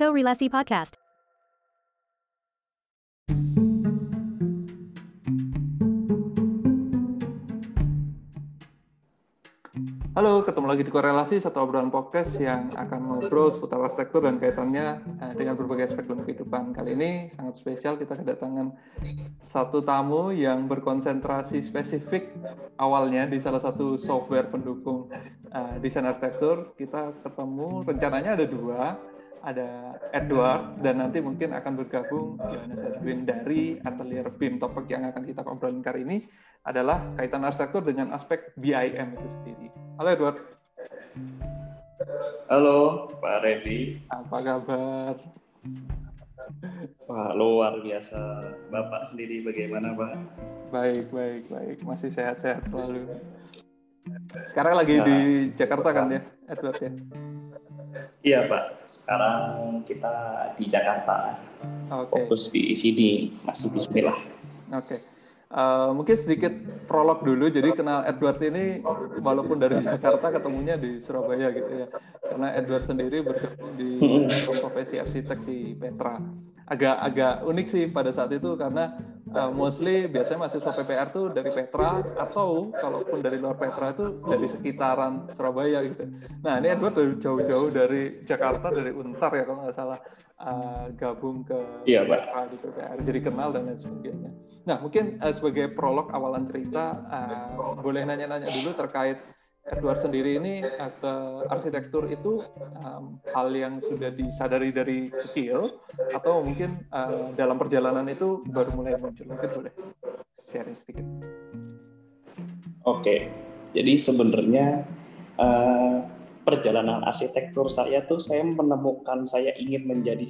Korelasi Podcast. Halo, ketemu lagi di Korelasi, satu obrolan podcast yang akan ngobrol seputar arsitektur dan kaitannya eh, dengan berbagai aspek dalam kehidupan. Kali ini sangat spesial, kita kedatangan satu tamu yang berkonsentrasi spesifik awalnya di salah satu software pendukung uh, desain arsitektur. Kita ketemu, rencananya ada dua, ada Edward dan nanti mungkin akan bergabung Yohanes Edwin dari Atelier BIM. Topik yang akan kita ngobrolin kali ini adalah kaitan arsitektur dengan aspek BIM itu sendiri. Halo Edward. Halo Pak Reddy. Apa kabar? Wah, luar biasa. Bapak sendiri bagaimana Pak? Baik, baik, baik. Masih sehat-sehat selalu. Sekarang lagi Ya. di Jakarta kan ya, Edward ya? Iya Pak, sekarang kita di Jakarta. Oke. Fokus di sini, masih di sini lah. Oke. Eh, mungkin sedikit prolog dulu. Jadi kenal Edward ini walaupun dari Jakarta ketemunya di Surabaya gitu ya. Karena Edward sendiri bergabung di profesi arsitek di Petra. Agak-agak unik sih pada saat itu karena eh, mostly biasanya mahasiswa PPR tuh dari Petra atau kalaupun dari luar Petra itu dari sekitaran Surabaya gitu. Nah ini Edward dari jauh-jauh dari Jakarta dari Untar ya kalau nggak salah eh, gabung ke Iya. PPR di PPR jadi kenal dan lain sebagainya. Nah, mungkin eh, sebagai prolog awalan cerita, eh, boleh nanya-nanya dulu terkait Edward sendiri ini eh, ke arsitektur itu em, hal yang sudah disadari dari kecil atau mungkin eh, dalam perjalanan itu baru mulai muncul. Mungkin boleh sharing sedikit. Oke, jadi sebenarnya eh, perjalanan arsitektur saya tuh saya menemukan saya ingin menjadi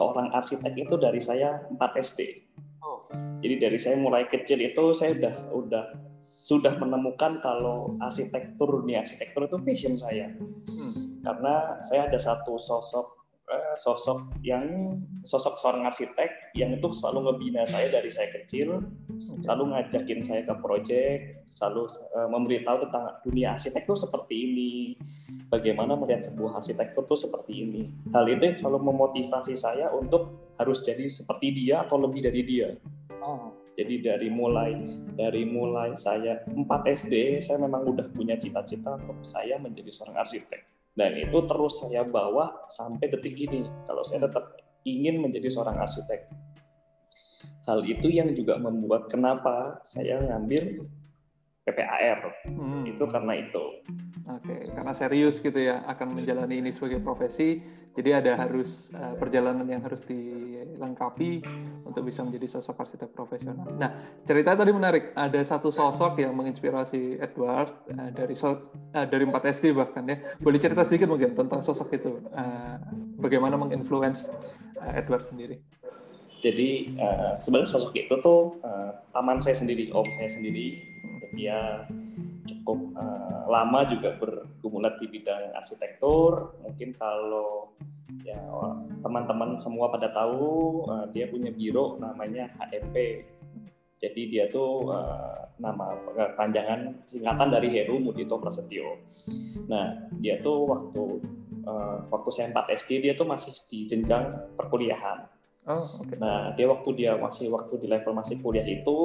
seorang arsitek itu dari saya 4 SD. Jadi dari saya mulai kecil itu saya udah udah sudah menemukan kalau arsitektur dunia arsitektur itu passion saya. Hmm. karena saya ada satu sosok eh, sosok yang sosok seorang arsitek yang itu selalu ngebina saya dari saya kecil selalu ngajakin saya ke proyek selalu eh, memberitahu tentang dunia arsitektur seperti ini bagaimana melihat sebuah arsitektur itu seperti ini. Hal itu yang selalu memotivasi saya untuk harus jadi seperti dia atau lebih dari dia Oh, jadi dari mulai dari mulai saya 4 SD saya memang udah punya cita-cita untuk saya menjadi seorang arsitek. Dan itu terus saya bawa sampai detik ini. Kalau saya tetap ingin menjadi seorang arsitek. Hal itu yang juga membuat kenapa saya ngambil PPAR. hmm. Itu karena itu. Oke, karena serius gitu ya akan menjalani ini sebagai profesi, jadi ada harus eh, perjalanan yang harus dilengkapi untuk bisa menjadi sosok arsitek profesional. Nah, cerita tadi menarik. Ada satu sosok yang menginspirasi Edward eh, dari so- eh, dari 4 SD bahkan ya. Boleh cerita sedikit mungkin tentang sosok itu? Eh, bagaimana menginfluence eh, Edward sendiri? Jadi eh, sebenarnya sosok itu tuh eh, paman saya sendiri, om saya sendiri. Dia cukup eh, lama juga bergumulat di bidang arsitektur. Mungkin kalau ya teman-teman semua pada tahu eh, dia punya biro namanya HMP. Jadi dia tuh eh, nama panjangan singkatan dari Heru Mudito Prasetyo. Nah dia tuh waktu eh, waktu saya 4 SD dia tuh masih di jenjang perkuliahan. Oh, oke. Nah, dia waktu dia masih waktu di level masih kuliah itu,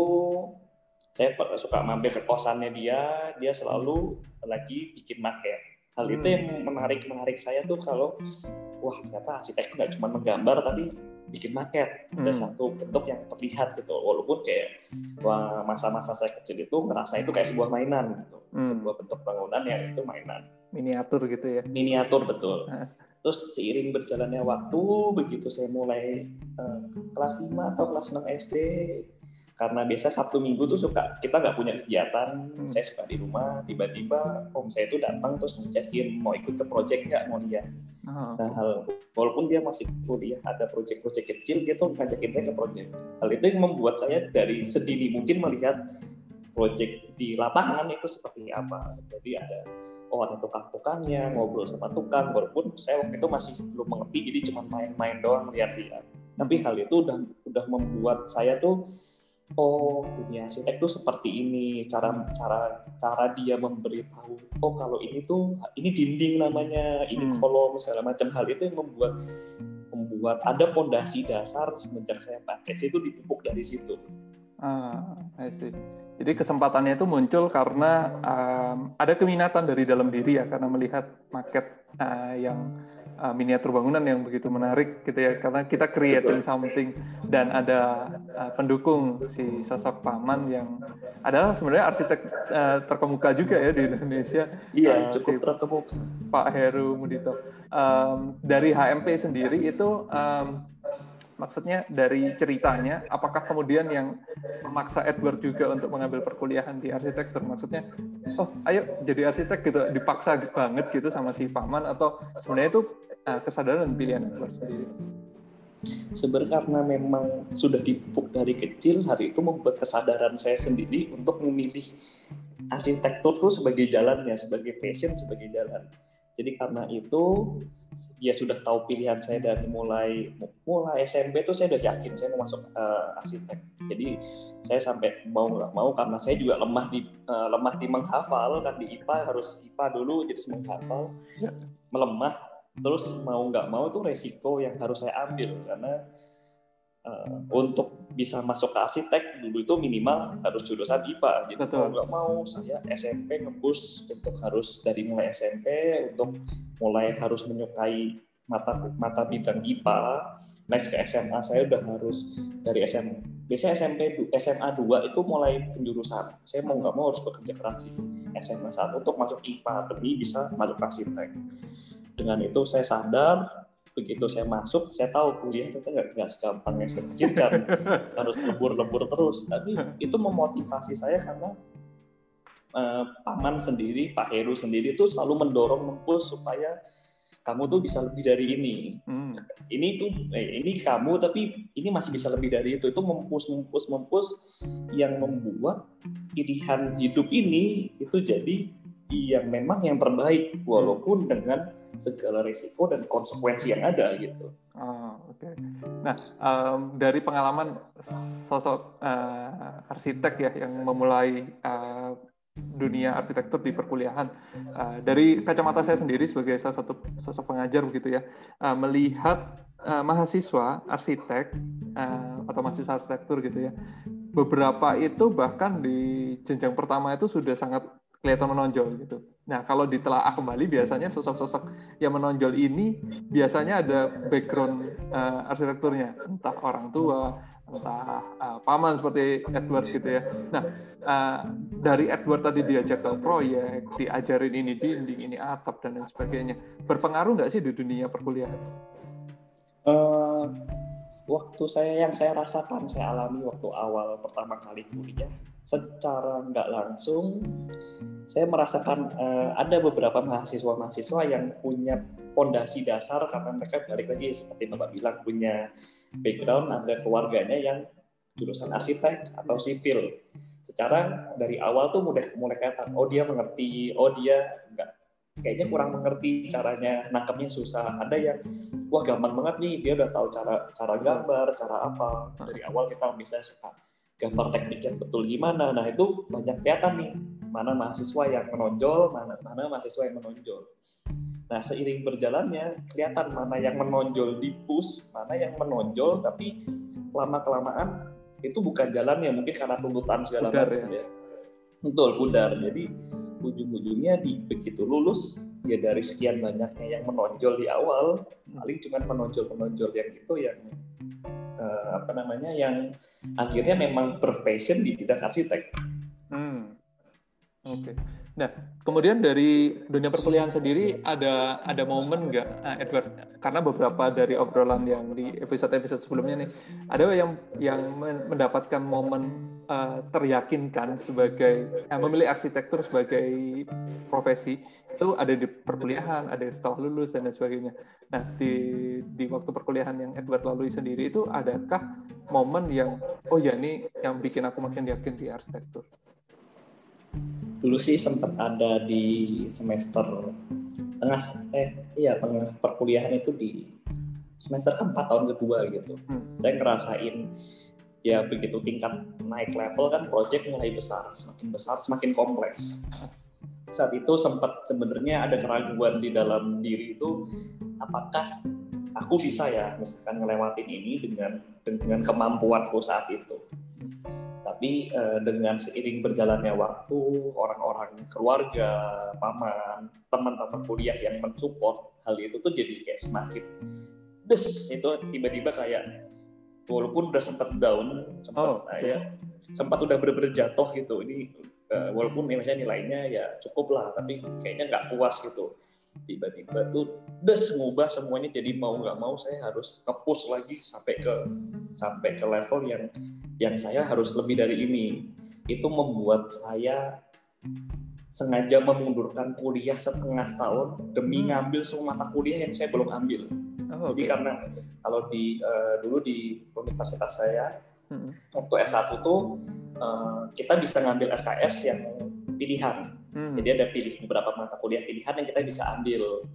saya suka mampir ke kosannya dia, dia selalu lagi bikin maket. Hal itu yang menarik menarik saya tuh kalau wah ternyata arsitek itu nggak cuma menggambar tapi bikin maket. Ada Hmm. satu bentuk yang terlihat gitu. Walaupun kayak wah masa-masa saya kecil itu ngerasa itu kayak sebuah mainan gitu. Hmm. Sebuah bentuk bangunan yang itu mainan Miniatur gitu ya. miniatur betul. Terus seiring berjalannya waktu, begitu saya mulai eh, kelas 5 atau kelas 6 SD, karena biasa Sabtu Minggu tuh suka kita nggak punya kegiatan, Hmm. saya suka di rumah, tiba-tiba om saya itu datang terus ngajakin mau ikut ke project nggak mau dia. Oh, Nah hal walaupun dia masih kuliah ada project-project kecil dia tuh ngajakin saya ke project. Hal itu yang membuat saya dari sedini mungkin melihat project di lapangan itu seperti apa. Jadi ada oh ada tukang-tukangnya, ngobrol sama tukang, walaupun saya waktu itu masih belum mengerti, jadi cuma main-main doang lihat-lihat. Tapi hal itu udah udah membuat saya tuh oh dunia arsitek tuh seperti ini cara cara cara dia memberitahu oh kalau ini tuh ini dinding namanya ini hmm. kolom segala macam hal itu yang membuat membuat ada pondasi dasar semenjak saya pakai itu dipupuk dari situ ah I see. Jadi kesempatannya itu muncul karena um, ada keminatan dari dalam diri ya karena melihat market uh, yang uh, miniatur bangunan yang begitu menarik gitu ya karena kita creating something dan ada uh, pendukung si sosok paman yang adalah sebenarnya arsitek uh, terkemuka juga ya di Indonesia. Iya uh, cukup si terkemuka. Pak Heru Mudito. Um, dari HMP sendiri itu um, maksudnya dari ceritanya apakah kemudian yang memaksa Edward juga untuk mengambil perkuliahan di arsitektur? Maksudnya oh ayo jadi arsitek gitu dipaksa banget gitu sama si paman atau sebenarnya itu uh, kesadaran pilihan Edward sendiri? Sebenarnya karena memang sudah dipupuk dari kecil hari itu membuat kesadaran saya sendiri untuk memilih arsitektur tuh sebagai jalannya sebagai passion sebagai jalan jadi karena itu dia sudah tahu pilihan saya dari mulai mulai SMP itu saya udah yakin saya mau masuk uh, arsitek. Jadi saya sampai mau nggak mau karena saya juga lemah di uh, lemah di menghafal kan di IPA harus IPA dulu jadi menghafal ya. melemah terus mau nggak mau itu resiko yang harus saya ambil karena uh, untuk bisa masuk ke arsitek dulu itu minimal harus jurusan IPA gitu Betul. nggak mau saya SMP ngebus untuk harus dari mulai SMP untuk mulai harus menyukai mata mata bidang IPA next ke SMA saya udah harus dari SM biasanya SMP SMA 2 itu mulai penjurusan. Saya mau nggak mau harus bekerja keras di SMA 1 untuk masuk IPA demi bisa masuk arsitek. Dengan itu saya sadar begitu saya masuk saya tahu kuliah itu nggak nggak segampang yang saya pikirkan. Harus lebur-lebur terus. Tapi itu memotivasi saya karena uh, paman sendiri Pak Heru sendiri itu selalu mendorong mempush supaya kamu tuh bisa lebih dari ini. Hmm. ini tuh eh, ini kamu tapi ini masih bisa lebih dari itu. Itu mempus mempus mempus yang membuat pilihan hidup ini itu jadi yang memang yang terbaik walaupun dengan segala risiko dan konsekuensi yang ada gitu. Oh, oke. Okay. Nah, um, dari pengalaman sosok uh, arsitek ya yang memulai uh, dunia arsitektur di perkuliahan, uh, dari kacamata saya sendiri sebagai salah satu sosok pengajar begitu ya, uh, melihat uh, mahasiswa arsitek uh, atau mahasiswa arsitektur gitu ya, beberapa itu bahkan di jenjang pertama itu sudah sangat kelihatan menonjol gitu. Nah, kalau ditelaah kembali biasanya sosok-sosok yang menonjol ini biasanya ada background uh, arsitekturnya, entah orang tua, entah uh, paman seperti Edward gitu ya. Nah, uh, dari Edward tadi diajak ke proyek, diajarin ini dinding, ini atap dan lain sebagainya. Berpengaruh nggak sih di dunia perkuliahan? Uh, waktu saya yang saya rasakan, saya alami waktu awal pertama kali kuliah, secara nggak langsung saya merasakan uh, ada beberapa mahasiswa-mahasiswa yang punya pondasi dasar karena mereka balik lagi seperti Bapak bilang punya background ada keluarganya yang jurusan arsitek atau sipil. Secara dari awal tuh mulai mulai kelihatan oh dia mengerti, oh dia nggak kayaknya kurang mengerti caranya nangkepnya susah. Ada yang wah gampang banget nih dia udah tahu cara cara gambar, cara apa. Dari awal kita bisa suka gambar teknik yang betul gimana. Nah itu banyak kelihatan nih mana mahasiswa yang menonjol, mana mana mahasiswa yang menonjol. Nah seiring berjalannya kelihatan mana yang menonjol di push, mana yang menonjol tapi lama kelamaan itu bukan jalannya mungkin karena tuntutan segala macam ya. ya. Betul pudar. Jadi ujung-ujungnya di begitu lulus ya dari sekian banyaknya yang menonjol di awal paling cuma menonjol-menonjol yang itu yang uh, apa namanya yang akhirnya memang berpassion di bidang arsitek. Hmm. Oke. Okay. Nah, kemudian dari dunia perkuliahan sendiri ada ada momen nggak, uh, Edward? Karena beberapa dari obrolan yang di episode-episode sebelumnya nih, ada yang yang mendapatkan momen uh, teryakinkan sebagai uh, memilih arsitektur sebagai profesi itu ada di perkuliahan, ada setelah lulus dan lain sebagainya. Nah, di di waktu perkuliahan yang Edward lalui sendiri itu adakah momen yang oh ya ini yang bikin aku makin yakin di arsitektur? Dulu sih sempat ada di semester tengah eh iya tengah perkuliahan itu di semester keempat tahun kedua gitu hmm. saya ngerasain ya begitu tingkat naik level kan project mulai besar, semakin besar semakin kompleks. Saat itu sempat sebenarnya ada keraguan di dalam diri itu apakah aku bisa ya misalkan ngelewatin ini dengan dengan kemampuanku saat itu. Tapi eh, dengan seiring berjalannya waktu, orang-orang keluarga, paman, teman-teman kuliah yang mensupport hal itu tuh jadi kayak semakin des itu tiba-tiba kayak walaupun udah sempat down, sempat oh, okay. ya, sempat udah bener-bener jatuh gitu. Ini uh, walaupun ya, misalnya nilainya ya cukup lah, tapi kayaknya nggak puas gitu. Tiba-tiba tuh des ngubah semuanya jadi mau nggak mau saya harus ngepush lagi sampai ke sampai ke level yang yang saya harus lebih dari ini. Itu membuat saya sengaja memundurkan kuliah setengah tahun demi ngambil semua mata kuliah yang saya belum ambil. Oh, okay. Jadi karena kalau di uh, dulu di universitas saya hmm. waktu S1 tuh uh, kita bisa ngambil SKS yang pilihan. Hmm. Jadi ada pilih beberapa mata kuliah pilihan yang kita bisa ambil.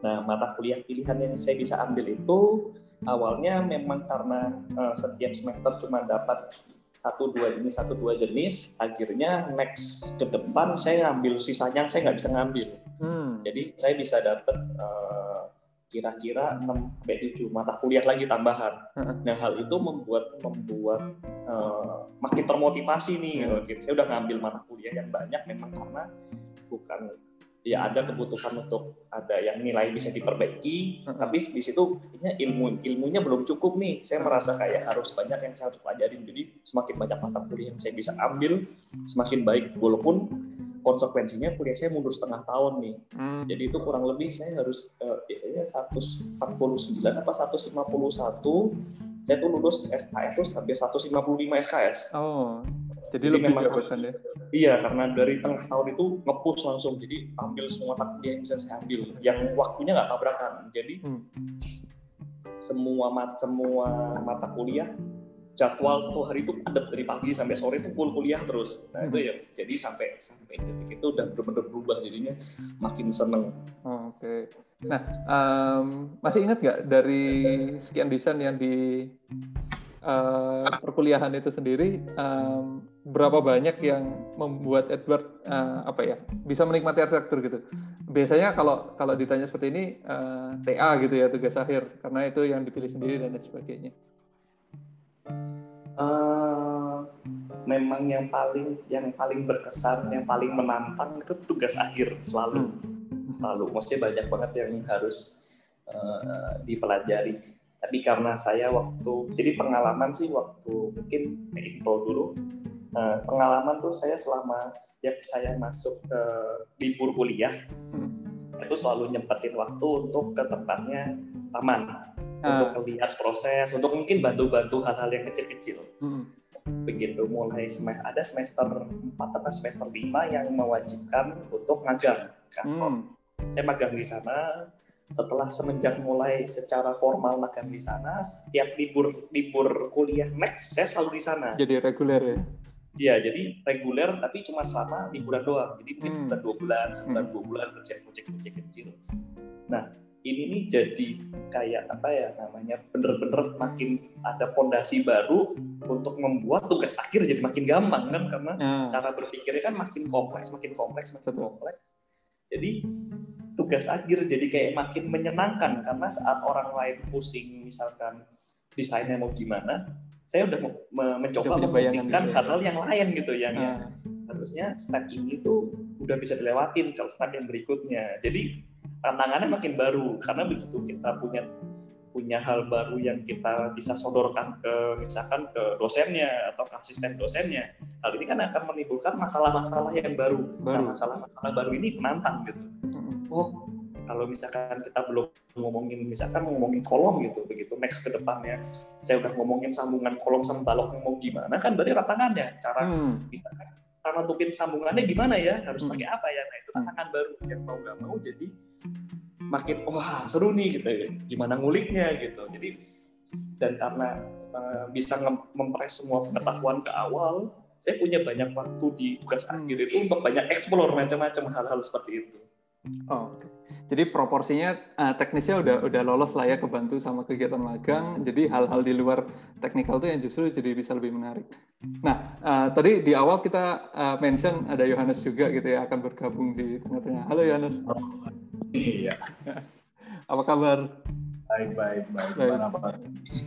Nah, mata kuliah pilihan yang saya bisa ambil itu awalnya memang karena uh, setiap semester cuma dapat satu dua jenis satu dua jenis akhirnya next ke depan saya ngambil sisanya saya nggak bisa ngambil hmm. jadi saya bisa dapat uh, kira-kira 6 sampai 7 mata kuliah lagi tambahan. Nah, hal itu membuat membuat uh, makin termotivasi nih. Gitu. Saya udah ngambil mata kuliah yang banyak memang karena bukan ya ada kebutuhan untuk ada yang nilai bisa diperbaiki, uh-huh. tapi di situ ilmu ilmunya belum cukup nih. Saya merasa kayak harus banyak yang saya harus pelajarin. Jadi semakin banyak mata kuliah yang saya bisa ambil, semakin baik. Walaupun konsekuensinya kuliah saya mundur setengah tahun nih. Hmm. Jadi itu kurang lebih saya harus uh, biasanya 149 apa 151 saya tuh lulus SKS tuh sampai 155 SKS. Oh. Jadi, jadi lebih memang kan ya? Iya, karena dari tengah tahun itu ngepush langsung. Jadi ambil semua takdir yang bisa saya ambil. Yang waktunya nggak tabrakan. Jadi hmm. semua mat semua mata kuliah jadwal satu hari itu padat dari pagi sampai sore itu full kuliah terus. Nah itu hmm. ya jadi sampai sampai detik itu udah benar-benar berubah jadinya makin seneng. Oh, Oke. Okay. Nah um, masih ingat nggak dari sekian desain yang di uh, perkuliahan itu sendiri um, berapa banyak yang membuat Edward uh, apa ya bisa menikmati arsitektur gitu biasanya kalau kalau ditanya seperti ini uh, TA gitu ya tugas akhir karena itu yang dipilih sendiri dan lain sebagainya uh, memang yang paling yang paling berkesan yang paling menantang itu tugas akhir selalu hmm. selalu maksudnya banyak banget yang harus uh, dipelajari tapi karena saya waktu jadi pengalaman sih waktu mungkin intro dulu uh, pengalaman tuh saya selama setiap saya masuk ke libur kuliah hmm. itu selalu nyempetin waktu untuk ke tempatnya taman uh. untuk melihat proses untuk mungkin bantu-bantu hal-hal yang kecil-kecil hmm. begitu mulai semester ada semester 4 atau semester 5 yang mewajibkan untuk magang kantor hmm. saya magang di sana setelah semenjak mulai secara formal magang di sana, setiap libur libur kuliah next saya selalu di sana. Jadi reguler ya? Iya, jadi reguler tapi cuma selama liburan doang. Jadi mungkin hmm. sebulan dua bulan, sebulan hmm. dua bulan kerja proyek-proyek kecil. Nah, ini nih jadi kayak apa ya namanya bener-bener makin ada pondasi baru untuk membuat tugas akhir jadi makin gampang kan karena hmm. cara berpikirnya kan makin kompleks, makin kompleks, makin kompleks. Jadi tugas akhir jadi kayak makin menyenangkan karena saat orang lain pusing misalkan desainnya mau gimana saya udah mencoba memusingkan hal-hal yang lain gitu yang, yang ah. harusnya step ini tuh udah bisa dilewatin kalau step yang berikutnya jadi tantangannya makin baru karena begitu kita punya punya hal baru yang kita bisa sodorkan ke misalkan ke dosennya atau ke asisten dosennya hal ini kan akan menimbulkan masalah-masalah yang baru, nah, baru. Nah, masalah-masalah baru ini menantang gitu oh kalau misalkan kita belum ngomongin misalkan ngomongin kolom gitu begitu next ke depannya saya udah ngomongin sambungan kolom sama balok mau gimana kan berarti tantangannya cara hmm. misalkan cara nutupin sambungannya gimana ya harus hmm. pakai apa ya nah itu tantangan hmm. baru yang mau nggak mau jadi makin wah seru nih gitu ya gimana nguliknya gitu jadi dan karena uh, bisa mempres semua pengetahuan ke awal saya punya banyak waktu di tugas akhir itu untuk banyak explore macam-macam hal-hal seperti itu Oh, okay. Jadi proporsinya uh, teknisnya udah udah lolos lah ya kebantu sama kegiatan magang. Jadi hal-hal di luar teknikal itu yang justru jadi bisa lebih menarik. Nah, uh, tadi di awal kita uh, mention ada Yohanes juga gitu ya akan bergabung di tengah-tengah. Halo Yohanes. Iya. Apa kabar? Baik, baik, baik. Baik,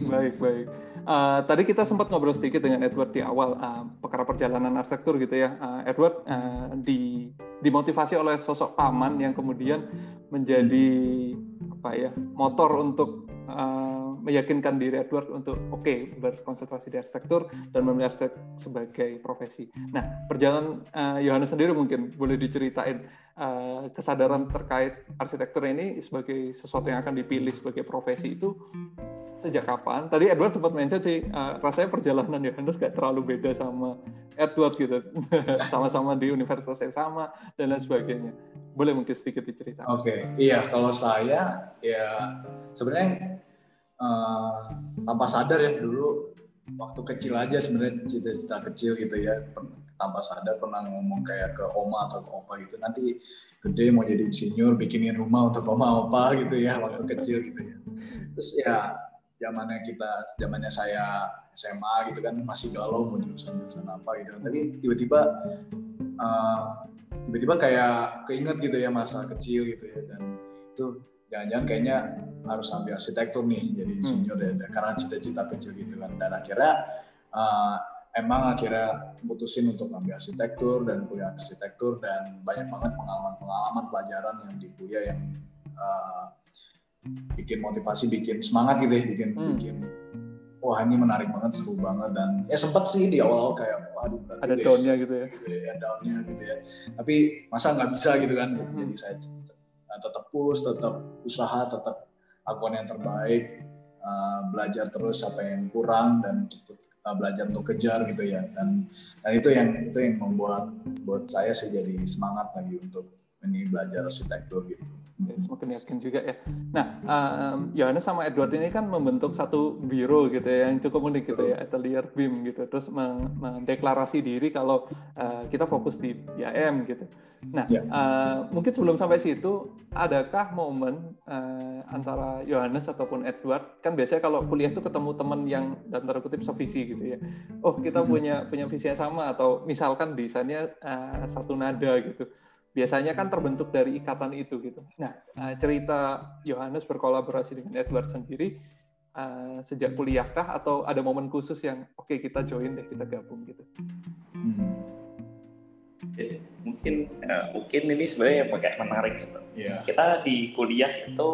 baik. baik. Uh, tadi kita sempat ngobrol sedikit dengan Edward di awal uh, perkara perjalanan arsitektur gitu ya. Uh, Edward uh, di dimotivasi oleh sosok paman yang kemudian menjadi apa ya motor untuk uh, meyakinkan diri Edward untuk oke okay, berkonsentrasi di arsitektur dan memilih arsitek sebagai profesi. Nah perjalanan Yohanes uh, sendiri mungkin boleh diceritain uh, kesadaran terkait arsitektur ini sebagai sesuatu yang akan dipilih sebagai profesi itu sejak kapan? Tadi Edward sempat mention sih, uh, rasanya perjalanan Yohanes gak terlalu beda sama Edward gitu, sama-sama di universitas yang sama dan lain sebagainya. Boleh mungkin sedikit diceritakan? Oke, okay. iya kalau saya ya sebenarnya uh, tanpa sadar ya dulu waktu kecil aja sebenarnya cita-cita kecil gitu ya tanpa sadar pernah ngomong kayak ke oma atau ke opa gitu nanti gede mau jadi insinyur bikinin rumah untuk oma opa gitu ya waktu kecil gitu ya. Terus ya zamannya kita zamannya saya SMA gitu kan masih galau mau jurusan jurusan apa gitu. Tapi tiba-tiba uh, tiba-tiba kayak keinget gitu ya masa kecil gitu ya dan itu jangan-jangan kayaknya harus ambil arsitektur nih jadi insinyur hmm. ya karena cita-cita kecil gitu kan. Dan akhirnya uh, emang akhirnya putusin untuk ambil arsitektur dan kuliah arsitektur dan banyak banget pengalaman-pengalaman pelajaran yang di kuliah yang uh, bikin motivasi, bikin semangat gitu ya, bikin hmm. bikin wah ini menarik banget, seru banget dan ya sempat sih di awal-awal kayak waduh ada downnya gitu ya, gitu ya downnya gitu ya. Tapi masa nggak bisa gitu kan, hmm. jadi saya tetap push, tetap usaha, tetap lakukan yang terbaik, uh, belajar terus apa yang kurang dan cepet belajar untuk kejar gitu ya dan dan itu yang itu yang membuat buat saya sih jadi semangat lagi untuk ini belajar arsitektur gitu. Ya, semakin yakin juga ya. Nah, um, Yohanes sama Edward ini kan membentuk satu biro gitu ya, yang cukup unik gitu ya, Atelier BIM gitu. Terus mendeklarasi diri kalau uh, kita fokus di IAM gitu. Nah, ya. uh, mungkin sebelum sampai situ, adakah momen uh, antara Yohanes ataupun Edward? Kan biasanya kalau kuliah itu ketemu teman yang dalam tanda kutip sevisi gitu ya. Oh, kita punya punya visi yang sama atau misalkan desainnya uh, satu nada gitu biasanya kan terbentuk dari ikatan itu gitu. Nah, eh, cerita Yohanes berkolaborasi dengan Edward sendiri uh, sejak kuliahkah atau ada momen khusus yang oke okay, kita join deh kita gabung gitu. Hmm. Mungkin uh, mungkin ini sebenarnya yang kayak menarik gitu. Yeah. Kita di kuliah itu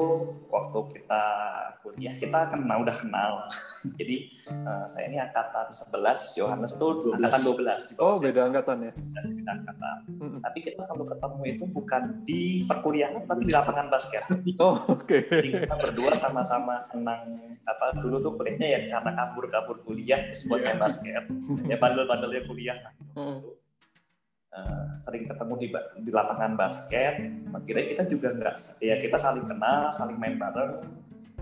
waktu kita kuliah kita kenal udah kenal. Jadi uh, saya ini angkatan 11, Yohanes tuh 12. angkatan 12 di Oh, beda angkatan ya. Beda angkatan. Hmm. Tapi kita selalu ketemu itu bukan di perkuliahan tapi di lapangan basket. Oh, oke. Okay. Jadi kita berdua sama-sama senang apa dulu tuh kuliahnya ya karena kabur-kabur kuliah terus buat main basket. ya bandel-bandelnya kuliah. Hmm. Uh, sering ketemu di, di lapangan basket, akhirnya kita juga nggak, ya kita saling kenal, saling main bareng,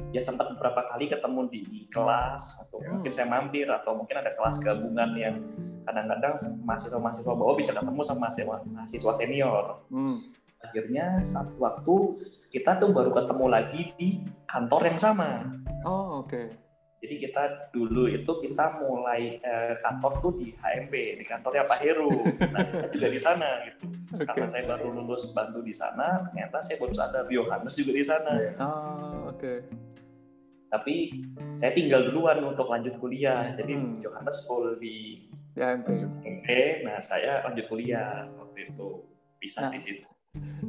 ya sempat beberapa kali ketemu di kelas atau ya. mungkin saya mampir atau mungkin ada kelas gabungan yang kadang-kadang mahasiswa-mahasiswa bawah bisa ketemu sama mahasiswa senior. Hmm. Akhirnya satu waktu kita tuh baru ketemu lagi di kantor yang sama. Oh oke. Okay. Jadi kita dulu itu kita mulai eh, kantor tuh di HMP, di kantornya Pak Heru. Nah, kita juga di sana gitu. Okay. Karena saya baru lulus bantu di sana, ternyata saya baru sadar Yohanes juga di sana. Oh, oke. Okay tapi saya tinggal duluan untuk lanjut kuliah jadi hmm. Johannes full di ya, MP nah saya lanjut kuliah waktu itu bisa nah, di situ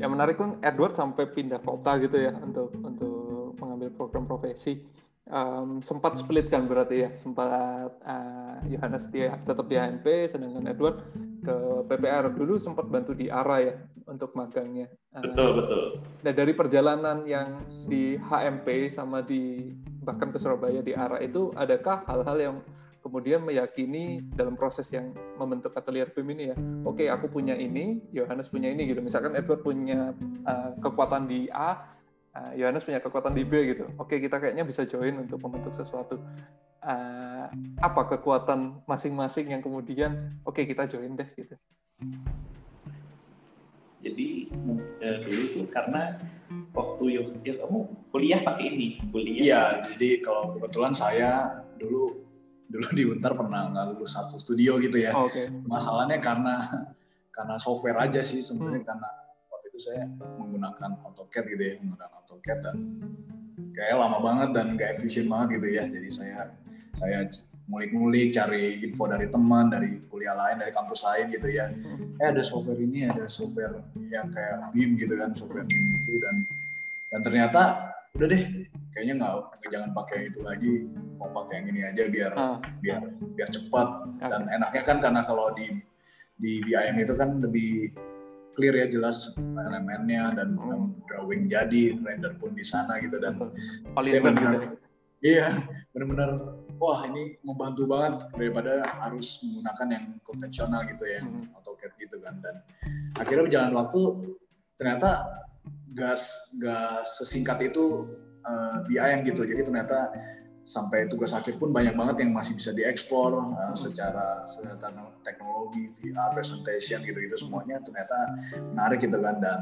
yang menarik kan Edward sampai pindah kota gitu ya untuk untuk mengambil program profesi um, sempat split kan berarti ya? Sempat uh, Yohanes dia tetap di HMP sedangkan Edward ke PPR dulu sempat bantu di ARA ya untuk magangnya. Uh, betul betul. nah dari perjalanan yang di HMP sama di bahkan ke Surabaya di ARA itu adakah hal-hal yang kemudian meyakini dalam proses yang membentuk atelier BIM ini ya? Oke okay, aku punya ini Yohanes punya ini gitu. Misalkan Edward punya uh, kekuatan di A uh, Yohanes punya kekuatan di B gitu oke okay, kita kayaknya bisa join untuk membentuk sesuatu uh, apa kekuatan masing-masing yang kemudian oke okay, kita join deh gitu Jadi uh, dulu itu karena waktu ya, ya kamu kuliah pakai ini, kuliah. Iya, jadi kalau kebetulan saya dulu dulu di Untar pernah nggak lulus satu studio gitu ya. Oh, Oke. Okay. Masalahnya karena karena software aja sih sebenarnya hmm. karena saya menggunakan AutoCAD gitu ya, menggunakan AutoCAD dan kayak lama banget dan gak efisien banget gitu ya. Jadi saya saya ngulik-ngulik cari info dari teman dari kuliah lain dari kampus lain gitu ya eh ada software ini ada software yang kayak BIM gitu kan software BIM itu dan dan ternyata udah deh kayaknya nggak jangan pakai itu lagi mau pakai yang ini aja biar uh. biar biar cepat dan enaknya kan karena kalau di di BIM itu kan lebih clear ya jelas elemennya dan hmm. drawing jadi render pun di sana gitu dan paling benar iya benar-benar wah ini membantu banget daripada harus menggunakan yang konvensional gitu ya, hmm. AutoCAD gitu kan. Dan akhirnya berjalan waktu ternyata gas gas sesingkat itu uh, eh, BIM gitu. Jadi ternyata sampai tugas akhir pun banyak banget yang masih bisa diekspor uh, secara, secara teknologi, VR, presentation gitu-gitu semuanya ternyata menarik gitu kan. Dan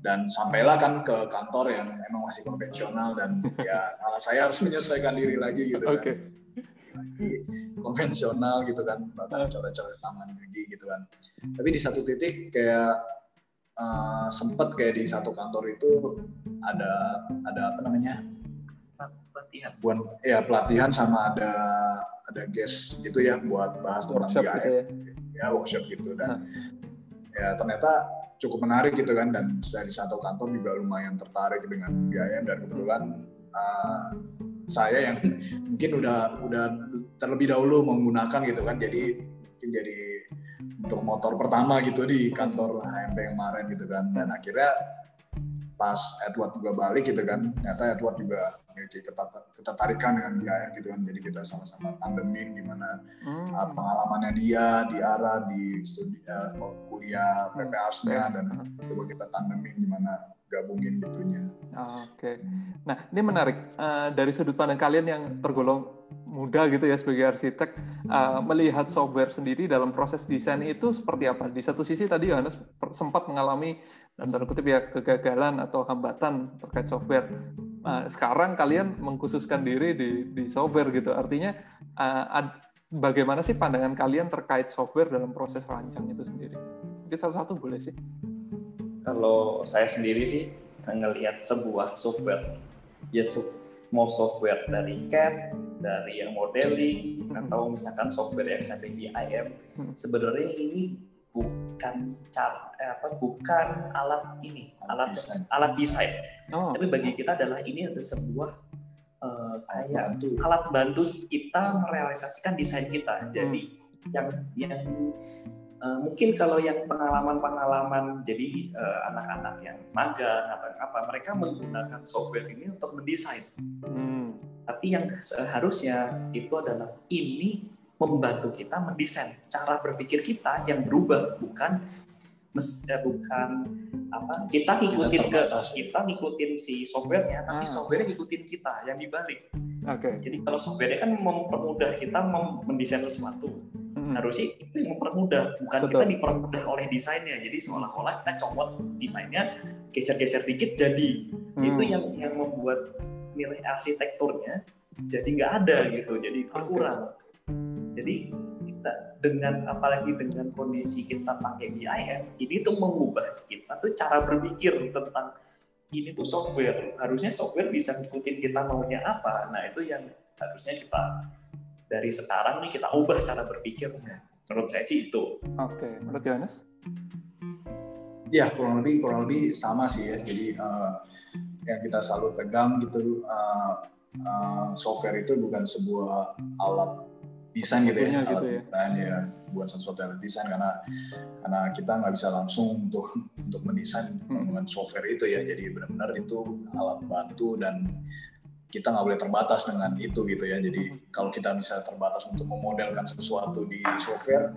dan sampailah kan ke kantor yang emang masih konvensional dan ya malah saya harus menyesuaikan diri lagi gitu kan. Okay lagi konvensional gitu kan bahkan coret-coret tangan gigi gitu kan. Tapi di satu titik kayak uh, sempet kayak di satu kantor itu ada ada apa namanya pelatihan. Buat ya pelatihan sama ada ada guest gitu ya buat bahas tentang BIM gitu ya. ya workshop gitu. Dan ya ternyata cukup menarik gitu kan dan dari satu kantor juga lumayan tertarik dengan BIM dan kebetulan uh, saya yang mungkin udah udah terlebih dahulu menggunakan gitu kan jadi mungkin jadi untuk motor pertama gitu di kantor HMP kemarin gitu kan. Dan akhirnya pas Edward juga balik gitu kan ternyata Edward juga memiliki ketertarikan dengan dia gitu kan jadi kita sama-sama tandemin gimana hmm. uh, pengalamannya dia di arah di studi uh, kuliah PPARS-nya dan coba kita tandemin gimana gabungin gitunya. Oke. Okay. Nah, ini menarik uh, dari sudut pandang kalian yang tergolong muda gitu ya sebagai arsitek uh, melihat software sendiri dalam proses desain itu seperti apa? Di satu sisi tadi Yohanes sempat mengalami dan tanda kutip ya kegagalan atau hambatan terkait software. Uh, sekarang kalian mengkhususkan diri di, di software gitu. Artinya uh, ad, bagaimana sih pandangan kalian terkait software dalam proses rancang itu sendiri? Mungkin satu-satu boleh sih. Kalau saya sendiri sih ngelihat sebuah software, ya mau software dari CAD, dari yang modeling, hmm. atau misalkan software yang sampai di IM, hmm. sebenarnya ini bukan cara eh, apa bukan alat ini alat design. alat desain oh. tapi bagi kita adalah ini ada sebuah uh, kayak bantu. alat bantu kita merealisasikan desain kita jadi hmm. yang yang Uh, mungkin kalau yang pengalaman-pengalaman jadi uh, anak-anak yang magang atau apa mereka menggunakan software ini untuk mendesain. Hmm. Tapi yang seharusnya itu adalah ini membantu kita mendesain cara berpikir kita yang berubah bukan mes, eh, bukan apa kita ngikutin ke kita ngikutin si softwarenya tapi ah. software ngikutin kita yang dibalik. Oke. Okay. Jadi kalau softwarenya kan mempermudah kita mendesain sesuatu hmm. harusnya itu yang mempermudah bukan Betul. kita dipermudah oleh desainnya jadi seolah-olah kita comot desainnya geser-geser dikit jadi hmm. itu yang yang membuat nilai arsitekturnya jadi nggak ada gitu jadi berkurang okay. Jadi kita dengan apalagi dengan kondisi kita pakai BIM ini tuh mengubah kita tuh cara berpikir tentang ini tuh software harusnya software bisa ngikutin kita maunya apa nah itu yang harusnya kita dari sekarang nih kita ubah cara berpikirnya. Menurut saya sih itu. Oke, okay. menurut Yohanes? Ya kurang lebih kurang lebih sama sih ya. Jadi uh, yang kita selalu pegang gitu uh, uh, software itu bukan sebuah alat desain gitu ya, gitu ya. desain ya buat sesuatu yang desain karena karena kita nggak bisa langsung untuk untuk mendesain hmm. dengan software itu ya jadi benar-benar itu alat bantu dan kita nggak boleh terbatas dengan itu gitu ya. Jadi kalau kita bisa terbatas untuk memodelkan sesuatu di software,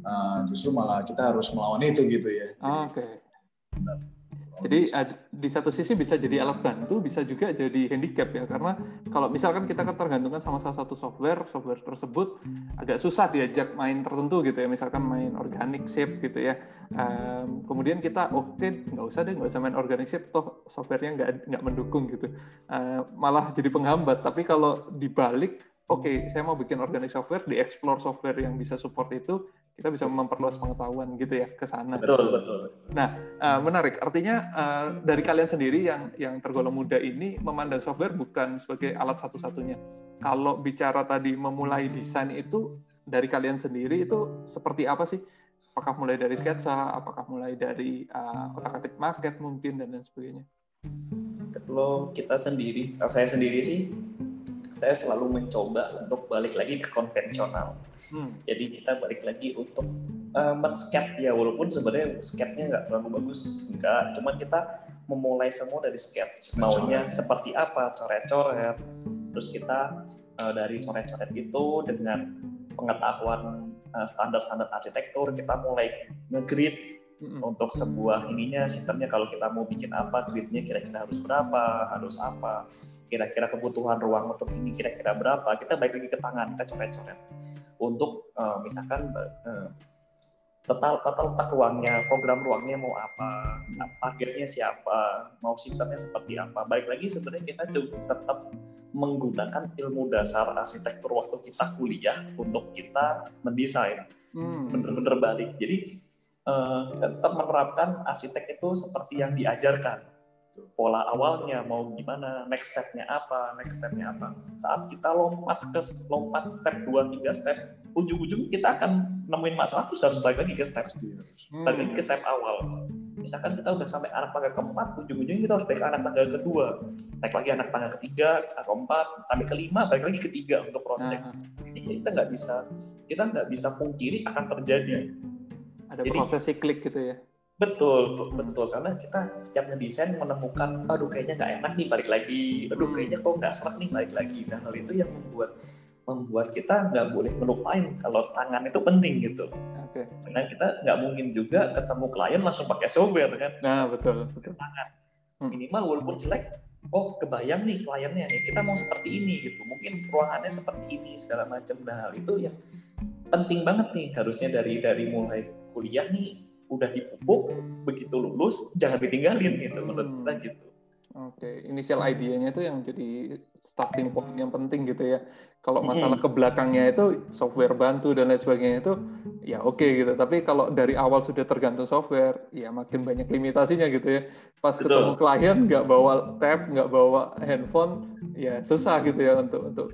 uh, justru malah kita harus melawan itu gitu ya. Oh, Oke. Okay. Jadi di satu sisi bisa jadi alat bantu, bisa juga jadi handicap ya. Karena kalau misalkan kita ketergantungan sama salah satu software, software tersebut agak susah diajak main tertentu gitu ya. Misalkan main organic shape gitu ya. Um, kemudian kita oke okay, nggak usah deh, nggak usah main organic shape, toh softwarenya nggak nggak mendukung gitu. Uh, malah jadi penghambat. Tapi kalau dibalik oke okay, saya mau bikin organic software, di explore software yang bisa support itu, kita bisa memperluas pengetahuan gitu ya ke sana. Betul betul. Nah uh, menarik. Artinya uh, dari kalian sendiri yang yang tergolong muda ini memandang software bukan sebagai alat satu-satunya. Kalau bicara tadi memulai desain itu dari kalian sendiri itu seperti apa sih? Apakah mulai dari sketsa? Apakah mulai dari uh, otak-atik market mungkin dan lain sebagainya? Kalau kita sendiri, saya sendiri sih saya selalu mencoba untuk balik lagi ke konvensional. Hmm. Jadi kita balik lagi untuk uh, men-sketch ya walaupun sebenarnya sketchnya nggak terlalu bagus, enggak. Cuman kita memulai semua dari sketch. Maunya seperti apa, coret-coret. Terus kita uh, dari coret-coret itu dengan pengetahuan uh, standar-standar arsitektur kita mulai nge-grid hmm. untuk sebuah ininya sistemnya kalau kita mau bikin apa gridnya kira-kira harus berapa harus apa kira-kira kebutuhan ruang untuk ini kira-kira berapa kita baik lagi ke tangan kita coret-coret untuk uh, misalkan uh, total total letak ruangnya program ruangnya mau apa targetnya siapa mau sistemnya seperti apa. Baik lagi sebenarnya kita juga tetap menggunakan ilmu dasar arsitektur waktu kita kuliah untuk kita mendesain. Hmm. bener-bener balik. Jadi uh, tetap menerapkan arsitek itu seperti yang diajarkan. Pola awalnya mau gimana next stepnya apa next stepnya apa. Saat kita lompat ke lompat step 2 tiga step ujung-ujung kita akan nemuin masalah terus harus balik lagi ke step hmm. balik lagi ke step awal. Misalkan kita udah sampai anak tangga keempat ujung-ujungnya kita harus balik ke anak tangga kedua. Naik lagi anak tangga ketiga keempat sampai kelima balik lagi ketiga untuk cross ini kita nggak bisa kita nggak bisa pungkiri akan terjadi ada Jadi, proses siklik gitu ya. Betul, betul. Karena kita setiap ngedesain menemukan, aduh kayaknya nggak enak nih balik lagi, aduh hmm. kayaknya kok nggak serak nih balik lagi. Nah hal itu yang membuat membuat kita nggak boleh melupain kalau tangan itu penting gitu. Okay. Karena kita nggak mungkin juga ketemu klien langsung pakai software kan. Nah betul. betul. Tangan. Hmm. Minimal walaupun jelek, oh kebayang nih kliennya nih kita mau seperti ini gitu. Mungkin ruangannya seperti ini segala macam. Nah hal itu yang penting banget nih harusnya dari dari mulai kuliah nih udah dipupuk begitu lulus jangan ditinggalin gitu menurut kita hmm. gitu. Oke, okay. inisial idenya itu yang jadi starting point yang penting gitu ya. Kalau hmm. masalah ke belakangnya itu software bantu dan lain sebagainya itu ya oke okay gitu. Tapi kalau dari awal sudah tergantung software, ya makin banyak limitasinya gitu ya. Pas Betul. ketemu klien nggak bawa tab, nggak bawa handphone, ya susah gitu ya untuk untuk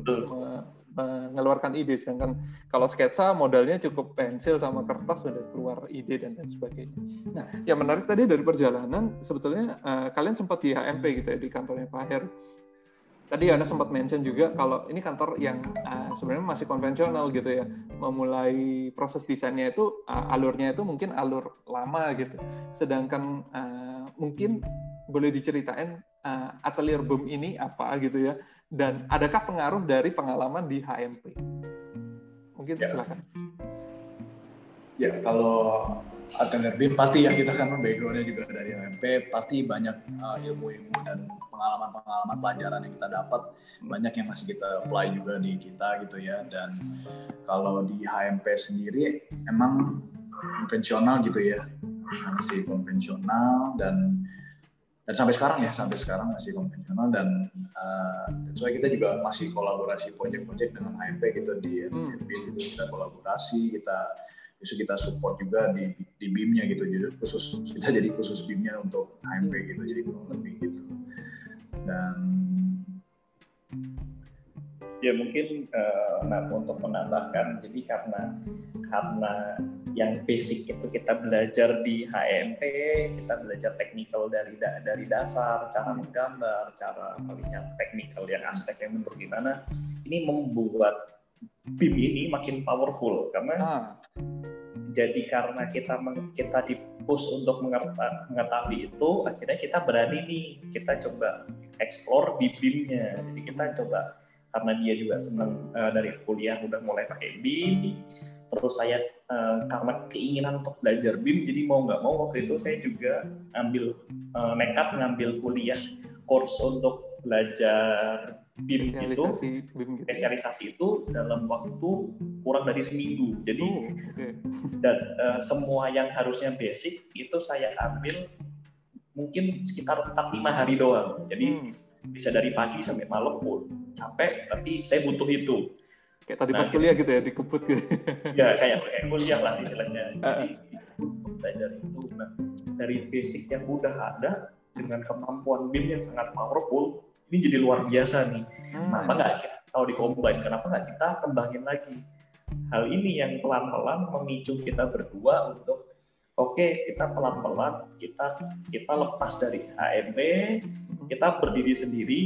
mengeluarkan ide sedangkan kalau sketsa modalnya cukup pensil sama kertas sudah keluar ide dan lain sebagainya. Nah, yang menarik tadi dari perjalanan sebetulnya uh, kalian sempat di HMP gitu ya di kantornya Pak Her. Tadi Anda sempat mention juga kalau ini kantor yang uh, sebenarnya masih konvensional gitu ya. Memulai proses desainnya itu uh, alurnya itu mungkin alur lama gitu. Sedangkan uh, mungkin boleh diceritain uh, atelier BEM ini apa gitu ya dan adakah pengaruh dari pengalaman di HMP? Mungkin ya. silakan. Ya, kalau atelier BIM pasti ya kita kan backgroundnya juga dari HMP pasti banyak uh, ilmu-ilmu dan pengalaman-pengalaman pelajaran yang kita dapat banyak yang masih kita apply juga di kita gitu ya dan kalau di HMP sendiri emang konvensional gitu ya masih konvensional dan dan sampai sekarang ya sampai sekarang masih konvensional dan uh, soalnya kita juga masih kolaborasi project-project dengan HMP gitu di hmm. BIM gitu. Kita kolaborasi kita justru kita support juga di di BIM-nya gitu. Jadi khusus kita jadi khusus BIM-nya untuk HMP gitu jadi kurang lebih gitu. Dan ya mungkin uh, nah, untuk menambahkan jadi karena karena yang basic itu kita belajar di HMP kita belajar teknikal dari dari dasar cara menggambar cara melihat teknikal yang aspek yang menurut gimana ini membuat BIM ini makin powerful karena ah. jadi karena kita kita dipus untuk mengetahui itu akhirnya kita berani nih kita coba explore di BIM-nya jadi kita coba karena dia juga senang uh, dari kuliah udah mulai pakai BIM terus saya uh, karena keinginan untuk belajar BIM jadi mau nggak mau waktu itu saya juga ambil uh, nekat ngambil kuliah course untuk belajar BIM itu BIM gitu. spesialisasi itu dalam waktu kurang dari seminggu jadi oh, okay. dan uh, semua yang harusnya basic itu saya ambil mungkin sekitar 4-5 hari doang jadi hmm. Bisa dari pagi sampai malam full capek tapi saya butuh itu Kayak tadi nah, pas kuliah gitu ya, dikebut gitu. Ya, kayak, kayak kuliah lah istilahnya. Jadi, untuk belajar itu. Nah, dari basic yang udah ada, dengan kemampuan BIM yang sangat powerful, ini jadi luar biasa nih. Hmm. Kenapa nggak kita, kalau di combine, kenapa nggak kita kembangin lagi? Hal ini yang pelan-pelan memicu kita berdua untuk oke okay, kita pelan-pelan kita kita lepas dari HMP, kita berdiri sendiri,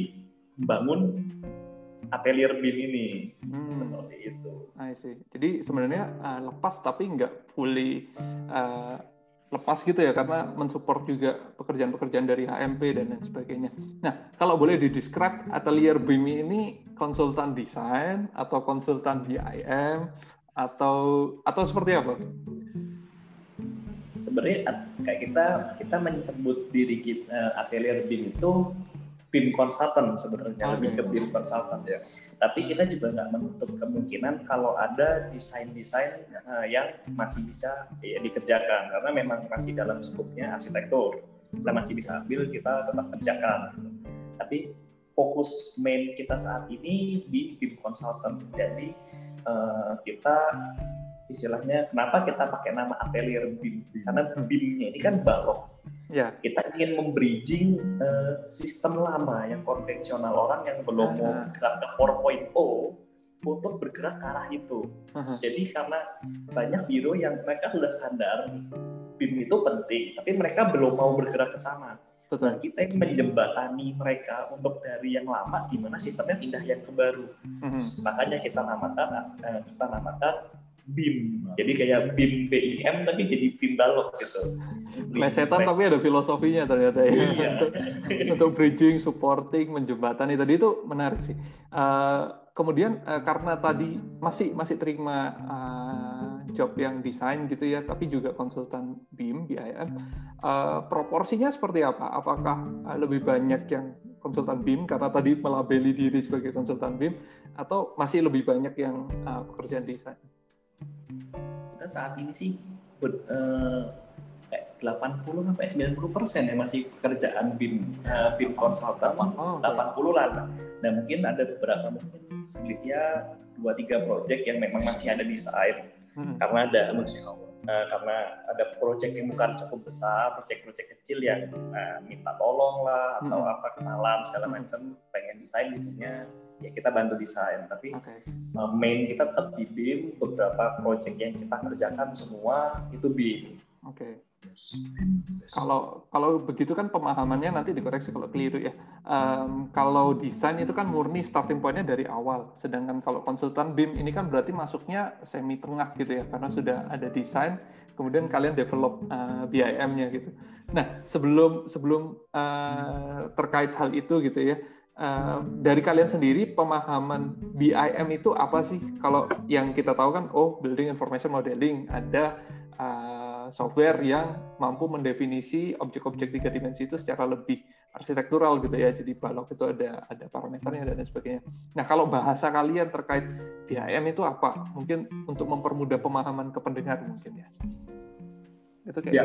bangun atelier BIM ini hmm. seperti itu. I see. Jadi sebenarnya uh, lepas tapi nggak fully uh, lepas gitu ya karena mensupport juga pekerjaan-pekerjaan dari HMP dan lain sebagainya. Nah, kalau boleh didescribe atelier BIM ini konsultan desain atau konsultan BIM atau atau seperti apa? Sebenarnya kayak kita kita menyebut diri kita uh, atelier BIM itu BIM consultant sebenarnya okay. lebih ke BIM consultant ya. Tapi kita juga nggak menutup kemungkinan kalau ada desain-desain uh, yang masih bisa ya, dikerjakan karena memang masih dalam skupnya arsitektur. Kita masih bisa ambil, kita tetap kerjakan. Tapi fokus main kita saat ini di BIM consultant. Jadi uh, kita istilahnya kenapa kita pakai nama atelier BIM? Karena BIM-nya ini kan balok Ya. Kita ingin membridging uh, sistem lama yang konvensional orang yang belum mau bergerak ke 4.0 untuk bergerak ke arah itu. Uh-huh. Jadi karena banyak biro yang mereka sudah sadar BIM itu penting, tapi mereka belum mau bergerak ke sana. Betul. Nah, kita ingin menjembatani mereka untuk dari yang lama gimana sistemnya pindah yang ke baru. Uh-huh. Makanya kita namakan uh, kita namakan BIM. Jadi kayak BIM BIM tapi jadi BIM balok gitu. Plesetan tapi ada filosofinya ternyata ya. Iya. untuk, untuk bridging, supporting, menjembatani tadi itu menarik sih. Uh, kemudian uh, karena tadi masih masih terima uh, job yang desain gitu ya, tapi juga konsultan BIM, BIM, uh, proporsinya seperti apa? Apakah uh, lebih banyak yang konsultan BIM karena tadi melabeli diri sebagai konsultan BIM, atau masih lebih banyak yang uh, pekerjaan desain? Kita saat ini sih ber, eh, kayak 80 sampai 90 persen ya masih pekerjaan BIM uh, BIM konsultan. Oh, 80 lah nah mungkin ada beberapa mungkin splitnya dua tiga project yang memang masih ada desain hmm. karena ada uh, karena ada project yang bukan cukup besar project-project kecil yang uh, minta tolong lah atau hmm. apa kenalan segala macam. Pengen desain gitunya ya kita bantu desain tapi okay. uh, main kita tetap di BIM beberapa project yang kita kerjakan semua itu BIM oke okay. Kalau kalau begitu kan pemahamannya nanti dikoreksi kalau keliru ya. Um, kalau desain itu kan murni starting pointnya dari awal, sedangkan kalau konsultan BIM ini kan berarti masuknya semi tengah gitu ya, karena sudah ada desain, kemudian kalian develop uh, eh, BIM-nya gitu. Nah sebelum sebelum uh, terkait hal itu gitu ya, Uh, dari kalian sendiri pemahaman BIM itu apa sih? Kalau yang kita tahu kan, oh building information modeling ada uh, software yang mampu mendefinisi objek-objek tiga dimensi itu secara lebih arsitektural gitu ya. Jadi balok itu ada ada parameternya dan lain sebagainya. Nah kalau bahasa kalian terkait BIM itu apa? Mungkin untuk mempermudah pemahaman ke pendengar mungkin ya. Itu kayak ya,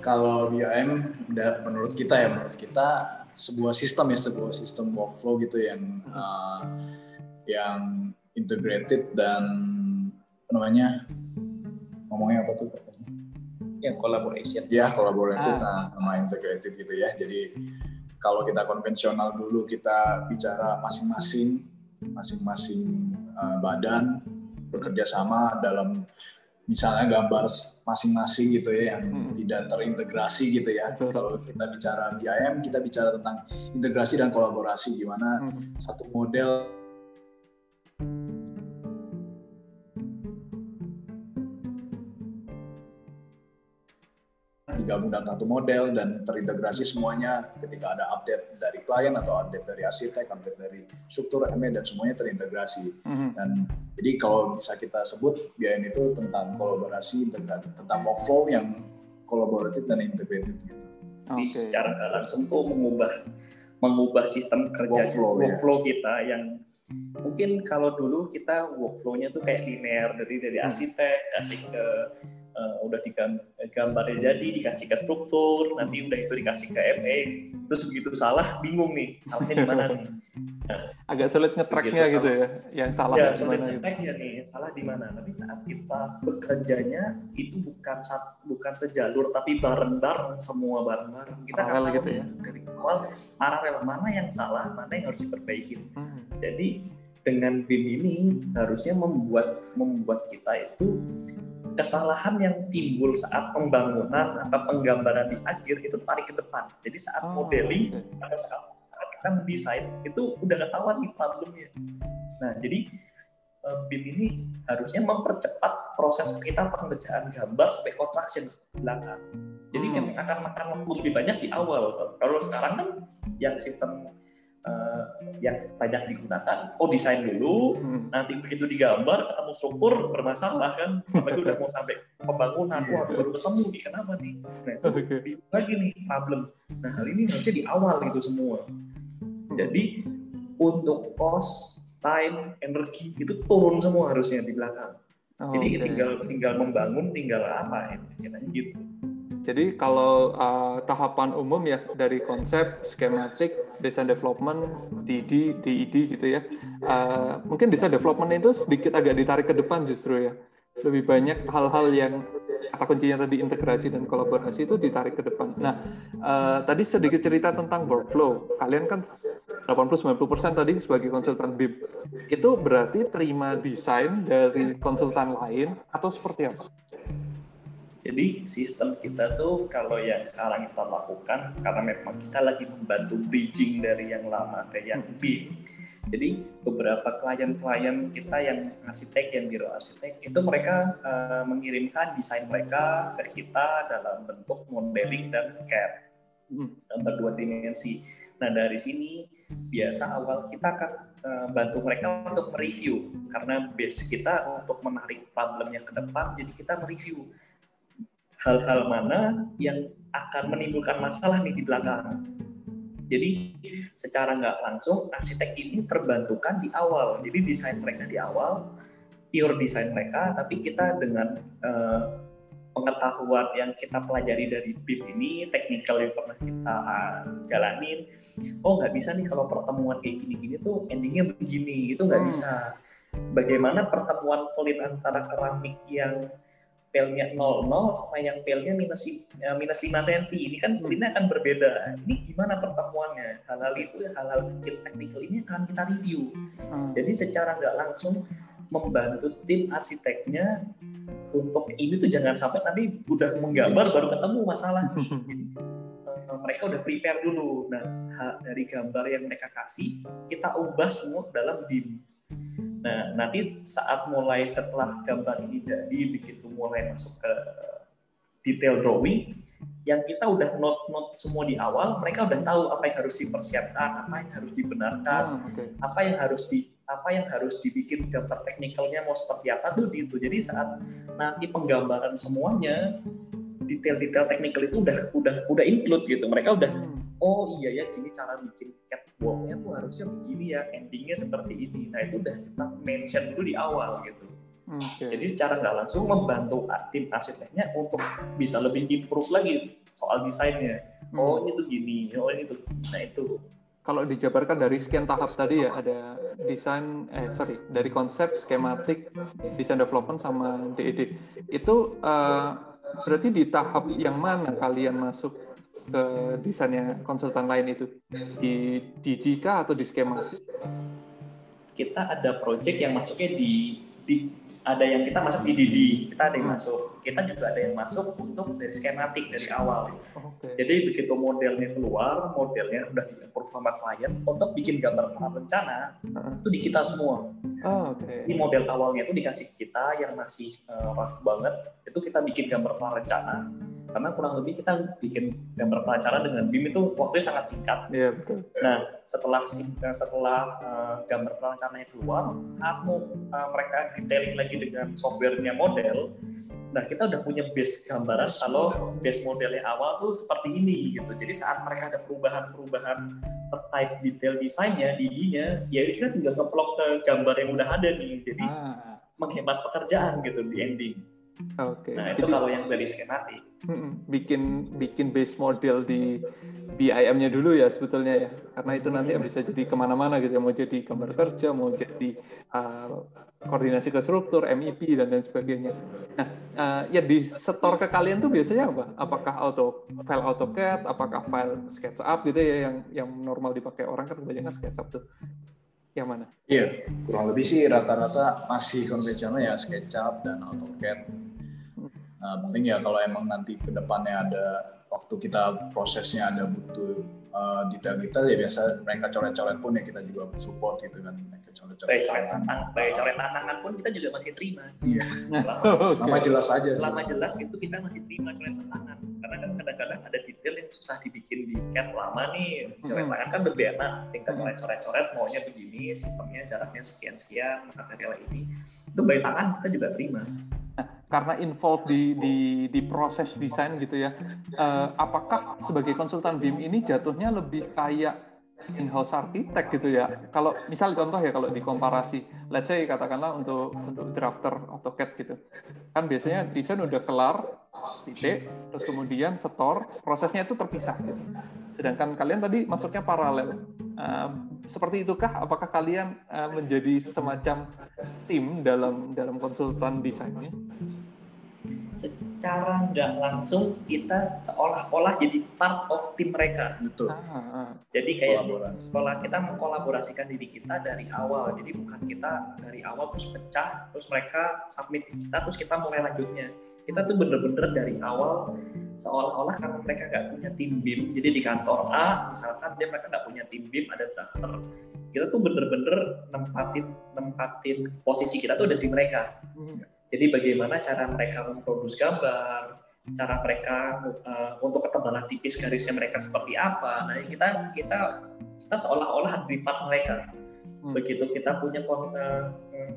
kalau BIM menurut kita ya menurut kita sebuah sistem ya sebuah sistem workflow gitu yang uh, yang integrated dan apa namanya ngomongnya apa tuh ya collaboration. Ya collaborated ah. nah, sama integrated gitu ya. Jadi kalau kita konvensional dulu kita bicara masing-masing masing-masing uh, badan bekerja sama dalam misalnya gambar masing-masing gitu ya yang hmm. tidak terintegrasi gitu ya. Kalau kita bicara BIM, kita bicara tentang integrasi dan kolaborasi gimana hmm. satu model dalam satu model dan terintegrasi semuanya ketika ada update dari klien atau update dari arsitek, update dari struktur ME dan semuanya terintegrasi. Mm-hmm. Dan jadi kalau bisa kita sebut BIM itu tentang kolaborasi, tentang, tentang workflow yang kolaboratif dan integrated gitu. Jadi okay. secara langsung tuh mengubah mengubah sistem kerja workflow, workflow ya. kita yang mungkin kalau dulu kita workflow-nya tuh kayak linear dari dari hmm. arsitek kasih ke uh, udah digambarnya jadi dikasih ke struktur nanti udah itu dikasih ke MA terus begitu salah bingung nih salahnya di mana nih? Nah, agak sulit ngetracknya gitu, gitu ya yang salah ya, sulit ngetrack ya nih salah di mana. Tapi saat kita bekerjanya itu bukan bukan sejalur tapi bareng-bareng semua bareng-bareng. Kita kan gitu ya. dari awal paralel mana yang salah mana yang harus diperbaiki. Hmm. jadi dengan BIM ini harusnya membuat membuat kita itu kesalahan yang timbul saat pembangunan atau penggambaran di akhir itu tarik ke depan. Jadi saat oh, modeling okay. atau saat, saat kita mendesain itu udah ketahuan nih problemnya. Nah, jadi eh, BIM ini harusnya mempercepat proses kita pengerjaan gambar sampai construction belakang. Jadi hmm. memang akan makan waktu lebih banyak di awal. Kalau sekarang kan yang sistem uh, yang banyak digunakan. Oh desain dulu, hmm. nanti begitu digambar ketemu struktur bermasalah kan, sampai udah mau sampai pembangunan, wah baru ketemu nih kenapa nih? Nah itu okay. lagi nih problem. Nah hal ini harusnya di awal itu semua. Jadi untuk cost, time, energi itu turun semua harusnya di belakang. Oh, Jadi okay. tinggal tinggal membangun, tinggal apa itu ceritanya gitu. Jadi kalau uh, tahapan umum ya dari konsep, skematik, desain development, DD, DID gitu ya, uh, mungkin desain development itu sedikit agak ditarik ke depan justru ya. Lebih banyak hal-hal yang kata kuncinya tadi integrasi dan kolaborasi itu ditarik ke depan. Nah, uh, tadi sedikit cerita tentang workflow. Kalian kan 80-90% tadi sebagai konsultan BIM. Itu berarti terima desain dari konsultan lain atau seperti apa? Jadi sistem kita tuh kalau yang sekarang kita lakukan karena memang kita lagi membantu bridging dari yang lama ke yang BIM. Jadi beberapa klien-klien kita yang arsitek, yang biro arsitek itu mereka uh, mengirimkan desain mereka ke kita dalam bentuk modeling dan CAD gambar dua dimensi. Nah dari sini biasa awal kita akan uh, bantu mereka untuk mereview karena base kita untuk menarik problemnya ke depan. Jadi kita mereview hal-hal mana yang akan menimbulkan masalah nih di belakang. Jadi secara nggak langsung arsitek ini terbantukan di awal. Jadi desain mereka di awal, pure desain mereka, tapi kita dengan uh, pengetahuan yang kita pelajari dari BIM ini, technical yang pernah kita uh, jalanin, oh nggak bisa nih kalau pertemuan kayak gini-gini tuh endingnya begini, itu nggak hmm. bisa. Bagaimana pertemuan pelit antara keramik yang pelnya 00 sama yang pelnya minus ya, minus 5 cm ini kan ini akan berbeda. Ini gimana pertemuannya? Hal-hal itu hal-hal kecil. Teknikal ini akan kita review. Hmm. jadi secara nggak langsung membantu tim arsiteknya untuk ini tuh jangan sampai nanti udah menggambar baru ketemu masalah. Eh, mereka udah prepare dulu. Nah dari gambar yang mereka kasih kita ubah semua dalam BIM Nah, nanti saat mulai setelah gambar ini jadi, begitu mulai masuk ke detail drawing, yang kita udah note-note semua di awal, mereka udah tahu apa yang harus dipersiapkan, apa yang harus dibenarkan, oh, okay. apa yang harus di apa yang harus dibikin gambar teknikalnya mau seperti apa tuh itu. Jadi saat nanti penggambaran semuanya detail-detail teknikal itu udah udah udah include gitu. Mereka udah hmm. Oh iya ya gini cara bikin catwalknya tuh harusnya begini ya, endingnya seperti ini. Nah itu udah kita mention dulu di awal gitu. Okay. Jadi secara nggak langsung membantu tim arsiteknya untuk bisa lebih improve lagi soal desainnya. Hmm. Oh ini tuh gini, oh ini tuh, nah itu kalau dijabarkan dari sekian tahap tadi ya ada desain eh sorry dari konsep skematik desain development sama DED itu uh, Berarti di tahap yang mana kalian masuk ke desainnya konsultan lain itu? Di di Dika atau di skema? Kita ada project yang masuknya di, di ada yang kita masuk di Didi, kita ada yang hmm. masuk. Kita juga ada yang masuk untuk dari skematik dari awal. Okay. Jadi begitu modelnya keluar, modelnya udah di approve sama klien untuk bikin gambar tahap rencana, uh. itu di kita semua. Oh, okay. Ini model awalnya itu dikasih kita yang masih uh, rough banget, itu kita bikin gambar tahap rencana. Karena kurang lebih kita bikin gambar pengacara dengan BIM itu waktunya sangat singkat. Iya betul. Nah setelah setelah uh, gambar perancangannya keluar, mau uh, mereka detailing lagi dengan softwarenya model, nah kita udah punya base gambaran kalau base modelnya awal tuh seperti ini gitu. Jadi saat mereka ada perubahan-perubahan terkait detail desainnya, DD-nya, ya kita tinggal ngeplok ke gambar yang udah ada nih. Jadi ah. menghemat pekerjaan gitu di ending. Oke. Okay. Nah itu Jadi, kalau yang dari skematik. Bikin bikin base model di BIM-nya dulu ya sebetulnya ya, karena itu nanti bisa jadi ke mana-mana gitu ya, mau jadi gambar kerja, mau jadi uh, koordinasi ke struktur, MIP dan lain sebagainya. Nah, uh, ya di setor ke kalian tuh biasanya apa? Apakah auto file AutoCAD, apakah file SketchUp gitu ya yang yang normal dipakai orang kan kebanyakan SketchUp tuh. Yang mana? Iya, kurang lebih sih rata-rata masih konvensional ya SketchUp dan AutoCAD Nah, paling ya kalau emang nanti ke depannya ada waktu kita prosesnya ada butuh uh, detail-detail ya biasa mereka coret-coret pun ya kita juga support gitu kan mereka coret-coret. Coret tangan baik coret tangan pun kita juga masih terima. Iya. Selama, selama jelas aja selama jelas itu kita masih terima coret tangan. Karena kan kadang-kadang ada detail yang susah dibikin di CAD lama nih. Coret hmm. tangan kan lebih enak tinggal hmm. coret-coret maunya begini sistemnya jaraknya sekian-sekian material ini. Itu baik tangan kita juga terima karena involved di, di di proses desain gitu ya. Uh, apakah sebagai konsultan BIM ini jatuhnya lebih kayak in-house architect gitu ya? Kalau misal contoh ya kalau dikomparasi, let's say katakanlah untuk untuk drafter AutoCAD gitu, kan biasanya desain udah kelar, titik, terus kemudian setor, prosesnya itu terpisah. Gitu. Sedangkan kalian tadi masuknya paralel. Uh, seperti itukah? Apakah kalian uh, menjadi semacam tim dalam dalam konsultan desainnya? Secara nggak langsung kita seolah-olah jadi part of tim mereka. Betul. Ah, ah. Jadi kayak sekolah kita mengkolaborasikan diri kita dari awal. Jadi bukan kita dari awal terus pecah, terus mereka submit kita, terus kita mulai lanjutnya. Kita tuh bener-bener dari awal seolah-olah karena mereka nggak punya tim BIM. Jadi di kantor A, misalkan dia mereka nggak punya tim BIM, ada drafter. Kita tuh bener-bener nempatin nempatin posisi kita tuh ada di mereka. Hmm jadi bagaimana cara mereka memproduksi gambar, cara mereka uh, untuk ketebalan tipis garisnya mereka seperti apa. Nah kita kita kita seolah-olah di part mereka. Hmm. Begitu kita punya uh,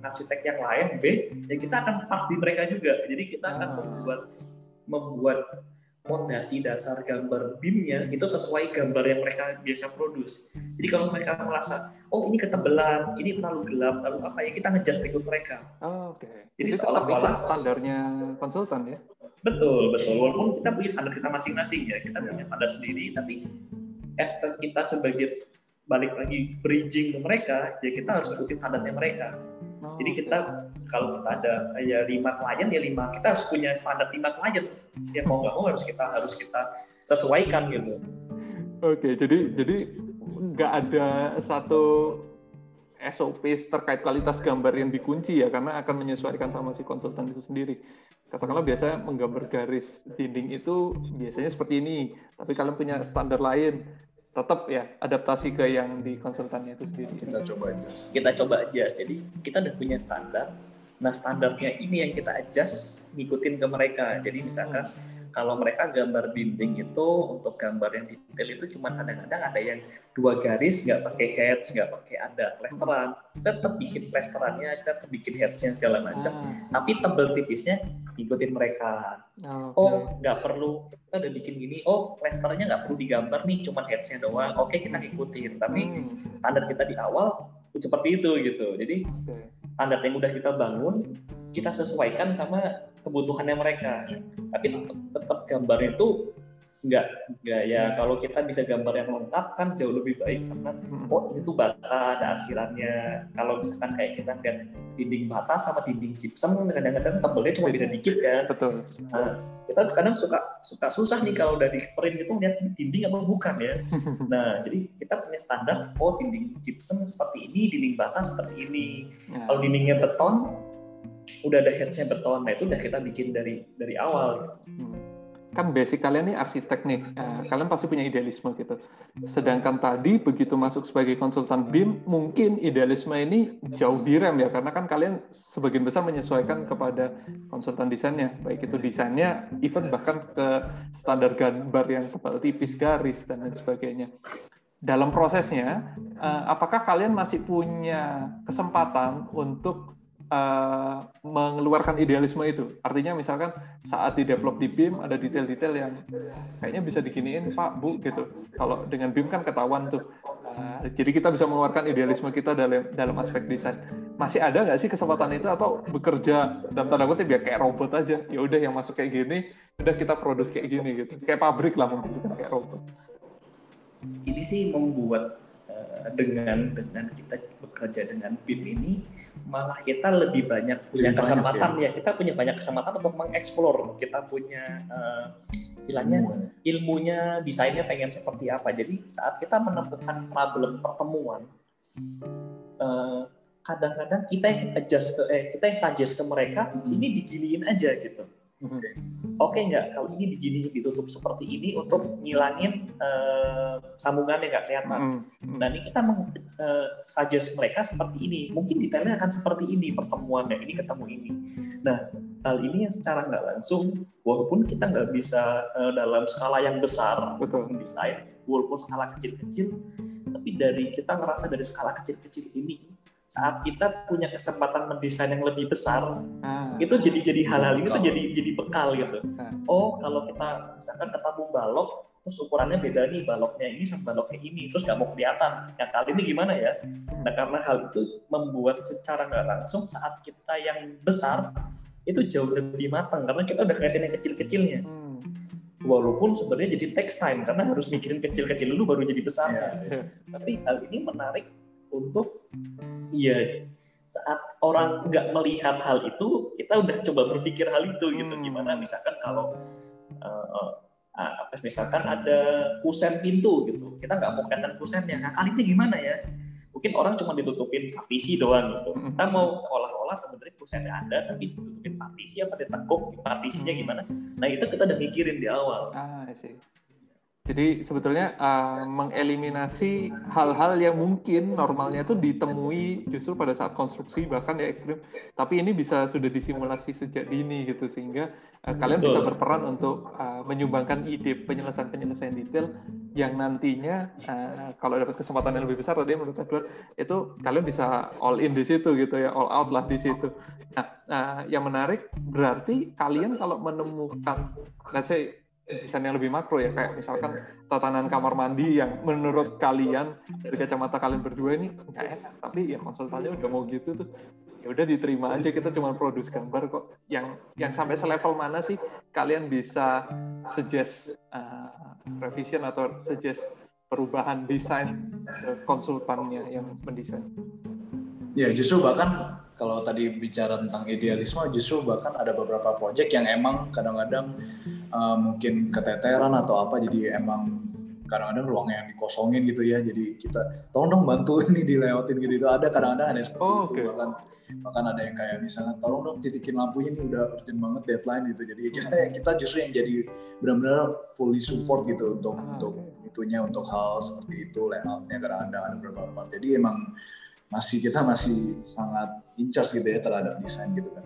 arsitek yang lain B, ya kita akan part di mereka juga. Jadi kita akan ah. membuat membuat fondasi dasar gambar BIM-nya itu sesuai gambar yang mereka biasa produce. Jadi kalau mereka merasa, oh ini ketebelan, ini terlalu gelap, lalu apa ya kita ngejust ikut mereka. Oh, Oke. Okay. Jadi seolah-olah standarnya konsultan ya. Betul, betul. Walaupun kita punya standar kita masing-masing ya, kita punya standar sendiri, tapi aspek kita sebagai balik lagi bridging ke mereka, ya kita harus ikutin standarnya mereka. Oh, Jadi kita okay. kalau kita ada ya lima klien ya lima kita harus punya standar lima klien. Ya mau nggak mau harus kita harus kita sesuaikan gitu. Oke, okay, jadi jadi nggak ada satu SOP terkait kualitas gambar yang dikunci ya karena akan menyesuaikan sama si konsultan itu sendiri. Katakanlah biasa menggambar garis dinding itu biasanya seperti ini, tapi kalian punya standar lain tetap ya adaptasi ke yang di konsultannya itu sendiri. Kita coba aja. Kita coba aja. Jadi kita udah punya standar. Nah standarnya ini yang kita adjust ngikutin ke mereka. Jadi misalkan kalau mereka gambar dinding itu untuk gambar yang detail itu cuma kadang-kadang ada yang dua garis nggak pakai heads nggak pakai ada plesteran. Tetap bikin plesterannya tetap bikin headsnya segala macam ah. tapi tebel tipisnya ikutin mereka. Oh, oh nggak perlu kita udah bikin gini. Oh plesternya nggak perlu digambar nih cuma headsnya doang. Oke kita ikutin tapi hmm. standar kita di awal seperti itu gitu. Jadi standar yang udah kita bangun kita sesuaikan sama kebutuhannya mereka. Tapi tetap, tetap gambar itu nggak nggak. Ya kalau kita bisa gambar yang lengkap kan jauh lebih baik. Karena hmm. oh ini tuh bata ada arsirannya. Kalau misalkan kayak kita lihat dinding bata sama dinding gypsum kadang-kadang tebelnya cuma beda dikit kan. Betul. Nah kita kadang suka suka susah nih kalau udah di print itu lihat dinding apa bukan ya. Nah jadi kita punya standar oh dinding gypsum seperti ini dinding bata seperti ini. Ya. kalau dindingnya beton udah ada headsnya beton. Nah itu udah kita bikin dari dari awal. Hmm. Kan basic kalian nih arsitek nih, uh, kalian pasti punya idealisme gitu. Sedangkan tadi begitu masuk sebagai konsultan BIM, mungkin idealisme ini jauh direm ya, karena kan kalian sebagian besar menyesuaikan kepada konsultan desainnya, baik itu desainnya, even bahkan ke standar gambar yang tebal tipis, garis dan lain sebagainya. Dalam prosesnya, uh, apakah kalian masih punya kesempatan untuk uh, mengeluarkan idealisme itu. Artinya misalkan saat di develop di BIM ada detail-detail yang kayaknya bisa diginiin Pak Bu gitu. Kalau dengan BIM kan ketahuan tuh. Uh, jadi kita bisa mengeluarkan idealisme kita dalam dalam aspek desain. Masih ada nggak sih kesempatan itu atau bekerja dalam tanda kutip ya kayak robot aja? Ya udah yang masuk kayak gini, udah kita produce kayak gini gitu. Kayak pabrik lah mungkin kayak robot. Ini sih membuat dengan dengan kita bekerja dengan BIM ini malah kita lebih banyak punya lebih kesempatan banyak, ya. ya kita punya banyak kesempatan untuk mengeksplor. Kita punya uh, istilahnya ilmunya desainnya pengen seperti apa. Jadi saat kita menemukan problem pertemuan kadang kadang-kadang kita yang adjust ke eh, kita yang suggest ke mereka ini diginiin aja gitu Oke okay nggak kalau ini digini ditutup seperti ini untuk ngilangin uh, sambungannya nggak kelihatan. Mm-hmm. Nah ini kita meng, uh, suggest mereka seperti ini. Mungkin detailnya akan seperti ini pertemuannya ini ketemu ini. Nah hal ini yang secara nggak langsung walaupun kita nggak bisa uh, dalam skala yang besar untuk mendesain walaupun skala kecil-kecil tapi dari kita ngerasa dari skala kecil-kecil ini saat kita punya kesempatan mendesain yang lebih besar ah. itu jadi jadi hal-hal ini tuh jadi jadi bekal gitu ah. oh kalau kita misalkan ketemu balok terus ukurannya beda nih baloknya ini sama baloknya ini terus nggak mau kelihatan yang kali ini gimana ya nah karena hal itu membuat secara nggak langsung saat kita yang besar itu jauh lebih matang karena kita udah kelihatan yang kecil-kecilnya hmm. walaupun sebenarnya jadi text time karena harus mikirin kecil-kecil dulu baru jadi besar yeah, yeah. tapi hal ini menarik untuk iya saat orang nggak melihat hal itu kita udah coba berpikir hal itu gitu. Hmm. gimana misalkan kalau uh, uh, misalkan ada kusen pintu gitu. Kita nggak mau kelihatan kusennya. Nah kali ini gimana ya? Mungkin orang cuma ditutupin partisi doang gitu. Hmm. kita mau seolah-olah sebenarnya kusennya ada tapi ditutupin partisi apa ditekuk partisinya gimana? Nah itu kita udah mikirin di awal. Ah, jadi sebetulnya uh, mengeliminasi hal-hal yang mungkin normalnya itu ditemui justru pada saat konstruksi bahkan ya ekstrim. Tapi ini bisa sudah disimulasi sejak dini gitu sehingga uh, kalian bisa berperan untuk uh, menyumbangkan ide penyelesaian-penyelesaian detail yang nantinya uh, kalau dapat kesempatan yang lebih besar tadi menurut Edward itu kalian bisa all in di situ gitu ya all out lah di situ. Nah, uh, yang menarik berarti kalian kalau menemukan let's say desain yang lebih makro ya kayak misalkan tatanan kamar mandi yang menurut kalian dari kacamata kalian berdua ini nggak enak tapi ya konsultannya udah mau gitu tuh ya udah diterima aja kita cuma produce gambar kok. Yang yang sampai selevel mana sih kalian bisa suggest uh, revision atau suggest perubahan desain konsultannya yang mendesain? Ya justru bahkan kalau tadi bicara tentang idealisme justru bahkan ada beberapa project yang emang kadang-kadang uh, mungkin keteteran atau apa jadi emang kadang-kadang ruangnya yang dikosongin gitu ya jadi kita tolong dong bantu ini dilewati gitu itu ada kadang-kadang ada seperti oh, itu bahkan bahkan ada yang kayak misalnya tolong dong titikin lampunya ini udah urgent banget deadline gitu jadi kita hmm. kita justru yang jadi benar-benar fully support gitu untuk ah, untuk itunya untuk hal seperti itu layoutnya kadang-kadang ada beberapa part jadi emang masih kita masih sangat in charge gitu ya terhadap desain gitu kan.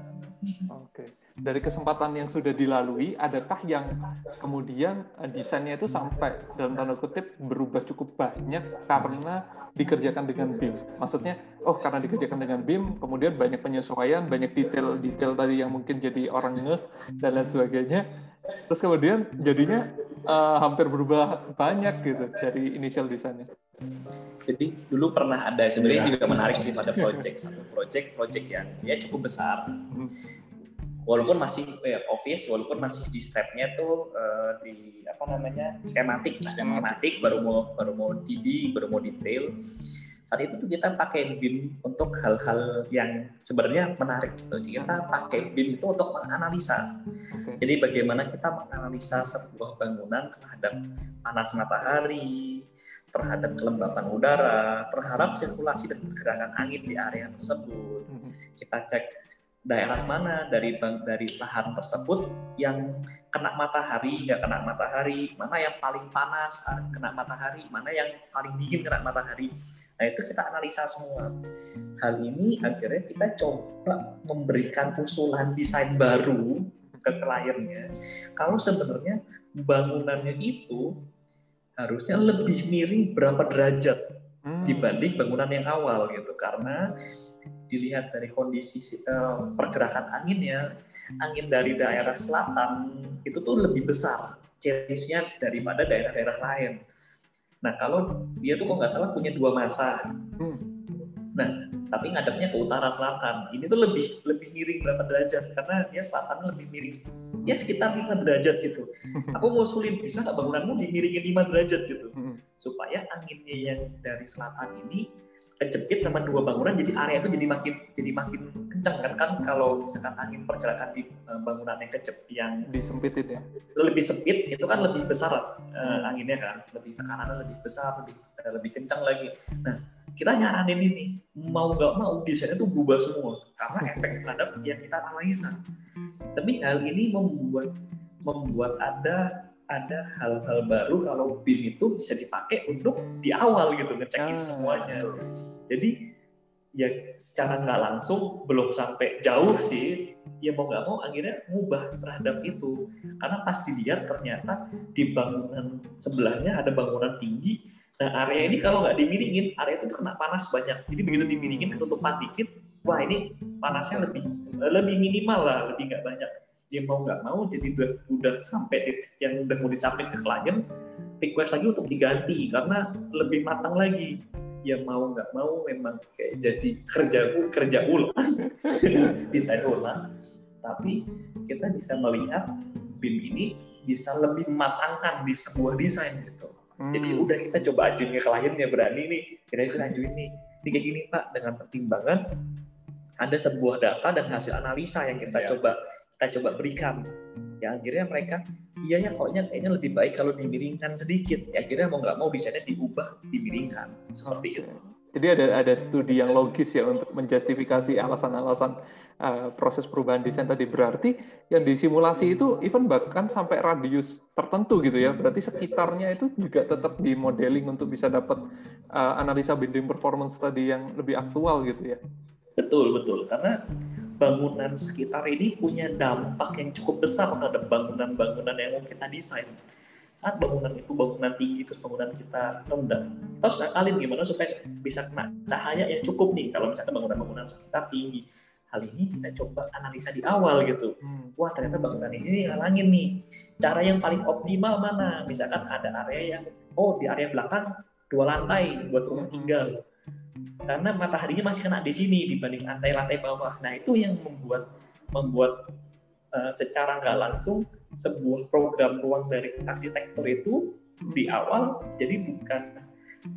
Oke. Okay. Dari kesempatan yang sudah dilalui, adakah yang kemudian eh, desainnya itu sampai dalam tanda kutip berubah cukup banyak karena dikerjakan dengan BIM? Maksudnya, oh karena dikerjakan dengan BIM, kemudian banyak penyesuaian, banyak detail-detail tadi yang mungkin jadi orang ngeh dan lain sebagainya. Terus kemudian jadinya uh, hampir berubah banyak gitu dari initial desainnya. Jadi dulu pernah ada sebenarnya iya. juga menarik sih pada project satu project project yang ya cukup besar. Hmm. Walaupun masih ya, office, walaupun masih di stepnya tuh uh, di apa namanya skematik, nah, skematik baru mau baru mau DD, baru mau detail. Saat itu tuh kita pakai BIM untuk hal-hal yang sebenarnya menarik gitu. Jadi kita pakai BIM itu untuk menganalisa. Jadi bagaimana kita menganalisa sebuah bangunan terhadap panas matahari, terhadap kelembapan udara, terhadap sirkulasi dan pergerakan angin di area tersebut. Mm-hmm. Kita cek daerah mana dari dari lahan tersebut yang kena matahari nggak kena matahari mana yang paling panas ah, kena matahari mana yang paling dingin kena matahari. Nah itu kita analisa semua. Hal ini akhirnya kita coba memberikan usulan desain baru ke kliennya. Kalau sebenarnya bangunannya itu harusnya lebih miring berapa derajat. Dibanding bangunan yang awal gitu karena dilihat dari kondisi uh, pergerakan anginnya, angin dari daerah selatan itu tuh lebih besar change-nya daripada daerah-daerah lain. Nah kalau dia tuh kok nggak salah punya dua masa. Hmm. Nah tapi ngadepnya ke utara selatan. Ini tuh lebih lebih miring berapa derajat karena dia selatan lebih miring. Ya sekitar 5 derajat gitu. Aku mau sulit bisa nggak bangunanmu dimiringin 5 derajat gitu. Hmm. Supaya anginnya yang dari selatan ini kejepit sama dua bangunan jadi area itu jadi makin jadi makin kencang kan kan kalau misalkan angin pergerakan di uh, bangunan yang kejep yang disempitin ya lebih sempit itu kan lebih besar uh, anginnya kan lebih tekanannya lebih besar lebih uh, lebih kencang lagi nah kita nyaranin ini mau nggak mau desainnya tuh berubah semua. Karena efek terhadap yang kita analisa. Tapi hal ini membuat membuat ada ada hal-hal baru kalau BIM itu bisa dipakai untuk di awal gitu ngecekin ah, semuanya. Jadi ya secara nggak langsung belum sampai jauh sih ya mau nggak mau akhirnya ngubah terhadap itu. Karena pas dilihat ternyata di bangunan sebelahnya ada bangunan tinggi nah area ini kalau nggak dimiringin area itu kena panas banyak. Jadi begitu dimiringin ketutupan dikit wah ini panasnya lebih lebih minimal lah lebih nggak banyak. Dia mau nggak mau jadi udah, udah sampai yang udah mau disampaikan ke klien request lagi untuk diganti karena lebih matang lagi. Ya mau nggak mau memang kayak jadi kerja kerja ulang. Desain ulang. Tapi kita bisa melihat BIM ini bisa lebih mematangkan di sebuah desain gitu hmm. jadi udah kita coba ajuin ke kliennya berani nih. Kita kita ajuin nih. Ini kayak gini pak. Dengan pertimbangan ada sebuah data dan hasil analisa yang kita yeah. coba kita coba berikan. Ya akhirnya mereka iya ya koknya kayaknya lebih baik kalau dimiringkan sedikit. Ya akhirnya mau nggak mau desainnya diubah dimiringkan. Seperti itu jadi ada ada studi yang logis ya untuk menjustifikasi alasan-alasan uh, proses perubahan desain tadi. Berarti yang disimulasi itu even bahkan sampai radius tertentu gitu ya. Berarti sekitarnya itu juga tetap di modeling untuk bisa dapat uh, analisa building performance tadi yang lebih aktual gitu ya. Betul betul. Karena bangunan sekitar ini punya dampak yang cukup besar terhadap bangunan-bangunan yang mau kita desain. Saat bangunan itu bangunan tinggi, terus bangunan kita rendah, kita harus ngakalin gimana supaya bisa kena cahaya yang cukup nih kalau misalnya bangunan-bangunan sekitar tinggi. Hal ini kita coba analisa di awal gitu. Hmm. Wah ternyata bangunan ini ngalangin nih. Cara yang paling optimal mana? Misalkan ada area yang, oh di area belakang dua lantai buat rumah tinggal karena mataharinya masih kena di sini dibanding lantai-lantai bawah. Nah itu yang membuat membuat uh, secara nggak langsung sebuah program ruang dari arsitektur itu di awal jadi bukan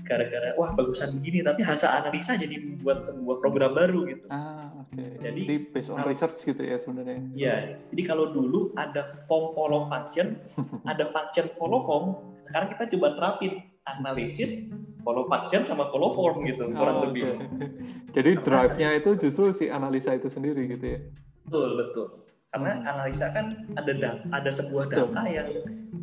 gara-gara wah bagusan begini tapi hasil analisa jadi membuat sebuah program baru gitu. Ah, oke. Okay. Jadi, jadi based on research gitu ya sebenarnya. Iya. Jadi kalau dulu ada form follow function, ada function follow form, sekarang kita coba terapin analisis follow function sama follow form gitu kurang oh, lebih. Okay. Jadi drive-nya itu justru si analisa itu sendiri gitu ya. Betul, betul. Karena hmm. analisa kan ada data, ada sebuah data yang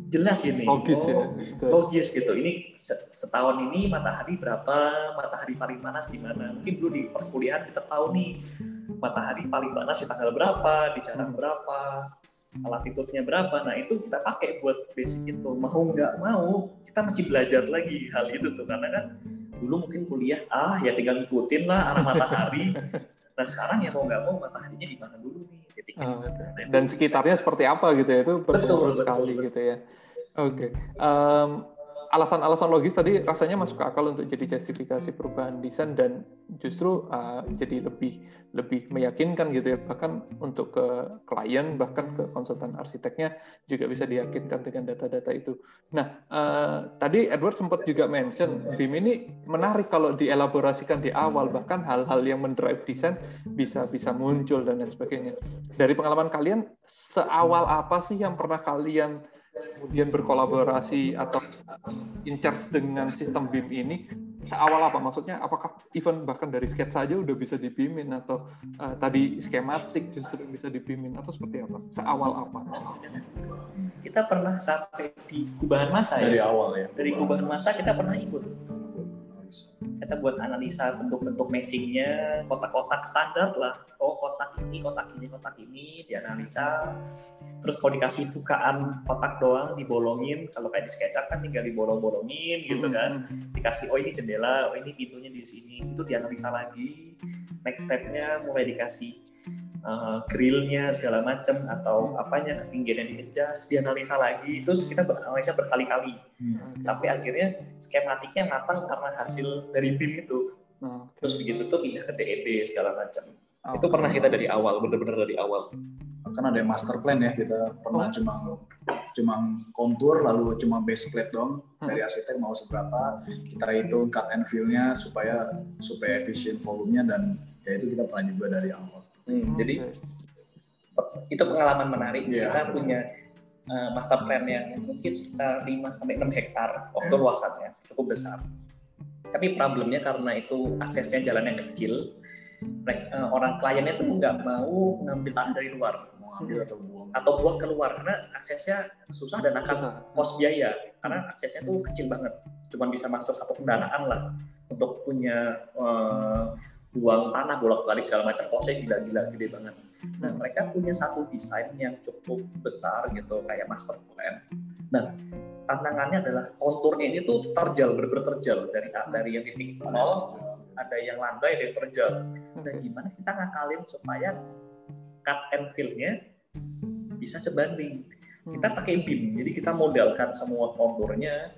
jelas ini. Logis ya, oh, ya. Logis gitu. Ini setahun ini matahari berapa, matahari paling panas di mana. Mungkin dulu di perkuliahan kita tahu nih matahari paling panas di tanggal berapa, di jarak hmm. berapa, latitude-nya berapa. Nah, itu kita pakai buat basic itu. Mau nggak mau, kita masih belajar lagi hal itu tuh. Karena kan dulu mungkin kuliah, ah ya tinggal ngikutin lah arah matahari. Nah, sekarang ya mau nggak mau mataharinya di mana dulu nih, titiknya oh, Dan sekitarnya seperti apa gitu ya, itu betul, sekali betul, gitu ya. Oke. Okay. Um, alasan-alasan logis tadi rasanya masuk akal untuk jadi justifikasi perubahan desain dan justru uh, jadi lebih lebih meyakinkan gitu ya bahkan untuk ke klien bahkan ke konsultan arsiteknya juga bisa diyakinkan dengan data-data itu. Nah uh, tadi Edward sempat juga mention BIM ini menarik kalau dielaborasikan di awal bahkan hal-hal yang mendrive desain bisa bisa muncul dan lain sebagainya. Dari pengalaman kalian seawal apa sih yang pernah kalian kemudian berkolaborasi atau in charge dengan sistem BIM ini seawal apa? Maksudnya apakah even bahkan dari sketsa saja udah bisa dibimbing atau uh, tadi skematik justru bisa dibimbing atau seperti apa? Seawal apa? Kita pernah sampai di kubahan masa dari ya. awal ya. Dari kubahan masa kita pernah ikut. Kita buat analisa bentuk-bentuk meshingnya, kotak-kotak standar lah. Oh kotak ini, kotak ini, kotak ini dianalisa. Terus kalau dikasih bukaan kotak doang dibolongin. Kalau kayak di SketchUp kan tinggal dibolong-bolongin gitu kan. Dikasih oh ini jendela, oh ini pintunya di sini. Itu dianalisa lagi. Next stepnya mulai dikasih uh, grillnya segala macam atau apanya ketinggiannya di adjust dianalisa lagi itu kita beranalisa berkali-kali. Hmm. sampai akhirnya skematiknya matang karena hasil dari BIM itu. Nah, terus begitu tuh pindah ke DED segala macam oke. itu pernah kita dari awal bener-bener dari awal. Kan ada yang master plan ya kita pernah cuma cuma kontur lalu cuma base plate doang. Dari arsitek mau seberapa kita hitung cut and fill-nya supaya supaya efisien volumenya dan ya itu kita pernah juga dari awal. Hmm, Oke. jadi itu pengalaman menarik. Iya, kita punya uh, master plan yang mungkin sekitar 5 sampai 6 hektar waktu Hmm. luasannya cukup besar. Tapi problemnya karena itu aksesnya jalannya kecil mereka- uh, orang kliennya tuh nggak mau ngambil tanah dari luar. Mau ambil atau buang. atau buang keluar karena aksesnya susah dan akan kos biaya. Karena aksesnya tuh kecil banget. Cuma bisa masuk satu kendaraan lah untuk punya eh, buang tanah bolak balik segala macam. Kosnya gila-gila gede banget. Nah mereka punya satu desain yang cukup besar gitu kayak master plan. Nah tantangannya adalah konturnya ini tuh terjal bener-bener terjal. Dari dari yang titik nol ada yang landai ada yang terjal. Nah Oke. gimana kita ngakalin supaya cut and fill-nya bisa sebanding? Kita pakai BIM, jadi kita modelkan semua konturnya.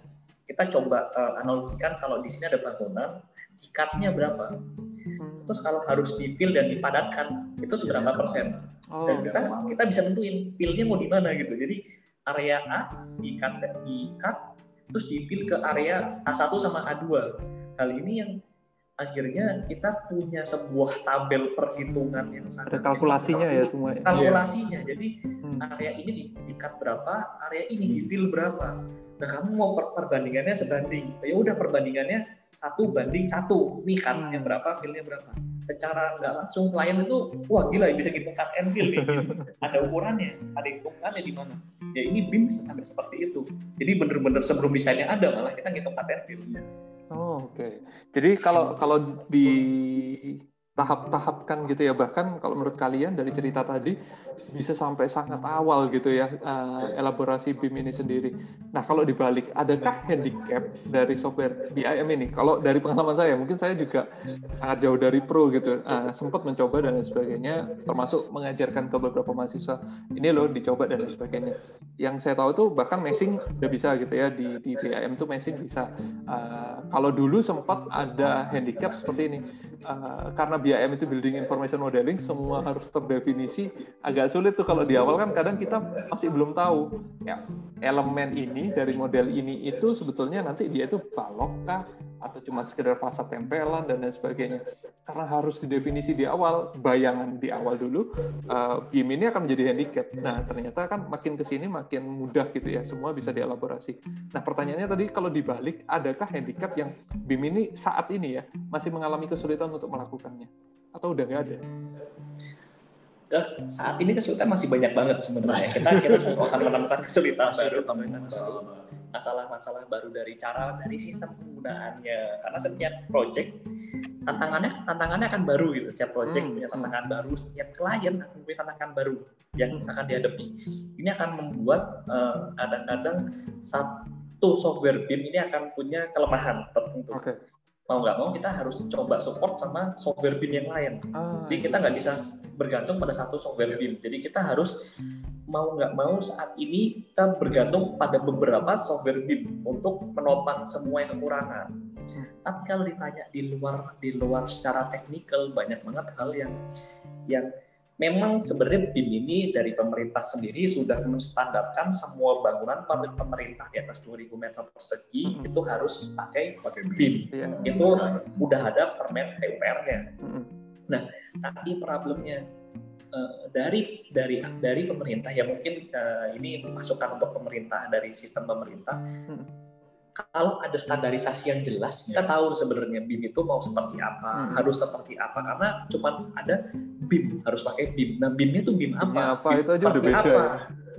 Kita coba eh, analogikan kalau di sini ada bangunan, cut-nya berapa. Hmm. Terus kalau harus di fill dan dipadatkan, itu seberapa persen. Oh, Dan kita kita bisa nentuin fill-nya mau di mana gitu. Jadi area A di cut, di cut terus di fill ke area A1 sama A2. Hal ini yang akhirnya kita punya sebuah tabel perhitungan yang sangat ada kalkulasinya ya semua. ya? kalkulasinya. Jadi Hmm. area ini di, di cut berapa, area ini di fill berapa. Nah kamu mau per- perbandingannya sebanding, ya udah perbandingannya satu banding satu, nih cutnya berapa, fillnya berapa. Secara nggak langsung klien itu, wah gila bisa gitu cut and fill nih. ada ukurannya, ada hitungannya di mana. Ya ini BIM bisa sampai seperti itu. Jadi bener-bener sebelum desainnya ada malah kita ngitung cut and fill. Oh, oke. Jadi kalau kalau di tahap-tahapkan gitu ya bahkan kalau menurut kalian dari cerita tadi bisa sampai sangat awal gitu ya eh, elaborasi BIM ini sendiri. Nah kalau dibalik, adakah handicap dari software BIM ini? Kalau dari pengalaman saya, mungkin saya juga sangat jauh dari pro gitu, Eh, sempat mencoba dan lain sebagainya, termasuk mengajarkan ke beberapa mahasiswa ini loh dicoba dan lain sebagainya. Yang saya tahu tuh bahkan meshing udah bisa gitu ya di di BIM tuh meshing bisa. Eh, kalau dulu sempat ada handicap seperti ini, Eh, karena BIM itu building information modeling, semua harus terdefinisi. Agak sulit tuh kalau di awal kan kadang kita masih belum tahu. Ya elemen ini dari model ini itu sebetulnya nanti dia itu balok kah atau cuma sekedar fasad tempelan dan lain sebagainya. Karena harus didefinisi di awal bayangan di awal dulu uh, BIM ini akan menjadi handicap. Nah ternyata kan makin ke sini makin mudah gitu ya semua bisa dielaborasi. Nah pertanyaannya tadi kalau dibalik adakah handicap yang BIM ini saat ini ya masih mengalami kesulitan untuk melakukannya? Atau udah nggak ada? Saat ini kesulitan masih banyak banget sebenarnya. Kita kita akan menemukan kesulitan baru, kesulitan baru. Masalah-masalah baru dari cara dari sistem penggunaannya. Karena setiap project tantangannya tantangannya akan baru gitu. Setiap project Hmm. punya tantangan baru setiap klien akan punya tantangan baru yang akan dihadapi. Ini akan membuat eh, kadang-kadang satu software BIM ini akan punya kelemahan tertentu. Oke mau nggak mau kita harus coba support sama software BIM yang lain Ah, jadi kita nggak bisa bergantung pada satu software BIM. Jadi kita harus mau nggak mau saat ini kita bergantung pada beberapa software BIM untuk menopang semua yang kekurangan. Tapi kalau ditanya di luar di luar secara teknikal banyak banget hal yang yang memang sebenarnya BIM ini dari pemerintah sendiri sudah menstandarkan semua bangunan pabrik pemerintah di atas 2000 meter persegi Hmm. itu harus pakai pakai BIM. iya Itu udah ada permen PUPR-nya Mm-mm. tapi problemnya eh, dari dari dari pemerintah ya mungkin eh, ini masukan untuk pemerintah dari sistem pemerintah Hmm. Kalau ada standarisasi yang jelas, kita Ya. tahu sebenarnya BIM itu mau seperti apa, Hmm. harus seperti apa, karena cuma ada BIM, harus pakai BIM. Nah, BIM itu BIM apa? BIM apa, BIM itu aja udah beda apa?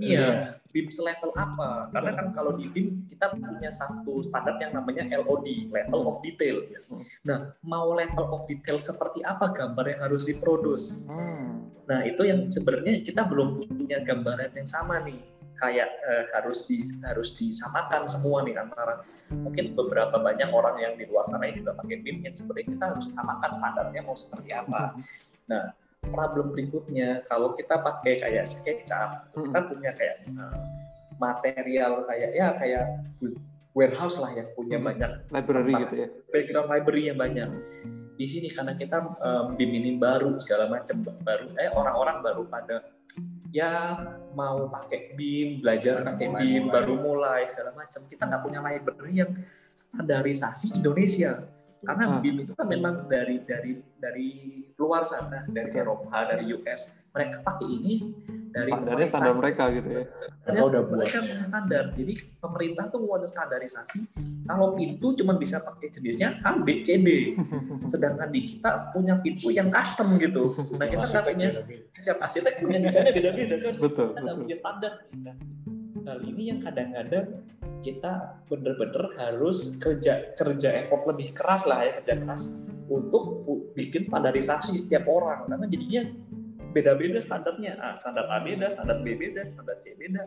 ya. Iya, BIM selevel apa? Karena kan kalau di BIM kita punya satu standar yang namanya LOD, level of detail. Hmm. Nah, mau level of detail seperti apa gambar yang harus diproduce? Hmm. Nah, itu yang sebenarnya kita belum punya gambaran yang sama nih. Kayak eh, harus di harus disamakan semua nih antara mungkin beberapa banyak orang yang di luar sana juga pakai BIM yang sebenarnya kita harus samakan standarnya mau seperti apa. Nah, problem berikutnya kalau kita pakai kayak SketchUp, Hmm. kita punya kayak eh, material kayak ya kayak warehouse lah yang punya Hmm. banyak Library gitu ya. background library yang banyak di sini karena kita um, BIM ini baru segala macam baru eh orang-orang baru pada ya mau pakai BIM belajar pakai BIM baru mulai segala macam kita nggak punya library yang standarisasi Indonesia karena Ah. BIM itu kan memang dari dari dari luar sana dari. Eropa dari US mereka pakai ini dari Standarnya standar mereka gitu ya. Mereka udah buat. mereka punya standar. Jadi pemerintah tuh mau ada standarisasi. Kalau pintu cuma bisa pakai jenisnya A, B, C, D. Sedangkan di kita punya pintu yang custom gitu. Nah kita nggak punya siap arsitek punya desainnya beda-beda kan. Betul, Kita nggak betul. punya standar. Nah, hal ini yang kadang-kadang kita bener-bener harus kerja kerja effort lebih keras lah ya kerja keras untuk bikin standarisasi setiap orang karena jadinya beda-beda standarnya. Ah, standar A beda standar B beda standar C beda.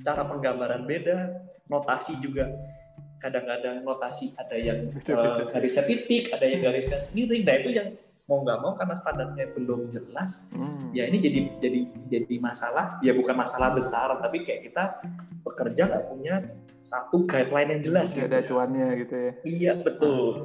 Cara penggambaran beda notasi juga. Kadang-kadang notasi ada yang eh, garisnya titik ada yang garisnya sendiri nah itu yang mau nggak mau karena standarnya belum jelas Hmm. ya ini jadi jadi jadi masalah. Ya bukan masalah besar tapi kayak kita bekerja nggak punya satu guideline yang jelas Nggak gitu. ada acuannya gitu ya. iya betul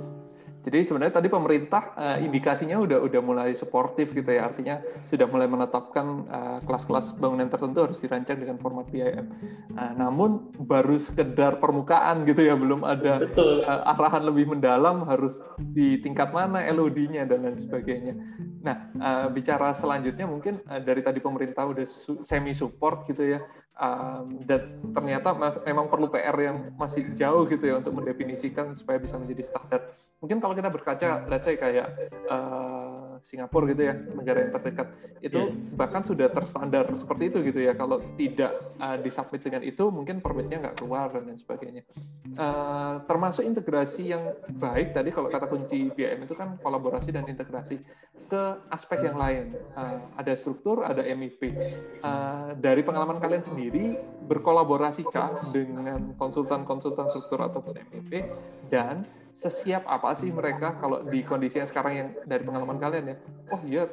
Jadi sebenarnya tadi pemerintah eh, indikasinya udah udah mulai suportif gitu ya, artinya sudah mulai menetapkan eh, kelas-kelas bangunan tertentu harus dirancang dengan format BIM. Eh, namun baru sekedar permukaan gitu ya, belum ada betul eh, arahan lebih mendalam harus di tingkat mana LOD-nya dan lain sebagainya. Nah, eh, bicara selanjutnya mungkin eh, dari tadi pemerintah udah su- semi support gitu ya. Um, dan ternyata mas- memang perlu PR yang masih jauh gitu ya untuk mendefinisikan supaya bisa menjadi standar. Mungkin kalau kita berkaca, let's say kayak eh, Singapura gitu ya, negara yang terdekat, itu Iya. bahkan sudah terstandar seperti itu gitu ya. Kalau tidak uh, disubmit dengan itu, mungkin permitnya nggak keluar dan lain sebagainya. Eh, termasuk integrasi yang baik tadi kalau kata kunci BIM itu kan kolaborasi dan integrasi ke aspek yang lain. Eh, ada struktur, ada MIP. Eh, dari pengalaman kalian sendiri, berkolaborasikah dengan konsultan-konsultan struktur ataupun MIP dan sesiap apa sih mereka kalau di kondisi yang sekarang yang dari pengalaman kalian ya? Oh iya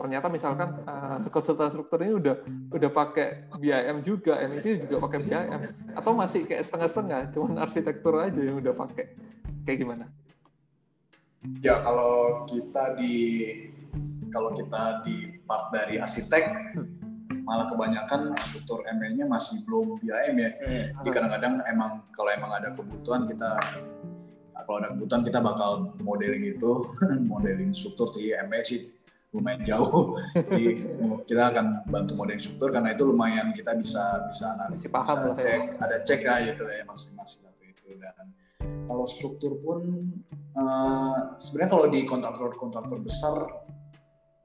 ternyata misalkan uh, konsultan struktur ini udah udah pakai BIM juga MIP juga pakai BIM atau masih kayak setengah-setengah cuman arsitektur aja yang udah pakai. Kayak gimana? Ya kalau kita di kalau kita di part dari arsitek malah kebanyakan struktur ML-nya masih belum BIM ya. Jadi kadang-kadang emang kalau emang ada kebutuhan kita kalau ada kebutuhan kita bakal modeling itu, modeling struktur sih ML sih lumayan jauh. Jadi kita akan bantu modeling struktur karena itu lumayan kita bisa bisa paham bisa lah ya. cek, ada cek ya gitu ya masing-masing satu itu dan kalau struktur pun eh, sebenarnya kalau di kontraktor-kontraktor besar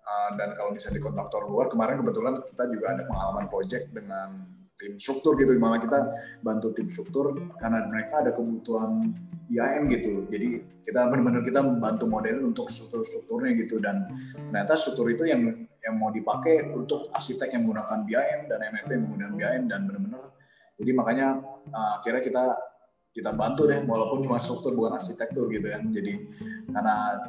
eh, dan kalau misalnya di kontraktor luar kemarin kebetulan kita juga ada pengalaman project dengan tim struktur gitu malah kita bantu tim struktur karena mereka ada kebutuhan BIM gitu. Jadi kita benar-benar kita membantu model untuk struktur-strukturnya gitu. Dan ternyata struktur itu yang yang mau dipakai untuk arsitek yang menggunakan BIM dan MEP yang menggunakan BIM dan benar-benar. Jadi makanya uh, akhirnya kita kita bantu deh walaupun cuma struktur bukan arsitektur gitu kan. Jadi karena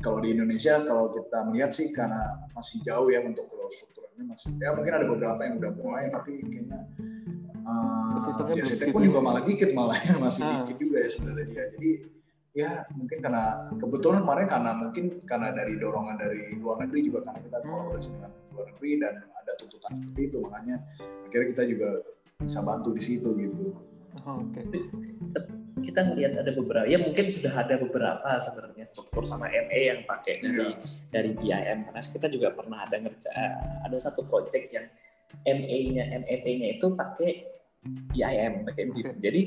kalau di Indonesia kalau kita melihat sih karena masih jauh ya untuk kalau strukturnya masih ya mungkin ada beberapa yang udah mulai tapi kayaknya uh, Sistemnya belum segitu. pun juga malah dikit malah ya masih Ah. dikit juga ya sebenarnya dia jadi ya mungkin karena kebetulan kemarin karena mungkin karena dari dorongan dari luar negeri juga karena kita Hmm. kolaborasi dengan luar negeri dan ada tuntutan seperti itu makanya akhirnya kita juga bisa bantu di situ gitu. Oh, oke kita ngelihat ada beberapa ya mungkin sudah ada beberapa sebenarnya struktur sama ME yang pakai dari dari BIM karena kita juga pernah ada ngerja ada satu project yang ME-nya MEP-nya itu pakai BIM pakai BIM. Oke. Jadi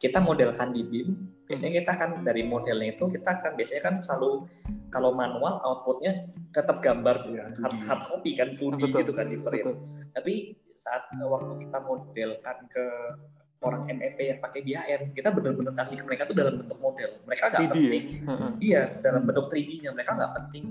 kita modelkan di BIM, biasanya kita kan dari modelnya itu kita kan biasanya kan selalu kalau manual outputnya tetap gambar Ya, hard, 2D. hard copy kan 2D Betul, gitu kan di print. Betul. Tapi saat waktu kita modelkan ke orang MEP yang pakai BIM, kita benar-benar kasih ke mereka tuh dalam bentuk model. Mereka nggak 3D ya? penting, iya dalam bentuk 3D-nya. Mereka nggak penting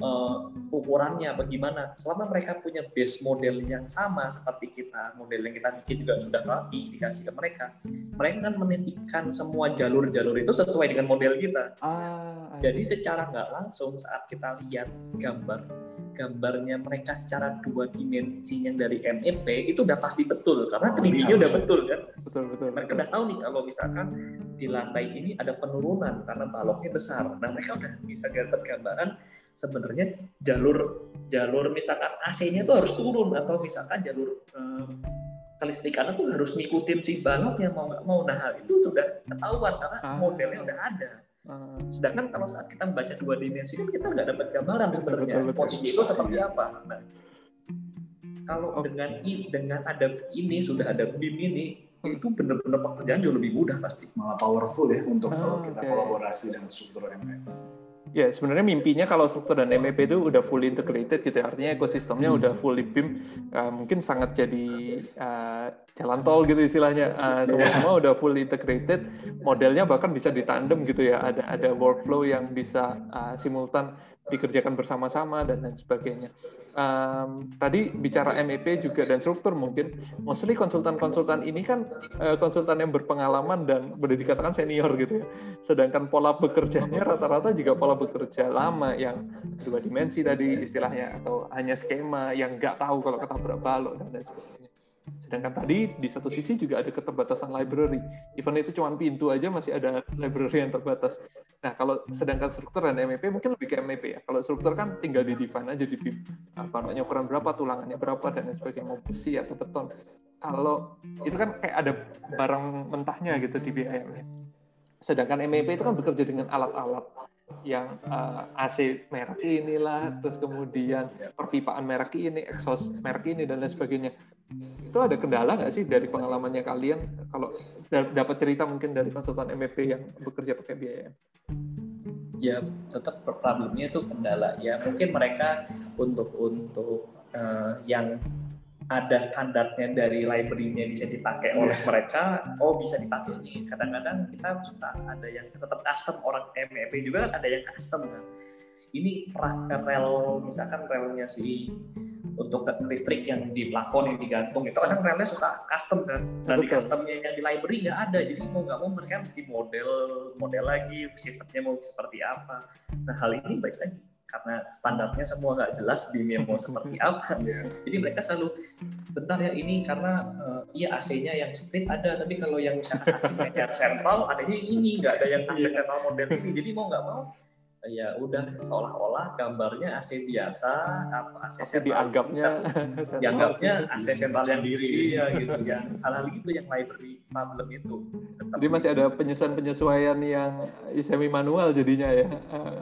eh, ukurannya bagaimana. Selama mereka punya base model yang sama seperti kita, model yang kita bikin juga sudah rapi dikasih ke mereka. Mereka kan menitikan semua jalur-jalur itu sesuai dengan model kita. Ah, Jadi secara nggak langsung saat kita lihat gambar gambarnya mereka secara dua dimensi yang dari MEP itu udah pasti betul karena Oh, 3D-nya iya, udah betul. kan. betul betul. Mereka betul. udah tahu nih kalau misalkan di lantai ini ada penurunan karena baloknya besar. Nah mereka udah bisa dapat gambaran sebenarnya jalur jalur misalkan AC-nya tuh harus turun atau misalkan jalur eh, kelistrikannya tuh harus ngikutin si baloknya mau nggak mau. Nah hal itu sudah ketahuan karena Ah. modelnya udah ada. Ah, Sedangkan kalau saat kita membaca dua dimensi kan kita nggak dapat gambaran sebenarnya posisi itu seperti apa. Nah, kalau dengan i dengan ada ini sudah ada BIM ini Hmm. itu benar-benar pekerjaan jauh lebih mudah pasti. malah powerful ya untuk Ah, kalau kita oke. kolaborasi dengan struktur MM. Ya, sebenarnya mimpinya kalau struktur dan MEP itu udah fully integrated gitu ya. Artinya ekosistemnya udah fully BIM, uh, mungkin sangat jadi uh, jalan tol gitu istilahnya. Uh, semua udah fully integrated, modelnya bahkan bisa ditandem gitu ya. Ada ada workflow yang bisa uh, simultan dikerjakan bersama-sama dan lain sebagainya. Um, tadi bicara MEP juga dan struktur mungkin, mostly konsultan-konsultan ini kan uh, konsultan yang berpengalaman dan boleh dikatakan senior gitu ya. Sedangkan pola bekerjanya rata-rata juga pola bekerja lama yang dua dimensi tadi istilahnya atau hanya skema yang nggak tahu kalau ketabrak balok dan lain sebagainya. Sedangkan tadi di satu sisi juga ada keterbatasan library. Even itu cuma pintu aja masih ada library yang terbatas. Nah, kalau sedangkan struktur dan MEP mungkin lebih ke MEP ya. Kalau struktur kan tinggal di define aja di BIM. Tanahnya ukuran berapa, tulangannya berapa, dan lain sebagainya. Mau besi atau beton. Kalau itu kan kayak ada barang mentahnya gitu di BIM. Sedangkan MEP itu kan bekerja dengan alat-alat yang uh, AC merek inilah, terus kemudian perpipaan merek ini, exhaust merek ini dan lain sebagainya. Itu ada kendala nggak sih dari pengalamannya kalian kalau da- dapat cerita mungkin dari konsultan MEP yang bekerja pakai BIM? Ya tetap problemnya itu kendala. Ya mungkin mereka untuk untuk eh, yang ada standarnya dari library-nya bisa dipakai oleh mereka, oh bisa dipakai ini. Kadang-kadang kita suka ada yang tetap custom orang MEP juga kan ada yang custom kan. Ini rel misalkan relnya si untuk listrik yang di plafon yang digantung itu kadang relnya suka custom kan. Nah di customnya yang di library nggak ada, jadi mau nggak mau mereka mesti model model lagi sistemnya mau seperti apa. Nah hal ini baik lagi karena standarnya semua nggak jelas BIM mau seperti apa. Iya. Jadi mereka selalu bentar ya ini karena eh, iya AC-nya yang split ada, tapi kalau yang misalkan AC-nya yang sentral adanya ini nggak ada yang AC sentral model ini. Jadi mau nggak mau ya udah seolah-olah gambarnya AC biasa apa AC Tapi sentral dianggapnya dianggapnya AC sentral yang Sendiri. iya gitu ya hal-hal gitu yang library problem itu Tetap Jadi masih sih. ada penyesuaian-penyesuaian yang semi manual jadinya ya.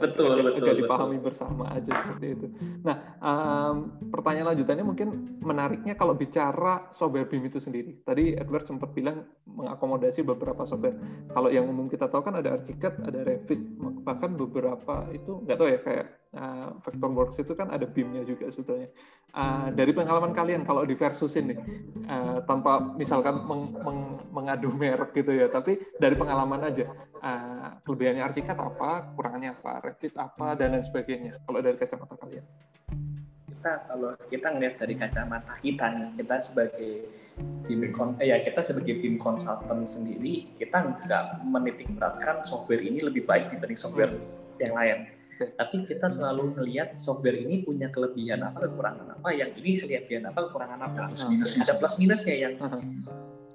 Betul, agak, betul, agak betul. dipahami bersama aja seperti itu. Nah, em, pertanyaan lanjutannya mungkin menariknya kalau bicara software BIM itu sendiri. Tadi Edward sempat bilang mengakomodasi beberapa software. Kalau yang umum kita tahu kan ada Archicad, ada Revit, bahkan beberapa itu nggak tahu ya kayak eh, Vectorworks itu kan ada BIM-nya juga sebetulnya. Eh, dari pengalaman kalian kalau di versusin nih, eh, tanpa misalkan meng- meng- mengadu merek gitu ya, tapi dari pengalaman aja, eh, kelebihannya Archicad apa, kurangannya apa, Revit apa, dan lain sebagainya. Kalau dari kacamata kalian. kita kalau kita ngelihat dari kacamata kita nih kita sebagai BIM eh, ya kita sebagai BIM consultant sendiri kita nggak menitik beratkan software ini lebih baik dibanding software yang lain tapi kita selalu melihat software ini punya kelebihan apa kekurangan apa yang ini kelebihan apa kekurangan apa Plus minusnya. ada plus minusnya yang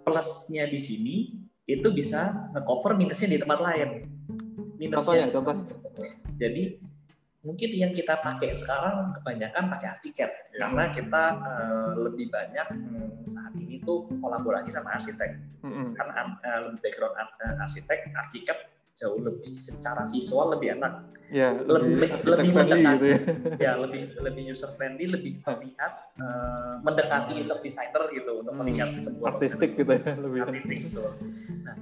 plusnya di sini itu bisa ngecover minusnya di tempat lain minusnya Contohnya, contohnya. jadi mungkin yang kita pakai sekarang kebanyakan pakai Archicad Ya. karena kita eh, lebih banyak hmm, saat ini tuh kolaborasi sama arsitek. Mm-mm. Karena ars- eh, lebih background ars- eh, arsitek, Archicad jauh lebih secara visual lebih enak, Ya, Lebih- lebih, lebih friendly mendekat. gitu ya. ya lebih lebih user friendly, lebih terlihat eh, mendekati untuk designer gitu untuk Hmm. melihat sebuah Artistik gitu ya, lebih artistik gitu. Nah,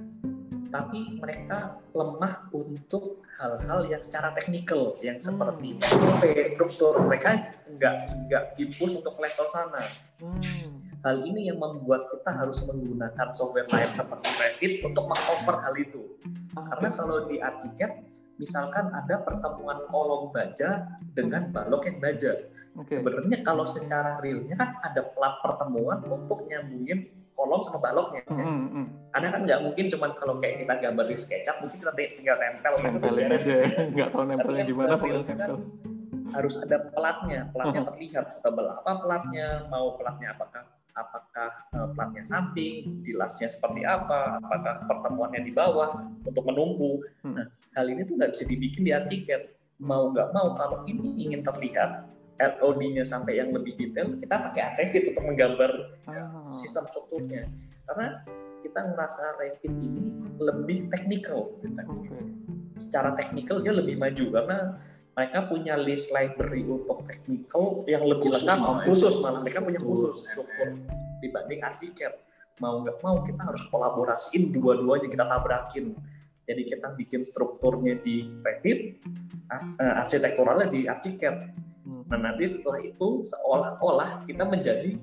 tapi mereka lemah untuk hal-hal yang secara teknikal yang Hmm. seperti SOP, struktur mereka nggak nggak impus untuk level sana Hmm. hal ini yang membuat kita harus menggunakan software lain seperti Revit untuk mengcover hal itu karena kalau di ArchiCAD misalkan ada pertemuan kolom baja dengan balok yang baja. Oke. sebenarnya kalau secara realnya kan ada plat pertemuan untuk nyambungin kolom sama baloknya. Hmm, hmm, karena kan nggak mungkin cuman kalau kayak kita gambar di SketchUp mungkin kita tinggal tempel gitu, Nempelin beres. aja, nggak tahu nempelnya gimana, pokoknya real kan harus ada pelatnya pelatnya terlihat setebal apa pelatnya mau pelatnya apakah apakah eh, pelatnya samping dilasnya seperti apa apakah pertemuannya di bawah untuk menumpu Hmm. nah hal ini tuh nggak bisa dibikin di ArchiCAD mau nggak mau kalau ini ingin terlihat LOD-nya sampai yang lebih detail kita pakai Revit untuk menggambar Ah, sistem strukturnya karena kita ngerasa Revit ini lebih teknikal gitu. Oke. secara teknikal dia lebih maju karena mereka punya list library untuk teknikal yang lebih Khusus lengkap malah ya. khusus malah mereka punya Struktur. khusus struktur dibanding ArchiCAD mau nggak mau kita harus kolaborasiin dua-duanya kita tabrakin jadi kita bikin strukturnya di Revit eh, arsitekturalnya di ArchiCAD Hmm. Nah nanti setelah itu seolah-olah kita menjadi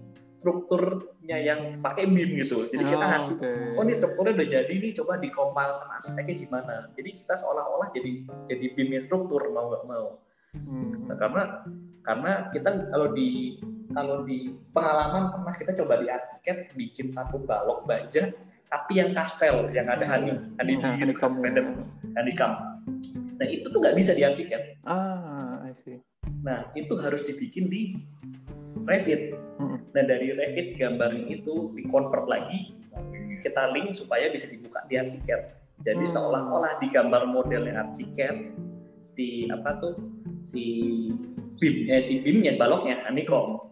strukturnya yang pakai BIM gitu. Jadi kita Ah, ngasih, oke. oh ini strukturnya udah jadi nih, coba dikompil sama arsiteknya gimana. Jadi kita seolah-olah jadi jadi BIM-nya struktur mau nggak mau. Hmm. Nah, karena karena kita kalau di kalau di pengalaman pernah kita coba di ArchiCAD bikin satu balok baja tapi yang kastel yang ada honey honey Nah, bee, honeycomb. random honeycomb. Nah itu tuh nggak bisa di ArchiCAD. Ah, I see. Nah, itu harus dibikin di Revit. Mm-mm. Nah, dari Revit gambarnya itu di-convert lagi, kita link supaya bisa dibuka di ArchiCAD. Jadi Hmm. seolah-olah di gambar modelnya ArchiCAD, si apa tuh, si BIM, eh, si BIM-nya, baloknya, honeycomb,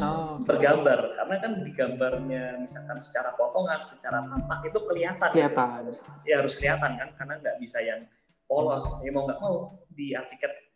Oh, bergambar. Karena kan di gambarnya, misalkan secara potongan, secara tampak, itu kelihatan. kelihatan. Ya harus kelihatan kan, karena nggak bisa yang polos. Ya mau nggak mau, di ArchiCAD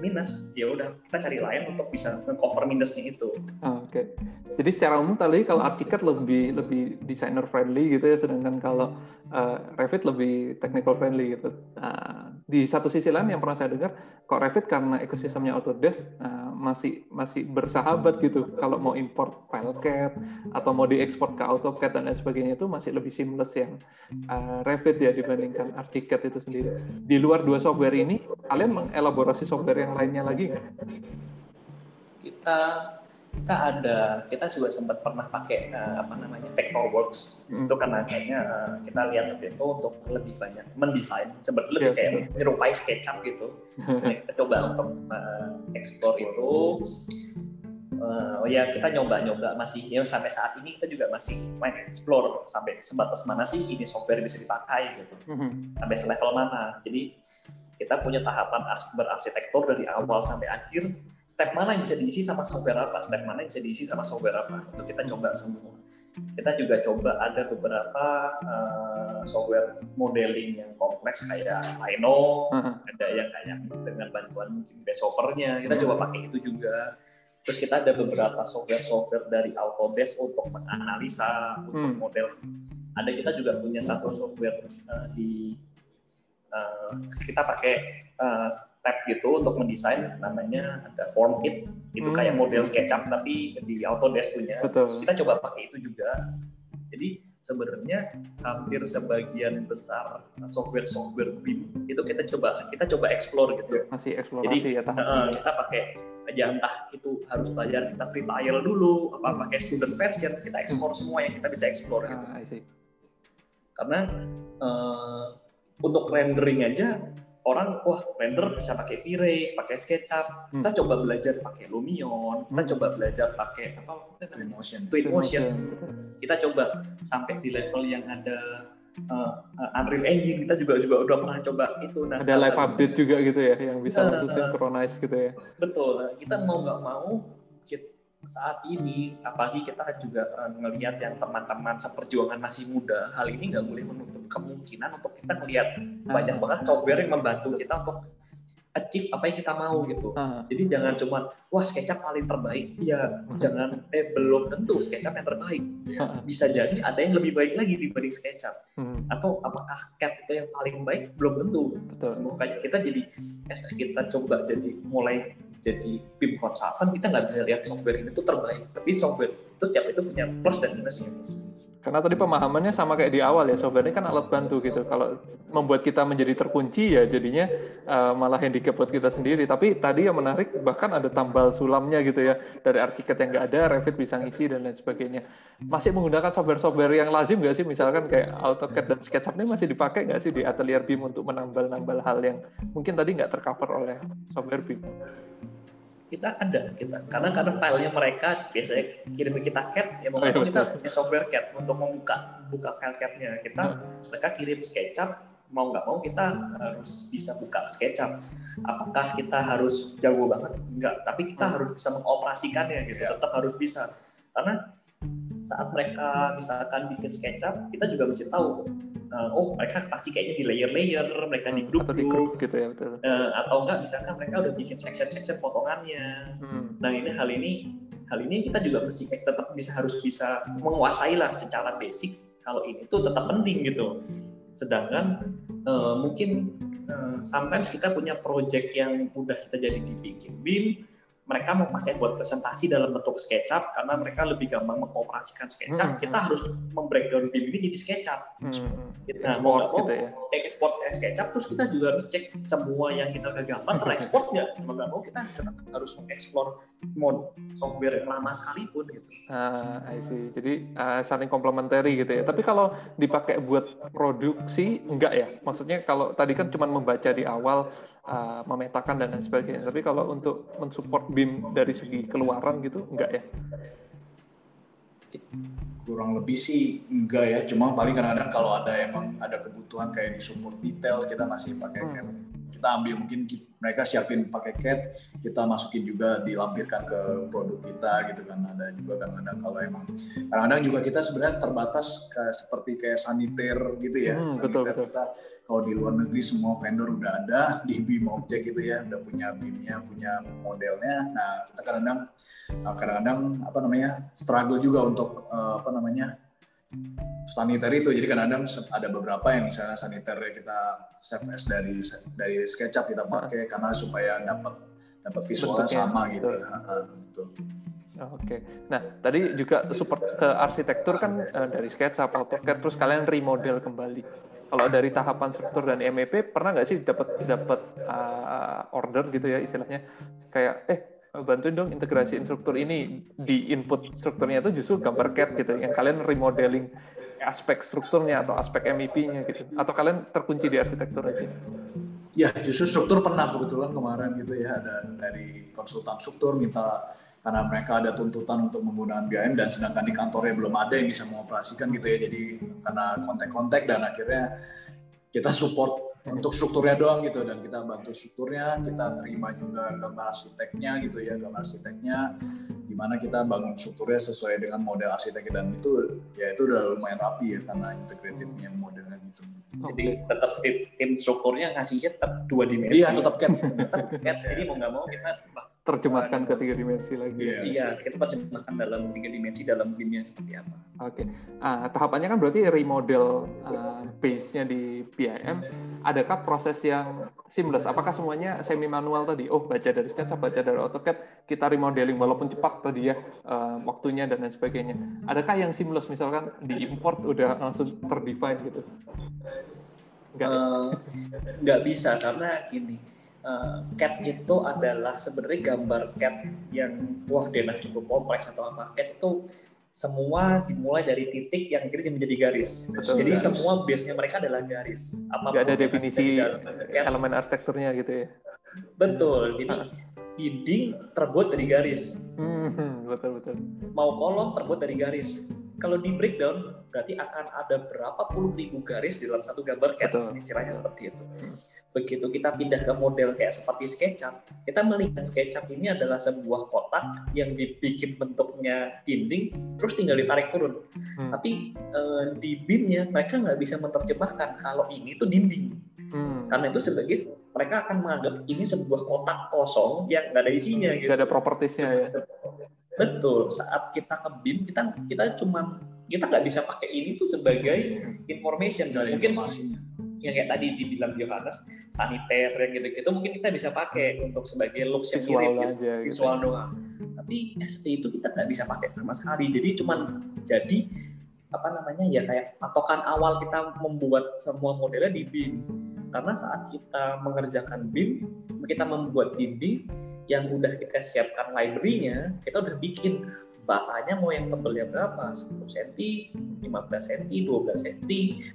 minus, ya udah kita cari lain untuk bisa cover minusnya itu. Ah, Oke. Jadi secara umum tadi kalau ArchiCAD lebih lebih designer friendly gitu ya, sedangkan kalau eh, Revit lebih technical friendly gitu. Nah, di satu sisi lain yang pernah saya dengar, kok Revit karena ekosistemnya Autodesk eh, masih masih bersahabat gitu. Kalau mau import file CAD atau mau diekspor ke AutoCAD dan lain sebagainya itu masih lebih seamless yang eh, Revit ya dibandingkan ArchiCAD itu sendiri. Di luar dua software ini, kalian mengelaborasi software yang lainnya lagi nggak? kita kita ada kita juga sempat pernah pakai eh, apa namanya Vectorworks Hmm. itu karena kayaknya eh, kita lihat waktu itu untuk lebih banyak mendesain sebenarnya lebih Iya, kayak betul. menyerupai SketchUp gitu Nah, kita coba untuk eh, explore itu Eh, oh ya kita nyoba-nyoba masih ya sampai saat ini kita juga masih main explore sampai sebatas mana sih ini software bisa dipakai gitu Mhm. sampai selevel mana. Jadi kita punya tahapan ars- berarsitektur dari awal sampai akhir. Step mana yang bisa diisi sama software apa, step mana yang bisa diisi sama software apa. Itu kita coba semua. Kita juga coba ada beberapa eh, software modeling yang kompleks kayak Rhino, Aha. ada yang kayak dengan bantuan mungkin grasshopper-nya. Kita coba pakai itu juga. Terus kita ada beberapa software-software dari Autodesk untuk menganalisa untuk Hmm. model. Ada kita juga punya satu software eh, di eh, kita pakai eh, step gitu untuk mendesain namanya ada Form It itu Hmm. kayak model SketchUp tapi di Autodesk punya. Betul. Terus kita coba pakai itu juga. Jadi sebenarnya hampir sebagian besar software-software BIM itu kita coba kita coba explore gitu. Masih eksplorasi ya tahap. Nah, kita pakai aja entah itu harus bayar kita free trial dulu apa pakai student version kita explore semua yang kita bisa explore gitu. Ah, I see. karena eh, untuk rendering aja orang wah render bisa pakai V-Ray, pakai SketchUp. Kita coba belajar pakai Lumion, kita Hmm. coba belajar pakai apa? Twinmotion. Twinmotion. Kita coba sampai di level yang ada eh, eh, Unreal Engine. Kita juga juga udah pernah coba itu. Nah, Ada live update juga gitu ya, yang bisa Nah, langsung synchronize gitu ya. Betul. Kita mau nggak mau saat ini, apalagi kita juga eh, ngelihat yang teman-teman seperjuangan masih muda, hal ini nggak boleh menutup kemungkinan untuk kita ngelihat Ah. banyak banget software yang membantu kita untuk achieve apa yang kita mau gitu. Ah. Jadi jangan cuma wah SketchUp paling terbaik. Ya jangan eh belum tentu SketchUp yang terbaik. Ah. Bisa jadi ada yang lebih baik lagi dibanding SketchUp. Hmm, Atau apakah CAD itu yang paling baik? Belum tentu. betul. Makanya kita jadi as kita coba jadi mulai jadi BIM consultant kita nggak bisa lihat software ini tuh terbaik. Tapi software itu setiap itu punya plus dan minusnya. Karena tadi pemahamannya sama kayak di awal ya, software ini kan alat bantu gitu. Kalau membuat kita menjadi terkunci ya jadinya uh, malah handicap buat kita sendiri. Tapi tadi yang menarik bahkan ada tambal sulamnya gitu ya. Dari arsitek yang nggak ada, Revit bisa ngisi dan lain sebagainya. Masih menggunakan software-software yang lazim nggak sih? Misalkan kayak AutoCAD dan SketchUp ini masih dipakai nggak sih di atelier BIM untuk menambal-nambal hal yang mungkin tadi nggak tercover oleh software BIM? Kita ada kita. Karena karena filenya mereka biasanya kirim ke kita CAD ya mau Oh, iya, kita punya software CAD untuk membuka buka file CAD-nya kita mereka kirim SketchUp mau nggak mau kita harus bisa buka SketchUp. Apakah kita harus jago banget? Enggak tapi kita Hmm. harus bisa mengoperasikannya gitu. Tetap harus bisa. Karena saat mereka misalkan bikin SketchUp kita juga mesti tahu eh, oh mereka pasti kayaknya di layer-layer mereka di Hmm, atau di grup gitu ya betul. Eh, atau enggak misalkan mereka udah bikin section-section potongannya Hmm. Nah ini hal ini hal ini kita juga mesti tetap bisa harus bisa menguasai lah secara basic kalau ini tuh tetap penting gitu. Sedangkan eh, mungkin eh, sometimes kita punya project yang udah kita jadi dibikin BIM, mereka mau pakai buat presentasi dalam bentuk SketchUp karena mereka lebih gampang mengoperasikan SketchUp. Hmm, Kita harus membreakdown BIM ini jadi SketchUp. Hmm. Nah, mau nggak mau gitu ya. Ekspor ke SketchUp terus kita juga harus cek semua yang kita udah gambar terekspor nggak mau nggak mau kita tetap harus mengeksplor mod software yang lama sekalipun gitu Ah, I see. Jadi ah, saling komplementari gitu ya. Tapi kalau dipakai buat produksi enggak ya? Maksudnya kalau tadi kan cuma membaca di awal, ah, memetakan dan lain sebagainya. Tapi kalau untuk mensupport BIM dari segi keluaran gitu enggak ya? Kurang lebih sih enggak ya cuma paling kadang-kadang kalau ada emang ada kebutuhan kayak di support details kita masih pakai Hmm. CAD kita ambil mungkin ki- mereka siapin pakai CAD kita masukin juga dilampirkan ke produk kita gitu kan ada juga kadang-kadang kalau emang kadang-kadang juga kita sebenarnya terbatas kayak seperti kayak saniter gitu ya Hmm, saniter betul, betul. kita kalau di luar negeri semua vendor udah ada di BIM Object gitu ya udah punya BIM-nya punya modelnya nah kita kadang-kadang Nah, kadang-kadang apa namanya struggle juga untuk eh, apa namanya saniter itu jadi kadang-kadang ada beberapa yang misalnya saniternya kita save as dari dari SketchUp kita pakai karena supaya dapat dapat visualnya sama gitu betul. Oke. Nah, tadi juga support ke arsitektur kan eh, dari SketchUp, AutoCAD, terus kalian remodel kembali. Kalau dari tahapan struktur dan MEP, pernah nggak sih dapat dapat ah, order gitu ya istilahnya, kayak eh bantuin dong integrasi struktur ini. Di input strukturnya itu justru gambar CAD gitu, yang kalian remodeling aspek strukturnya atau aspek MEP-nya gitu, atau kalian terkunci di arsitektur aja? Ya, justru struktur pernah kebetulan kemarin gitu ya ada dari konsultan struktur minta karena mereka ada tuntutan untuk menggunakan BIM dan sedangkan di kantornya belum ada yang bisa mengoperasikan gitu ya. Jadi karena kontak-kontak dan akhirnya kita support untuk strukturnya doang gitu dan kita bantu strukturnya, kita terima juga gambar arsiteknya gitu ya, gambar arsiteknya gimana kita bangun strukturnya sesuai dengan model arsitek dan itu ya itu udah lumayan rapi ya karena integratednya modelnya gitu. jadi tetap tim, tim strukturnya ngasihnya tetap dua dimensi Iya, tetap. Tetap CAD. jadi mau nggak mau kita Terjemahkan ke tiga dimensi lagi. Iya. iya kita terjemahkan dalam tiga dimensi dalam BIM-nya seperti apa Oke, ah, tahapannya kan berarti remodel ah, base-nya di BIM. Adakah proses yang seamless? Apakah semuanya semi manual tadi? Oh, baca dari SketchUp, baca dari AutoCAD, kita remodeling walaupun cepat tadi ya ah, waktunya dan lain sebagainya. Adakah yang seamless misalkan di import udah langsung terdefine gitu? Enggak. ya? Eh, nggak bisa karena gini eh, CAD itu adalah sebenarnya gambar CAD yang wah denah cukup kompleks atau apa CAD itu semua dimulai dari titik yang akhirnya menjadi garis. Betul, Jadi garis. semua base-nya mereka adalah garis. Apa Nggak ada definisi CAD. elemen arsitekturnya gitu ya? Betul. Jadi Ah. dinding terbuat dari garis. Hmm, betul betul. Mau kolom terbuat dari garis. Kalau di breakdown berarti akan ada berapa puluh ribu garis di dalam satu gambar. Betul. Istilahnya seperti itu. Begitu kita pindah ke model kayak seperti SketchUp, kita melihat SketchUp ini adalah sebuah kotak yang dibikin bentuknya dinding, terus tinggal ditarik turun. Hmm. Tapi eh, di BIM-nya mereka nggak bisa menerjemahkan kalau ini tuh dinding. Hmm. Karena itu sebagai mereka akan menganggap ini sebuah kotak kosong yang nggak ada isinya gitu. Nggak ada propertisnya ya. Betul. Saat kita ke BIM, kita kita cuma kita nggak bisa pakai ini tuh sebagai information. Dari Mungkin informasinya. Yang kayak tadi dibilang Johannes saniter yang gitu-gitu mungkin kita bisa pakai untuk sebagai looks yang Visual mirip gitu, aja gitu. visual doang. Tapi ST itu kita nggak bisa pakai sama sekali. Jadi cuman jadi apa namanya ya kayak patokan awal kita membuat semua modelnya di BIM. Karena saat kita mengerjakan BIM, kita membuat dinding yang udah kita siapkan library-nya, kita udah bikin batanya mau yang tebelnya berapa, 10 cm, 15 cm, 12 cm,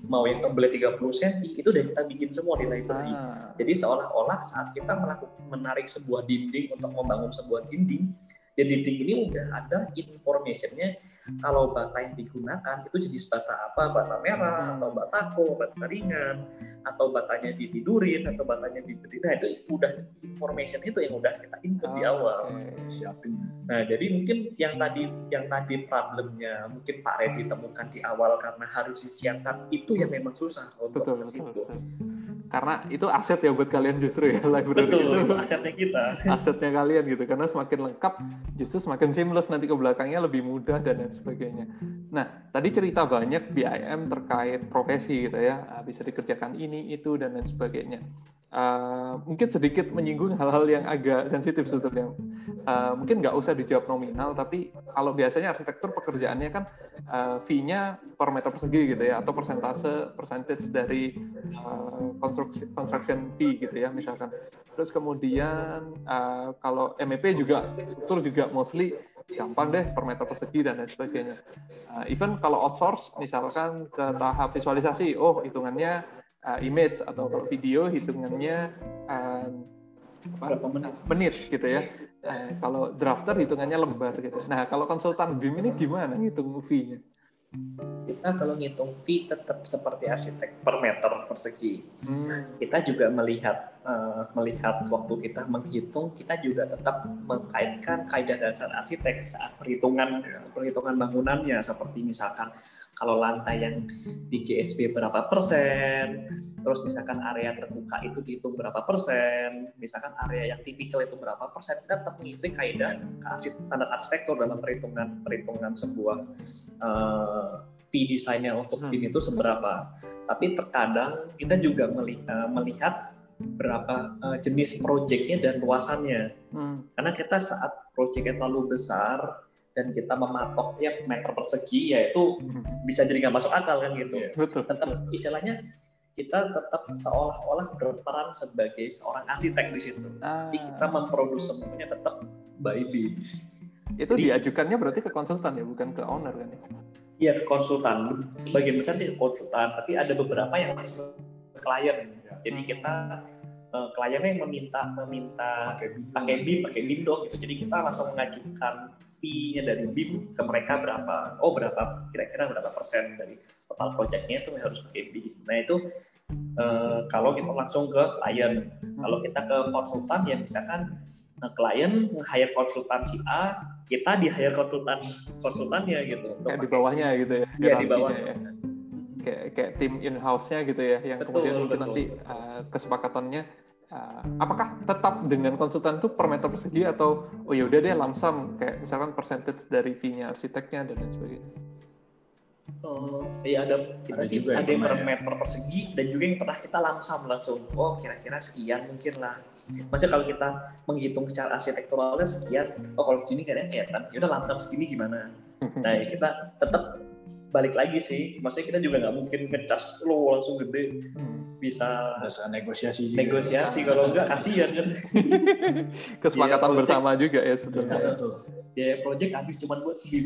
mau yang tebelnya 30 cm, itu udah kita bikin semua di library. Ah, Jadi seolah-olah saat kita melakukan menarik sebuah dinding untuk membangun sebuah dinding, ya dinding ini udah ada informationnya kalau bata yang digunakan itu jenis bata apa, bata merah, atau batako, bata ringan, atau batanya ditidurin, atau batanya diberi. Nah itu udah information itu yang udah kita input di ah, awal. Siapin. Nah, jadi mungkin yang tadi yang tadi problemnya mungkin Pak Red ditemukan di awal karena harus disiapkan itu yang memang susah untuk Betul, ke betul, situ. betul. Karena itu aset ya buat kalian justru ya library Betul, itu asetnya kita. asetnya kalian gitu karena semakin lengkap justru semakin seamless nanti ke belakangnya lebih mudah dan lain sebagainya. Nah tadi cerita banyak BIM terkait profesi gitu ya Ah, bisa dikerjakan ini itu dan lain sebagainya. Ah, mungkin sedikit menyinggung hal-hal yang agak sensitif sebetulnya. Ah, mungkin nggak usah dijawab nominal tapi kalau biasanya arsitektur pekerjaannya kan ah, fee-nya per meter persegi gitu ya atau persentase percentage dari construction construction fee gitu ya misalkan. Terus kemudian uh, kalau MEP juga struktur juga mostly gampang deh per meter persegi dan lain sebagainya. Uh, even kalau outsource misalkan ke tahap visualisasi, oh hitungannya uh, image atau kalau video hitungannya uh, apa, Berapa menit? menit gitu ya. Uh, kalau drafter hitungannya lembar gitu. Nah kalau konsultan BIM ini gimana ngitung fee-nya? Kita kalau ngitung fee tetap seperti arsitek per meter persegi. Hmm. Kita juga melihat eh, melihat waktu kita menghitung, kita juga tetap mengkaitkan kaidah dasar arsitek saat perhitungan perhitungan bangunannya seperti misalkan kalau lantai yang di GSB berapa persen, terus misalkan area terbuka itu dihitung berapa persen, misalkan area yang tipikal itu berapa persen, kita tetap mengikuti kaidah standar arsitektur dalam perhitungan perhitungan sebuah eh, fee desainnya untuk Hmm. BIM itu seberapa. Tapi terkadang kita juga eh, melihat berapa eh, jenis proyeknya dan luasannya. Hmm. Karena kita saat proyeknya terlalu besar dan kita mematoknya meter persegi, ya itu bisa jadi nggak masuk akal kan gitu. Iya. Betul. Tetap istilahnya kita tetap seolah-olah berperan sebagai seorang arsitek di situ. Ah, Tapi kita memproduksi semuanya tetap by BIM. itu jadi- diajukannya berarti ke konsultan ya, bukan ke owner kan ya? Iya ke konsultan, sebagian besar sih ke konsultan, tapi ada beberapa yang langsung ke klien. Jadi kita eh, kliennya yang meminta meminta Pakai BIM. pakai BIM, dong gitu. Jadi kita langsung mengajukan fee-nya dari BIM ke mereka berapa. Oh berapa kira-kira berapa persen dari total projectnya itu harus pakai BIM. Nah itu eh, kalau kita langsung ke klien. Kalau kita ke konsultan ya misalkan eh, klien nge-hire konsultan si A, kita di-hire konsultan konsultannya gitu. untuk di bawahnya gitu ya? Iya di hierarkinya bawah. ya. Kayak, kayak tim in-house-nya gitu ya, yang Betul, kemudian mungkin betul. nanti uh, kesepakatannya uh, apakah tetap dengan konsultan itu per meter persegi atau oh ya udah deh lamsam kayak misalkan percentage dari fee-nya arsiteknya dan lain sebagainya. Oh, iya ada kita Ada sih juga yang ada yang per ya. meter persegi dan juga yang pernah kita lamsam langsung. Oh kira-kira sekian mungkin lah. Maksudnya kalau kita menghitung secara arsitekturalnya sekian, oh kalau sini kayaknya kelihatan, ya udah lamsam segini gimana? Nah ya kita tetap balik lagi sih. Maksudnya kita juga nggak mungkin ngecas lo langsung gede Hmm. bisa Ada negosiasi juga. negosiasi kalau enggak kasihan kan. Kesepakatan Iya, bersama juga ya Iya, sebetulnya. betul. Ya project habis cuma buat BIM.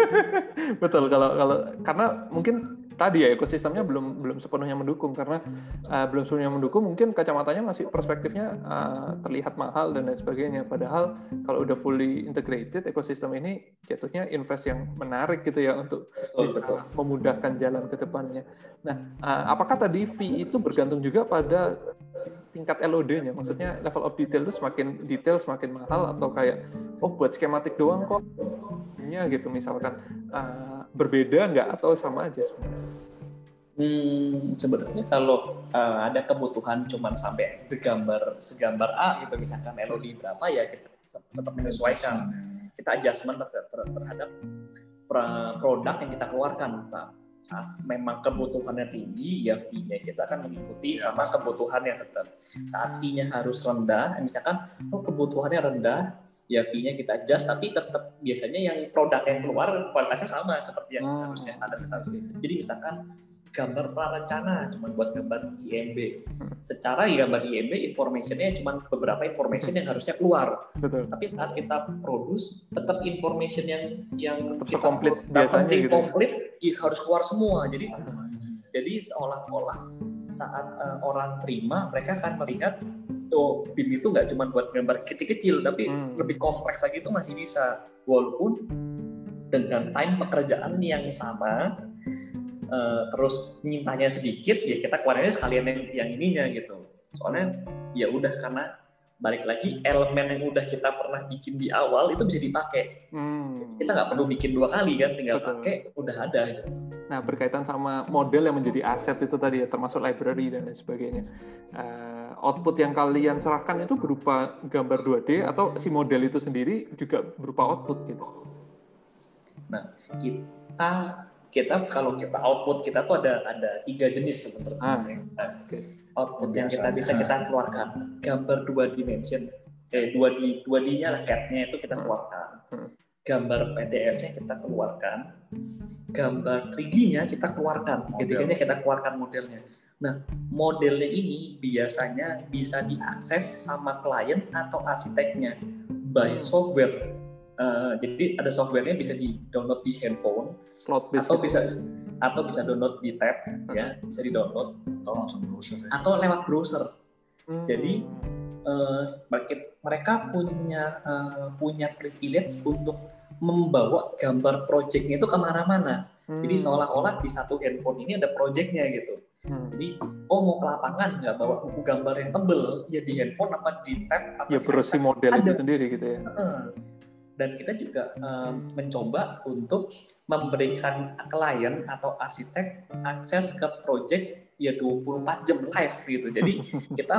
Betul kalau kalau karena mungkin tadi ya ekosistemnya belum belum sepenuhnya mendukung karena uh, belum sepenuhnya mendukung mungkin kacamatanya masih perspektifnya uh, terlihat mahal dan lain sebagainya padahal kalau udah fully integrated ekosistem ini jatuhnya invest yang menarik gitu ya untuk bisa betul. memudahkan jalan ke depannya. Nah, uh, apakah tadi fee itu bergantung juga pada tingkat LOD-nya? Maksudnya level of detail itu semakin detail semakin mahal atau kayak oh buat skematik doang kok nya gitu misalkan uh, berbeda nggak atau sama aja sebenarnya? Hmm, sebenarnya kalau uh, ada kebutuhan cuman sampai segambar segambar A gitu misalkan LOD berapa ya kita tetap menyesuaikan kita adjustment ter ter terhadap produk yang kita keluarkan nah, saat memang kebutuhannya tinggi ya fee-nya kita akan mengikuti ya, sama kebutuhan yang tetap. Saat fee-nya harus rendah misalkan oh kebutuhannya rendah ya fee-nya kita adjust tapi tetap biasanya yang produk yang keluar kualitasnya sama seperti yang hmm. harusnya ada jadi misalkan gambar prarencana cuma buat gambar IMB. Secara gambar IMB informationnya cuma beberapa information yang harusnya keluar. Betul. Tapi saat kita produce tetap information yang yang tetap kita komplit biasanya gitu. komplit ya, harus keluar semua. Jadi jadi seolah-olah saat uh, orang terima mereka akan melihat oh BIM itu nggak cuma buat gambar kecil-kecil tapi hmm. lebih kompleks lagi itu masih bisa walaupun dengan time pekerjaan yang sama uh, terus mintanya sedikit ya kita keluarinnya sekalian yang, yang ininya gitu soalnya ya udah karena balik lagi elemen yang udah kita pernah bikin di awal itu bisa dipakai hmm. kita nggak perlu bikin dua kali kan tinggal Betul. pakai udah ada gitu. nah berkaitan sama model yang menjadi aset itu tadi ya termasuk library dan lain sebagainya uh, output yang kalian serahkan itu berupa gambar 2D atau si model itu sendiri juga berupa output gitu nah kita kita kalau kita output kita tuh ada ada tiga jenis sebenarnya. Ah, nah, output yang kita bisa kita keluarkan gambar dua dimension, kayak dua d dua d-nya lah cat-nya itu kita keluarkan. Hmm. Gambar PDF-nya kita keluarkan, gambar 3D-nya kita keluarkan, tiga-tiganya kita keluarkan modelnya. Nah, modelnya ini biasanya bisa diakses sama klien atau arsiteknya by hmm. software Uh, jadi ada softwarenya bisa di download di handphone atau gitu. bisa atau bisa download di tab hmm. ya bisa di download atau langsung browser ya. atau lewat browser hmm. jadi uh, mereka punya uh, punya privilege untuk membawa gambar projectnya itu ke mana-mana hmm. jadi seolah-olah di satu handphone ini ada projectnya gitu hmm. jadi oh mau ke lapangan nggak bawa buku gambar yang tebel ya di handphone apa di tab apa ya model itu sendiri gitu ya uh, dan kita juga um, mencoba untuk memberikan klien atau arsitek akses ke project ya 24 jam live gitu. Jadi kita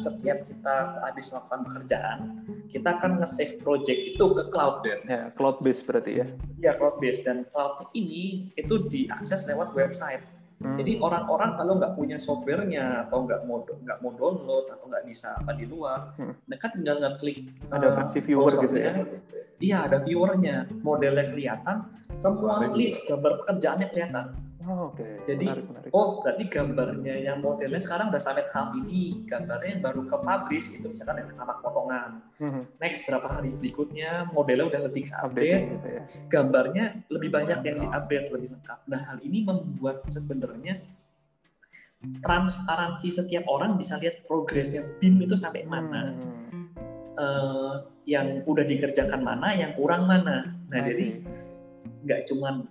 setiap kita habis melakukan pekerjaan, kita akan nge-save project itu ke cloud. Ya, cloud base berarti ya. Ya, cloud base dan cloud ini itu diakses lewat website Hmm. Jadi orang-orang kalau nggak punya softwarenya atau nggak mau nggak mau download atau nggak bisa apa di luar, hmm. mereka tinggal ngeklik ada uh, versi viewer gitu ya. Iya ada viewernya, modelnya kelihatan, semua list gambar pekerjaannya kelihatan. Oh, Oke. Okay. Jadi menarik, menarik. oh berarti gambarnya yang modelnya sekarang udah sampai tahap ini, gambarnya yang baru ke publish itu misalkan yang anak potongan. Hmm. Next berapa hari berikutnya modelnya udah lebih update, gitu ya. gambarnya lebih banyak yang diupdate lebih lengkap. Nah hal ini membuat sebenarnya transparansi setiap orang bisa lihat progresnya BIM itu sampai mana. Hmm. Uh, yang udah dikerjakan mana, yang kurang mana. Nah, jadi nggak cuman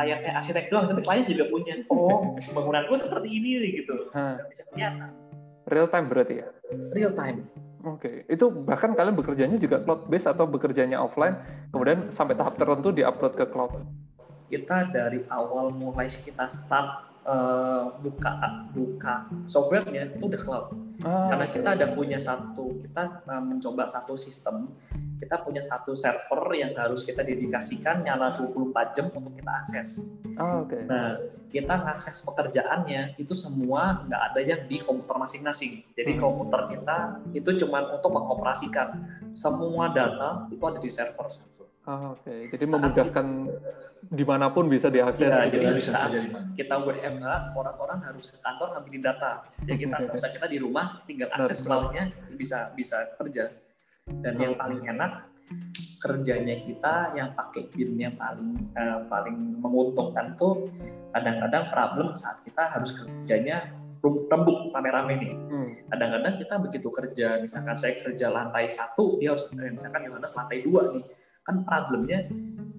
layaknya arsitek doang, tapi klien juga punya. Oh, bangunanku seperti ini gitu. Bisa kelihatan. Real time berarti ya? Real time. Oke, okay. itu bahkan kalian bekerjanya juga cloud based atau bekerjanya offline, kemudian sampai tahap tertentu diupload ke cloud? Kita dari awal mulai kita start uh, buka buka softwarenya itu udah cloud. Ah, Karena okay. kita ada punya satu, kita uh, mencoba satu sistem kita punya satu server yang harus kita dedikasikan nyala 24 jam untuk kita akses. Oh, okay. Nah, kita mengakses pekerjaannya itu semua nggak ada yang di komputer masing-masing. Jadi hmm. komputer kita itu cuma untuk mengoperasikan semua data itu ada di server. Oh, Oke, okay. jadi saat memudahkan kita, di mana pun bisa diakses. Ya, gitu jadi ya. bisa saat kita WFH, orang-orang harus ke kantor ngambilin data. Jadi kita bisa kita di rumah tinggal akses cloud-nya bisa bisa kerja dan yang paling enak kerjanya kita yang pakai BIM yang paling uh, paling menguntungkan tuh kadang-kadang problem saat kita harus kerjanya rembuk rame-rame nih. Hmm. Kadang-kadang kita begitu kerja, misalkan saya kerja lantai satu, dia harus misalkan Yohanes lantai dua nih, kan problemnya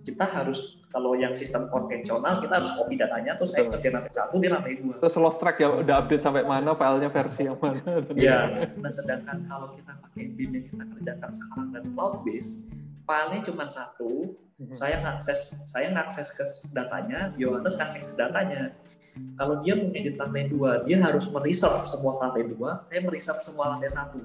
kita harus kalau yang sistem konvensional kita harus copy datanya terus saya kerja lantai satu dia lantai dua. Terus lost track ya udah update sampai mana filenya versi yang mana. Ya nah sedangkan kalau kita pakai BIM yang kita kerjakan sekarang dan cloud base filenya cuma satu hmm. saya ngakses saya ngakses ke datanya Yohanes ngakses ke datanya. Kalau dia mengedit lantai dua dia harus mereserve semua lantai dua saya mereserve semua lantai satu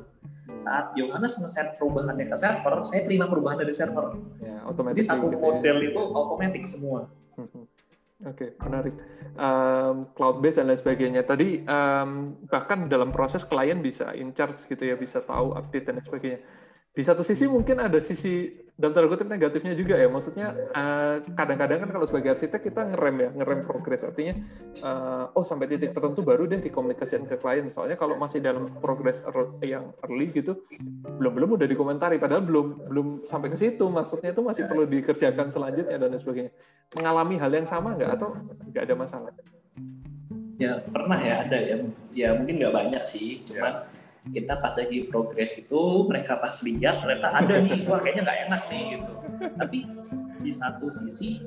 saat Yohanes nge-set perubahannya ke server saya terima perubahan dari server ya, otomatis jadi satu gitu ya. model ya. itu otomatis semua hmm. Oke, okay, menarik. Um, cloud base dan lain sebagainya. Tadi um, bahkan dalam proses klien bisa in charge gitu ya, bisa tahu update dan lain sebagainya di satu sisi mungkin ada sisi dalam tanda negatifnya juga ya. Maksudnya eh, kadang-kadang uh, kan kalau sebagai arsitek kita ngerem ya ngerem progres. Artinya uh, oh sampai titik tertentu baru deh dikomunikasikan ke klien soalnya kalau masih dalam progres yang early gitu belum belum udah dikomentari. Padahal belum belum sampai ke situ. Maksudnya itu masih perlu dikerjakan selanjutnya dan sebagainya. Mengalami hal yang sama nggak? Atau nggak ada masalah? Ya pernah ya ada ya. Ya mungkin nggak banyak sih. Cuman ya kita pas lagi progres itu mereka pas lihat ternyata ada nih wah kayaknya nggak enak nih gitu tapi di satu sisi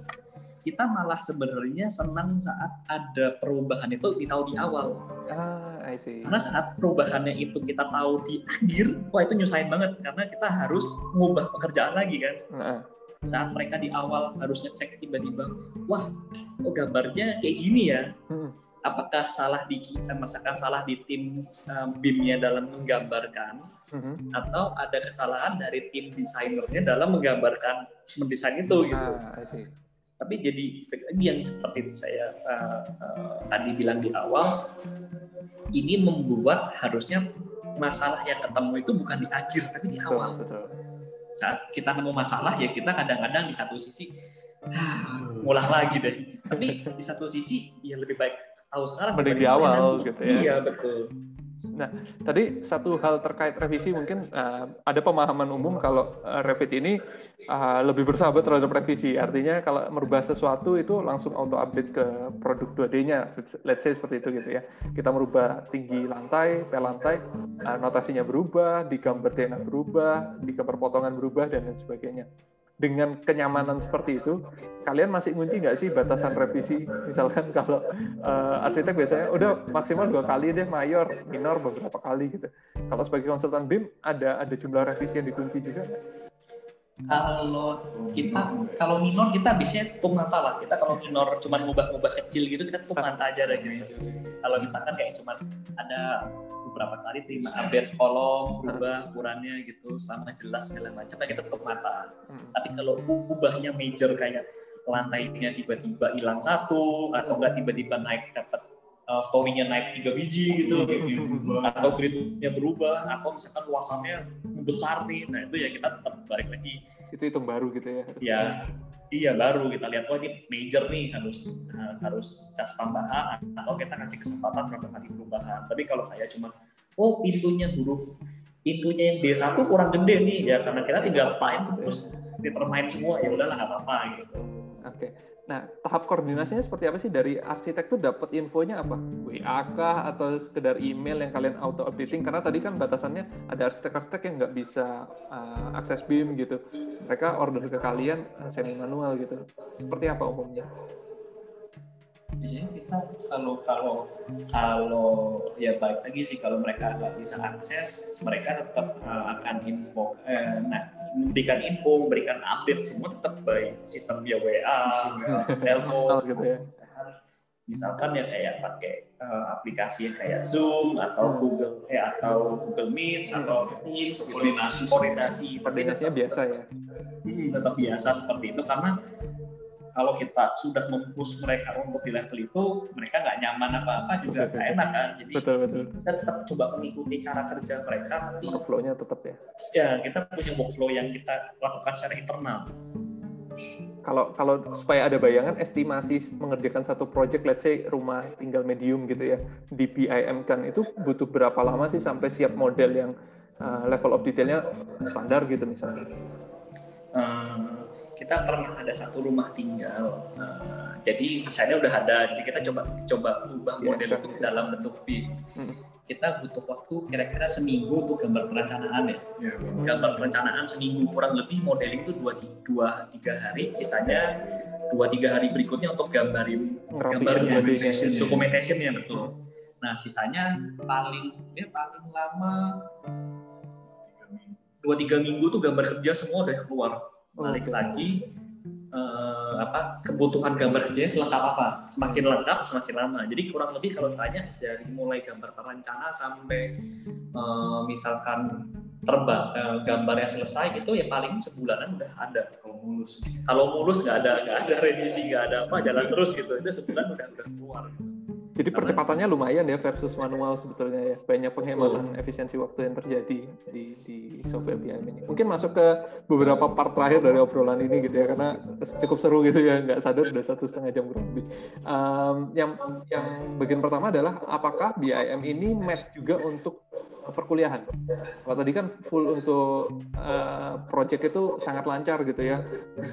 kita malah sebenarnya senang saat ada perubahan itu kita tahu di awal. Ah, I see. Karena saat perubahannya itu kita tahu di akhir, wah itu nyusahin banget karena kita harus mengubah pekerjaan lagi kan. Uh. Saat mereka di awal harus ngecek tiba-tiba, wah, oh gambarnya kayak gini ya. Hmm apakah salah di kita, misalkan salah di tim um, BIM-nya dalam menggambarkan mm-hmm. atau ada kesalahan dari tim desainernya dalam menggambarkan mendesain itu gitu. Ah, Tapi jadi ini yang seperti itu saya uh, uh, tadi bilang di awal, ini membuat harusnya masalah yang ketemu itu bukan di akhir tapi di awal. Betul, betul. Saat kita nemu masalah ya kita kadang-kadang di satu sisi ngulang lagi deh. Tapi di satu sisi ya lebih baik tahu sekarang mending di awal gitu ya. Iya betul. Nah, tadi satu hal terkait revisi mungkin uh, ada pemahaman umum kalau uh, Revit ini uh, lebih bersahabat terhadap revisi. Artinya kalau merubah sesuatu itu langsung auto update ke produk 2D-nya. Let's say seperti itu gitu ya. Kita merubah tinggi lantai, P lantai, uh, notasinya berubah, di gambar DNA berubah, di gambar potongan berubah dan lain sebagainya dengan kenyamanan seperti itu, kalian masih ngunci nggak sih batasan revisi? Misalkan kalau uh, arsitek biasanya udah maksimal dua kali deh, mayor, minor beberapa kali gitu. Kalau sebagai konsultan BIM ada ada jumlah revisi yang dikunci juga? Kalau kita kalau minor kita biasanya tum nata lah. Kita kalau minor cuma ngubah-ngubah kecil gitu kita tum nata aja deh gitu. Kalau misalkan kayak cuma ada beberapa kali terima update kolom, ubah ukurannya gitu, selama jelas segala macam, ya kita tetap mata. Hmm. Tapi kalau ubahnya major kayak lantainya tiba-tiba hilang satu, atau enggak tiba-tiba naik dapat uh, story-nya naik tiga biji gitu, atau gridnya berubah, atau misalkan luasannya besar nih, nah itu ya kita tetap balik lagi. Itu hitung baru gitu ya? Ya, iya baru kita lihat oh ini major nih harus uh, harus cas tambahan atau kita kasih kesempatan kali perubahan tapi kalau kayak cuma oh pintunya huruf pintunya yang D1 kurang gede nih ya karena kita tinggal find terus determine semua ya udahlah nggak apa-apa gitu oke okay. Nah, tahap koordinasinya seperti apa sih dari arsitek tuh dapat infonya apa? WA kah atau sekedar email yang kalian auto updating? Karena tadi kan batasannya ada arsitek-arsitek yang nggak bisa uh, akses BIM gitu. Mereka order ke kalian uh, semi manual gitu. Seperti apa umumnya? biasanya kita kalau kalau kalau ya baik lagi sih kalau mereka nggak bisa akses mereka tetap uh, akan info eh, nah memberikan info memberikan update semua tetap by sistem via WA telepon gitu ya. misalkan ya kayak pakai uh, aplikasi kayak Zoom atau hmm. Google eh atau Google Meet atau Teams gitu. koordinasi koordinasi. Koordinasinya biasa ya. Hmm, tetap biasa seperti itu karena kalau kita sudah mempush mereka untuk di level itu mereka nggak nyaman apa-apa juga nggak enak kan? Jadi betul, betul. kita tetap coba mengikuti cara kerja mereka tapi workflow-nya tetap ya? Ya kita punya workflow yang kita lakukan secara internal. Kalau kalau supaya ada bayangan estimasi mengerjakan satu project let's say rumah tinggal medium gitu ya di PIM kan itu butuh berapa lama sih sampai siap model yang uh, level of detailnya standar gitu misalnya? Uh, kita pernah ada satu rumah tinggal uh, jadi desainnya udah ada jadi kita coba coba ubah yeah, model itu yeah. dalam bentuk hmm. kita butuh waktu kira-kira seminggu untuk gambar perencanaan ya. Yeah. gambar perencanaan seminggu kurang lebih model itu dua, dua tiga hari sisanya dua tiga hari berikutnya untuk gambarin gambarnya documentation, documentationnya betul. Nah sisanya paling ya paling lama dua tiga minggu tuh gambar kerja semua udah keluar balik lagi uh, apa kebutuhan gambar kerjanya selengkap apa? Semakin lengkap semakin lama. Jadi kurang lebih kalau tanya dari mulai gambar perencana sampai uh, misalkan terbang uh, gambarnya selesai itu ya paling sebulanan udah ada kalau mulus. Kalau mulus nggak ada nggak ada revisi nggak ada apa jalan terus gitu. Itu sebulan udah udah keluar jadi percepatannya lumayan ya versus manual sebetulnya ya. Banyak penghematan oh. efisiensi waktu yang terjadi di, di software BIM ini. Mungkin masuk ke beberapa part terakhir dari obrolan ini gitu ya, karena cukup seru gitu ya, nggak sadar udah satu setengah jam kurang lebih. Um, yang yang bagian pertama adalah apakah BIM ini match juga untuk perkuliahan. Kalau tadi kan full untuk uh, project itu sangat lancar gitu ya.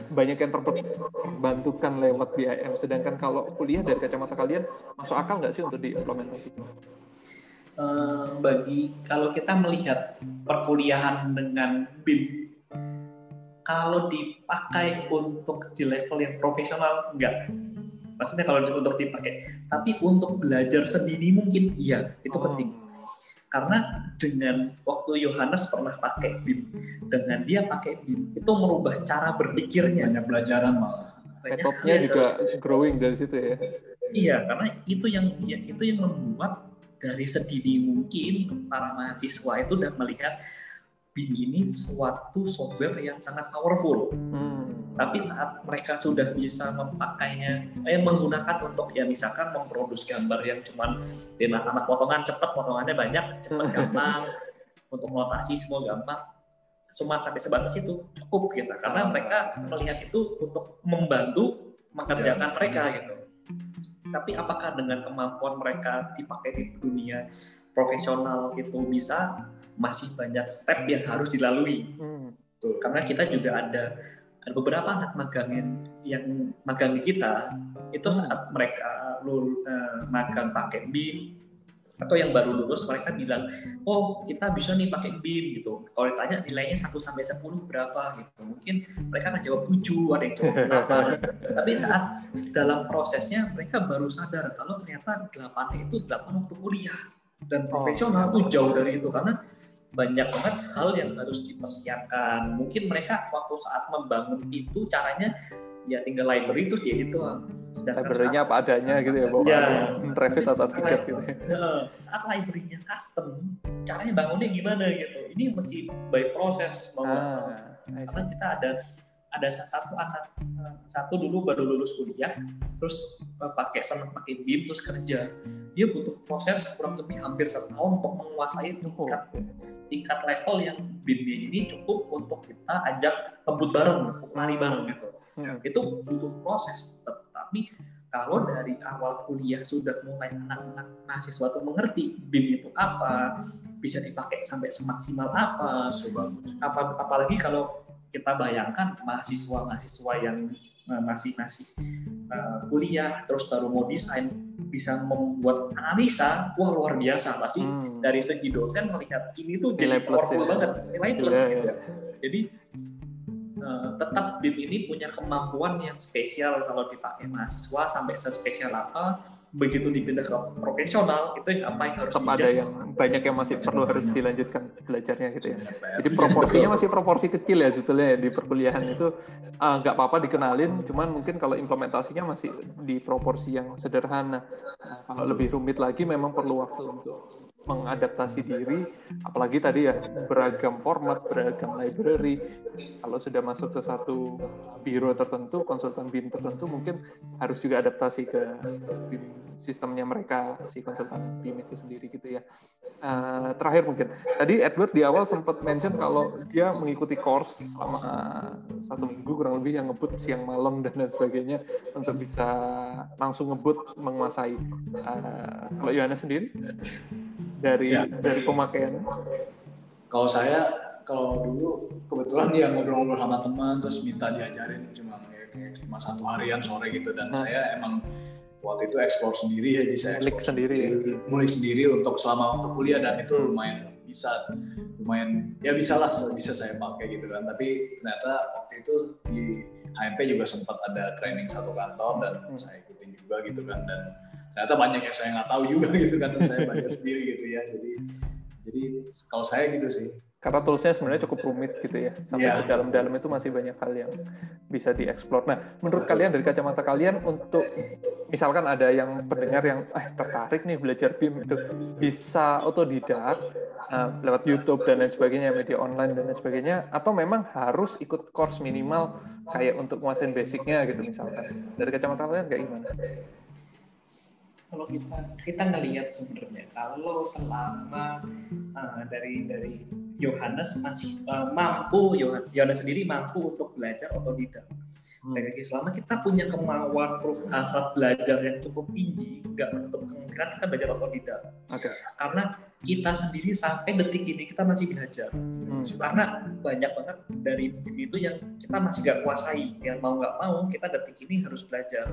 Banyak yang terbantukan lewat BIM. Sedangkan kalau kuliah dari kacamata kalian, masuk akal nggak sih untuk diimplementasikan? Uh, bagi kalau kita melihat perkuliahan dengan BIM, kalau dipakai untuk di level yang profesional enggak. Maksudnya kalau untuk dipakai, tapi untuk belajar sendiri mungkin iya, itu oh. penting karena dengan waktu Yohanes pernah pakai BIM dengan dia pakai BIM itu merubah cara berpikirnya. Banyak belajaran malah. Metodenya juga terus, growing dari situ ya. Iya karena itu yang ya, itu yang membuat dari sedini mungkin para mahasiswa itu udah melihat BIM ini suatu software yang sangat powerful hmm tapi saat mereka sudah bisa memakainya, eh, menggunakan untuk ya misalkan memproduksi gambar yang cuman lima anak potongan cepat, potongannya banyak, cepat gampang, untuk notasi semua gampang, cuma sampai sebatas itu cukup gitu. Karena mereka melihat itu untuk membantu mengerjakan mereka gitu. Tapi apakah dengan kemampuan mereka dipakai di dunia profesional itu bisa masih banyak step yang harus dilalui. Hmm. Karena kita juga ada ada beberapa anak magang yang, yang magang di kita itu saat mereka lul, uh, magang pakai BIM atau yang baru lulus mereka bilang oh kita bisa nih pakai BIM gitu kalau ditanya nilainya 1 sampai 10 berapa gitu mungkin mereka akan jawab 7 ada yang jawab berapa tapi saat dalam prosesnya mereka baru sadar kalau ternyata 8 itu 8 waktu kuliah dan profesional oh. itu jauh dari itu karena banyak banget hal yang harus dipersiapkan. Mungkin mereka waktu saat membangun itu caranya ya tinggal library terus dia itu library-nya apa adanya gitu ya, bawa ya, Revit atau tiket gitu. Ya, saat library-nya custom, caranya bangunnya gimana gitu. Ini mesti by proses bahwa ah, karena kita ada ada satu anak eh, satu dulu baru lulus kuliah terus eh, pakai sama pakai BIM terus kerja. Dia butuh proses kurang lebih hampir setahun untuk menguasai tingkat tingkat level yang BIM ini cukup untuk kita ajak kebut bareng lari bareng gitu. Hmm. itu butuh proses tetapi kalau dari awal kuliah sudah mulai anak-anak mahasiswa itu mengerti BIM itu apa, bisa dipakai sampai semaksimal apa, apa apalagi kalau kita bayangkan mahasiswa-mahasiswa yang uh, masih masih uh, kuliah terus baru mau desain bisa membuat analisa wah luar biasa pasti hmm. dari segi dosen melihat ini tuh nilai plus ya. banget nilai plus yeah, gitu. jadi uh, tetap BIM ini punya kemampuan yang spesial kalau dipakai mahasiswa sampai sespesial apa begitu dipindah ke profesional itu yang apa yang harus tetap ada yang banyak yang masih perlu harus dilanjutkan belajarnya gitu ya. Jadi proporsinya masih proporsi kecil ya sebetulnya ya, di perkuliahan itu. Ah, nggak uh, apa-apa dikenalin cuman mungkin kalau implementasinya masih di proporsi yang sederhana. Nah, kalau lebih rumit lagi memang perlu waktu untuk mengadaptasi diri, apalagi tadi ya beragam format, beragam library. Kalau sudah masuk ke satu biro tertentu, konsultan BIM tertentu, mungkin harus juga adaptasi ke sistemnya mereka, si konsultan BIM itu sendiri gitu ya. Uh, terakhir mungkin, tadi Edward di awal sempat mention kalau dia mengikuti course selama uh, satu minggu kurang lebih yang ngebut siang malam dan lain sebagainya untuk bisa langsung ngebut menguasai. Uh, kalau Yohana sendiri? Dari ya. dari pemakaian? Kalau saya kalau dulu kebetulan dia ngobrol-ngobrol sama teman terus minta diajarin cuma kayak cuma satu harian sore gitu dan nah. saya emang waktu itu eksplor sendiri ya jadi saya eksplor sendiri, sendiri ya. mulai sendiri untuk selama waktu kuliah dan itu lumayan bisa lumayan ya bisa lah bisa saya pakai gitu kan tapi ternyata waktu itu di HMP juga sempat ada training satu kantor dan hmm. saya ikutin juga gitu kan dan ternyata banyak yang saya nggak tahu juga gitu kan saya belajar sendiri gitu ya jadi Jadi kalau saya gitu sih. Karena toolsnya sebenarnya cukup rumit gitu ya. Sampai Iya. ke dalam-dalam itu masih banyak hal yang bisa dieksplor. Nah, menurut kalian dari kacamata kalian untuk misalkan ada yang pendengar yang eh tertarik nih belajar BIM itu bisa otodidak eh, lewat YouTube dan lain sebagainya, media online dan lain sebagainya atau memang harus ikut course minimal kayak untuk menguasain basicnya gitu misalkan. Dari kacamata kalian kayak gimana? Kalau kita kita ngelihat sebenarnya kalau selama uh, dari dari Yohanes masih uh, mampu Yohan- Yohanes sendiri mampu untuk belajar otodidak. Hmm. Baik lagi selama kita punya kemauan terus hasrat belajar yang cukup tinggi, nggak menutup kemungkinan kita belajar otodidak. Oke. Karena kita sendiri sampai detik ini kita masih belajar. Hmm. Karena banyak banget dari BIM itu yang kita masih nggak kuasai. Yang mau nggak mau kita detik ini harus belajar.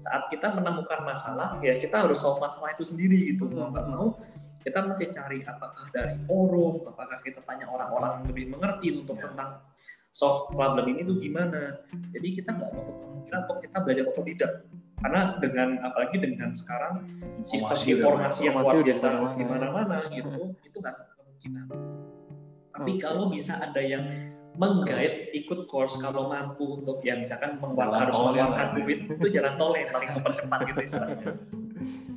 Saat kita menemukan masalah, ya kita harus solve masalah itu sendiri gitu. Mau nggak mau kita masih cari apakah dari forum, apakah kita tanya orang-orang yang lebih mengerti untuk tentang solve problem ini tuh gimana. Jadi kita nggak menutup kemungkinan untuk kita belajar otodidak. Karena dengan apalagi dengan sekarang sistem Informasi informasi yang luar biasa di mana-mana gitu, itu nggak ada kemungkinan. Tapi Oke. kalau bisa ada yang menggait ikut course kalau mampu untuk yang misalkan mengeluarkan harus yang mengeluarkan duit itu jalan tol yang paling mempercepat gitu istilahnya.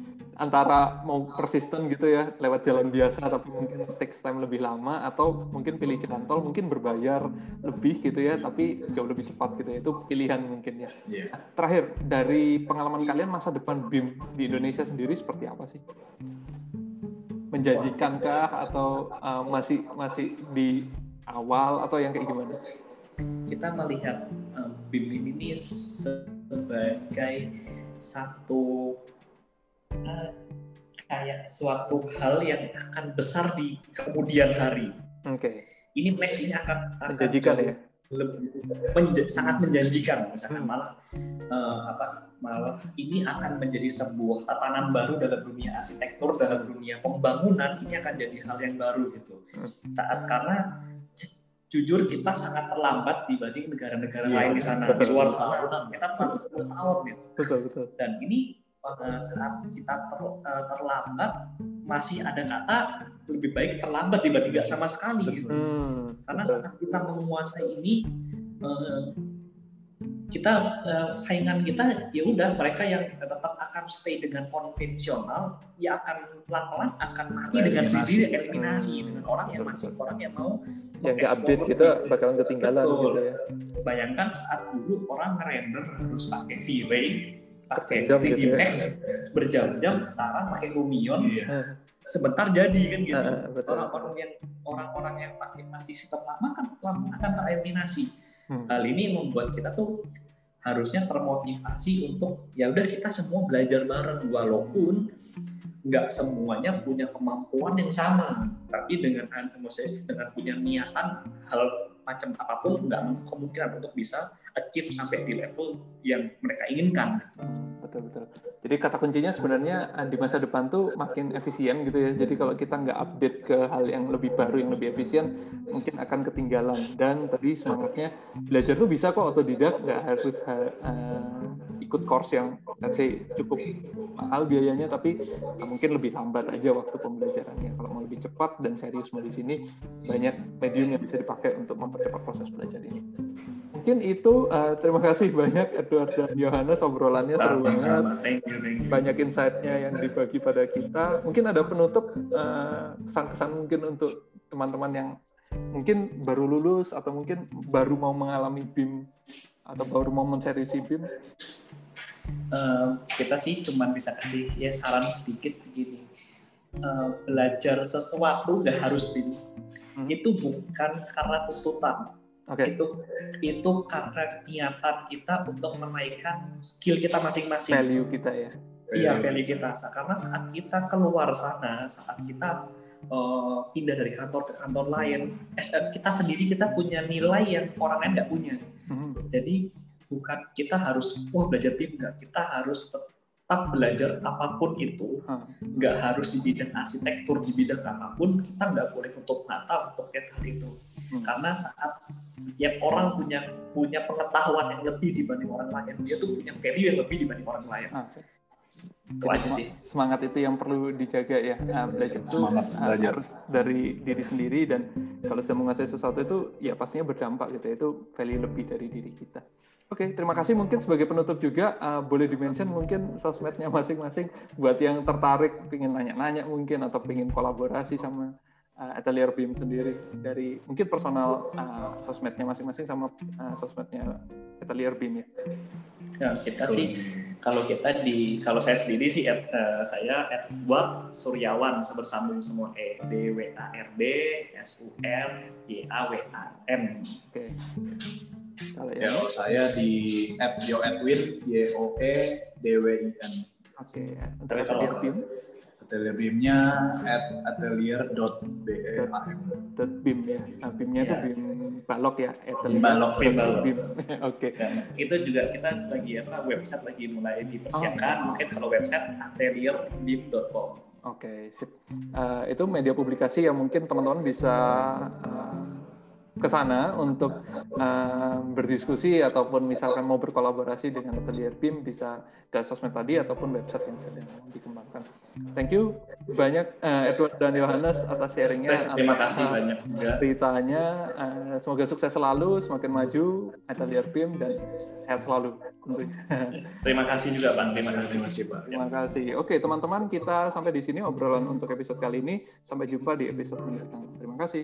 antara mau persisten gitu ya lewat jalan biasa tapi mungkin takes time lebih lama atau mungkin pilih jalan tol mungkin berbayar lebih gitu ya tapi jauh lebih cepat gitu ya. Itu pilihan mungkin ya. Iya. terakhir dari pengalaman kalian masa depan BIM di Indonesia sendiri seperti apa sih? Menjanjikankah atau uh, masih masih di awal atau yang kayak gimana? Kita melihat um, BIM ini sebagai satu uh, kayak suatu hal yang akan besar di kemudian hari. oke. Ini next ini akan, akan menjanjikan ya? lebih menja- sangat menjanjikan. Misalkan Hmm. malah eh, apa malah ini akan menjadi sebuah tatanan baru dalam dunia arsitektur dalam dunia pembangunan. Ini akan jadi hal yang baru gitu. Hmm. saat karena ju- jujur kita sangat terlambat dibanding negara-negara Iya, lain di sana. luar Tahunan. sana kita baru 10 tahun gitu. Betul betul. Dan ini saat kita ter- eh, terlambat masih ada kata lebih baik terlambat dibanding nggak sama sekali gitu hmm, karena betul. saat kita menguasai ini eh, kita eh, saingan kita ya udah mereka yang tetap akan stay dengan konvensional ya akan pelan-pelan akan mati dengan sendiri eliminasi Hmm. dengan orang yang masih orang yang mau yang nggak update kita lebih. bakalan ketinggalan Betul. gitu ya bayangkan saat dulu orang ngerender harus pakai V-Ray pakai Berjam gitu 3D ya. Max berjam-jam sekarang pakai Lumion Iya. sebentar jadi kan gitu betul orang-orang yang orang-orang yang pakai masih sistem lama kan lama akan tereliminasi. Hmm. Hal ini membuat kita tuh harusnya termotivasi untuk ya udah kita semua belajar bareng walaupun nggak semuanya punya kemampuan yang sama tapi dengan maksudnya dengan punya niatan hal macam apa pun nggak kemungkinan untuk bisa achieve sampai di level yang mereka inginkan betul betul. Jadi kata kuncinya sebenarnya eh, di masa depan tuh makin efisien gitu ya. Jadi kalau kita nggak update ke hal yang lebih baru, yang lebih efisien, mungkin akan ketinggalan. Dan tadi semangatnya belajar tuh bisa kok otodidak, nggak harus ha- eh, ikut course yang let's say cukup mahal biayanya, tapi eh, mungkin lebih lambat aja waktu pembelajarannya. Kalau mau lebih cepat dan serius mau di sini, banyak medium yang bisa dipakai untuk mempercepat proses belajar ini. Mungkin itu eh, terima kasih banyak Edward dan Yohanes obrolannya seru banget Sama-sama. thank you thank you banyak insight-nya yang dibagi pada kita. Mungkin ada penutup eh, kesan-kesan mungkin untuk teman-teman yang mungkin baru lulus atau mungkin baru mau mengalami BIM atau baru mau menseriusi BIM. Eh, kita sih cuman bisa kasih ya saran sedikit begini Eh, belajar sesuatu nggak harus BIM Hmm. itu bukan karena tuntutan Oke, itu itu karena niatan kita untuk menaikkan skill kita masing-masing. Value kita ya. iya value kita. Karena saat kita keluar sana saat kita eh, pindah dari kantor ke kantor lain eh, kita sendiri kita punya nilai yang orang lain nggak punya. Hmm, jadi bukan kita harus wah belajar BIM nggak? Kita harus tetap belajar apa pun itu. Hmm. nggak harus di bidang arsitektur di bidang apa pun kita nggak boleh tutup mata untuk hal itu. Hmm. karena saat setiap orang punya punya pengetahuan yang lebih dibanding orang lain dia tuh punya value yang lebih dibanding orang lain Ah, oke. itu aja sih semangat itu yang perlu dijaga ya nah, belajar itu Semangat belajar. harus dari diri sendiri dan kalau saya menguasai sesuatu itu ya pastinya berdampak gitu itu value lebih dari diri kita Oke, terima kasih. Mungkin sebagai penutup juga uh, boleh dimention mungkin sosmednya masing-masing buat yang tertarik, ingin nanya-nanya mungkin atau ingin kolaborasi sama uh, Atelier BIM sendiri dari mungkin personal uh, sosmednya masing-masing sama uh, sosmednya Atelier BIM ya. Ya, kita sih kalau kita di kalau saya sendiri sih at, eh, saya at buat Suryawan sebersambung semua E D W A R D S U R Y A W A N. Oke. Kalau Ya, ya, saya di at Yo Edwin Y O E D W I N. oke. Untuk Tapi kalau- Atelier BIM, Atelier BIM-nya at atelier.bem. dot BIM ya. Nah, BIM-nya itu Ya. BIM balok ya, Atelier. Balok. BIM balok. BIM. Oke. Dan itu juga kita lagi apa website lagi mulai dipersiapkan. Mungkin kalau website atelierbim.com. Oke, sip. Eh, itu media publikasi yang mungkin teman-teman bisa eh, ke sana untuk eh, berdiskusi ataupun misalkan mau berkolaborasi dengan Atelier BIM bisa ke sosmed tadi ataupun website yang sedang dikembangkan. Thank you banyak eh, Edward dan Yohanes atas sharingnya. Terima kasih atas, banyak juga. Ceritanya eh, semoga sukses selalu, semakin maju Atelier BIM dan sehat selalu. Terima kasih juga Pak. Terima kasih. Kasih Pak. Terima kasih. Oke, teman-teman, kita sampai di sini obrolan untuk episode kali ini. Sampai jumpa di episode mendatang. Terima kasih.